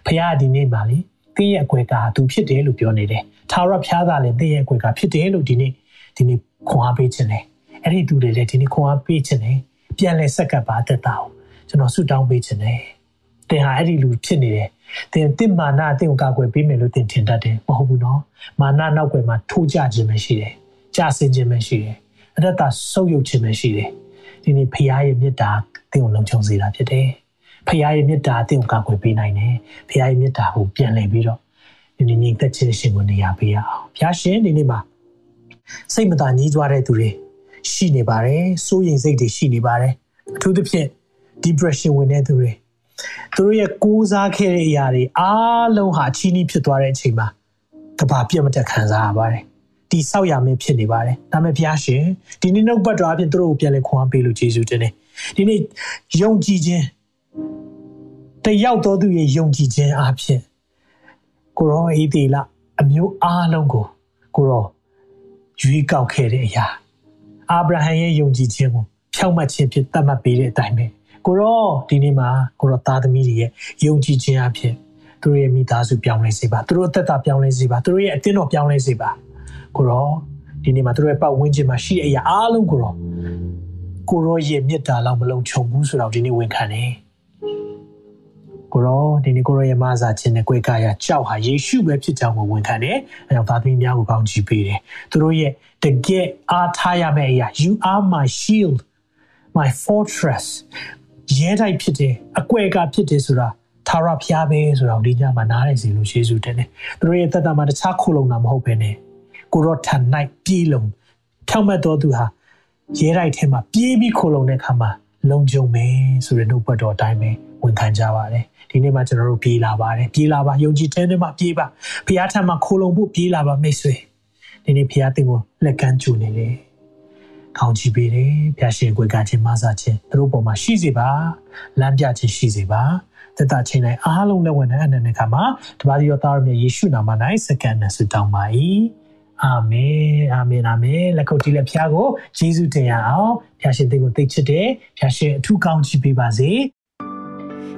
ဖခင်ဒီနေ့ပါလေတင်းရဲ့အကွယ်ကာသူဖြစ်တယ်လို့ပြောနေတယ်ထာဝရဘုရားကလည်းတင်းရဲ့အကွယ်ကာဖြစ်တယ်လို့ဒီနေ့ ဒီနေ့ခွန်အားပေးခြင်းတယ်အဲ့ဒီသူတွေလည်းဒီနေ့ခွန်အားပေးခြင်းတယ်ပြန်လဲဆက်ကပ်ပါတတ်တာကိုကျွန်တော်ဆုတောင်းပေးခြင်းတယ်တင်ဟာအဲ့ဒီလူဖြစ်နေတယ်တင်တင်မာနအတင်ကိုကာကွယ်ပေးမယ်လို့တင်ထင်တတ်တယ်မဟုတ်ဘူးနော်မာနနောက်ွယ်မှာထိုးကြခြင်းပဲရှိတယ်ကြာစင်ခြင်းပဲရှိတယ်အတ္တဆုပ်ယုပ်ခြင်းပဲရှိတယ်ဒီနေ့ဖခင်ရဲ့မေတ္တာတင်ကိုလုံခြုံစေတာဖြစ်တယ်ဖခင်ရဲ့မေတ္တာတင်ကိုကာကွယ်ပေးနိုင်တယ်ဖခင်ရဲ့မေတ္တာကိုပြန်လည်ပြီးတော့ဒီနေ့ညီသက်ခြင်းရှင်ကိုနေရာပေးရအောင်ဖခင်ရှင်ဒီနေ့မှာ စိတ်မသာညှိကြွားတဲ့သူတွေရှိနေပါတယ်စိုးရိမ်စိတ်တွေရှိနေပါတယ်အထူးသဖြင့် depression ဝင်တဲ့သူတွေသူတို့ရဲ့ကိုးစားခဲ့တဲ့အရာတွေအားလုံးဟာအချီးနှီးဖြစ်သွားတဲ့အချိန်မှာကဘာပြတ်မတက်ခံစားရပါတယ်ဒီဆောက်ရမင်းဖြစ်နေပါတယ်ဒါမဲ့ဘုရားရှင်ဒီနေ့နှုတ်ပတ်တော်အပြင်သူတို့ကိုပြန်လဲခွန်အားပေးလို့ယေရှုတင်တယ်ဒီနေ့ယုံကြည်ခြင်းတယောက်တော်သူရဲ့ယုံကြည်ခြင်းအပြင်ကိုရောအေးသေးလားအမျိုးအားလုံးကိုကိုရော ရွေးကောက်ခဲ့တဲ့အရာအာဗြဟံရဲ့ယုံကြည်ခြင်းကိုဖြောင့်မတ်ခြင်းဖြစ်သတ်မှတ်ပေးတဲ့အတိုင်းပဲကိုရောဒီနေ့မှာကိုရောသားသမီးတွေရဲ့ယုံကြည်ခြင်းအဖြစ်သူတို့ရဲ့မိသားစုပြောင်းလဲစေပါသူတို့အသက်တာပြောင်းလဲစေပါသူတို့ရဲ့အသင်းတော်ပြောင်းလဲစေပါကိုရောဒီနေ့မှာသူတို့ရဲ့ပတ်ဝန်းကျင်မှာရှိတဲ့အရာအားလုံးကိုရောကိုရောရဲ့မြတ်တာလောက်မလုံးခြုံဘူးဆိုတော့ဒီနေ့ဝန်ခံတယ် ကိုရောဒီနေ့ကိုရောရဲ့မဆာခြင်းနဲ့ကိုယ်ကာယကြောက်ဟာယေရှုပဲဖြစ်ကြောင်းကိုဝန်ခံတယ်အဲကြောင့်သားသမီးများကိုကောင်းချီးပေးတယ်သူတို့ရဲ့တကယ်အားထားရမယ့်အရာ you are my shield my fortress ရဲတိုက်ဖြစ်တယ်အကွဲကဖြစ်တယ်ဆိုတာသာရဖျားပဲဆိုတော့ဒီညမှာနားရစီလို့ယေရှုတင်တယ်သူတို့ရဲ့သက်တာမှာတခြားခုလုံးတာမဟုတ်ဘဲနဲ့ကိုရောထန်၌ပြေးလုံးဖြောင့်မတ်တော်သူဟာရဲတိုက်ထဲမှာပြေးပြီးခုလုံးတဲ့ခါမှာလုံခြုံမယ်ဆိုတဲ့နှုတ်ပတ်တော်အတိုင်းပဲဝန်ခံကြပါတယ် ဒီနေ့မှာကျွန်တော်တို့ပြေးလာပါတယ်ပြေးလာပါယုံကြည်တဲ့နေ့မှာပြေးပါဖခင်ထံမှာခိုးလုံဖို့ပြေးလာပါမိတ်ဆွေဒီနေ့ဖခင်တင်ကိုလက်ကမ်းကြူနေတယ်ကောင်းချီးပေးတယ်ဖခင်ရှင်ကိုကခြင်းမဆာခြင်းသူတို့ပေါ်မှာရှိစေပါလမ်းပြခြင်းရှိစေပါသက်တာချိန်တိုင်းအားလုံးလက်ဝင်တဲ့အနန္တကမှာတပါးသောသားရမြယေရှုနာမ၌စကန်နဲ့ဆုတောင်းပါ၏အာမင်အာမင်အာမင်လက်ခုပ်တီးလက်ဖျားကိုယေရှုတင်ရအောင်ဖျားရှင်တင်ကိုသိချစ်တယ်ဖျားရှင်အထူးကောင်းချီးပေးပါစေ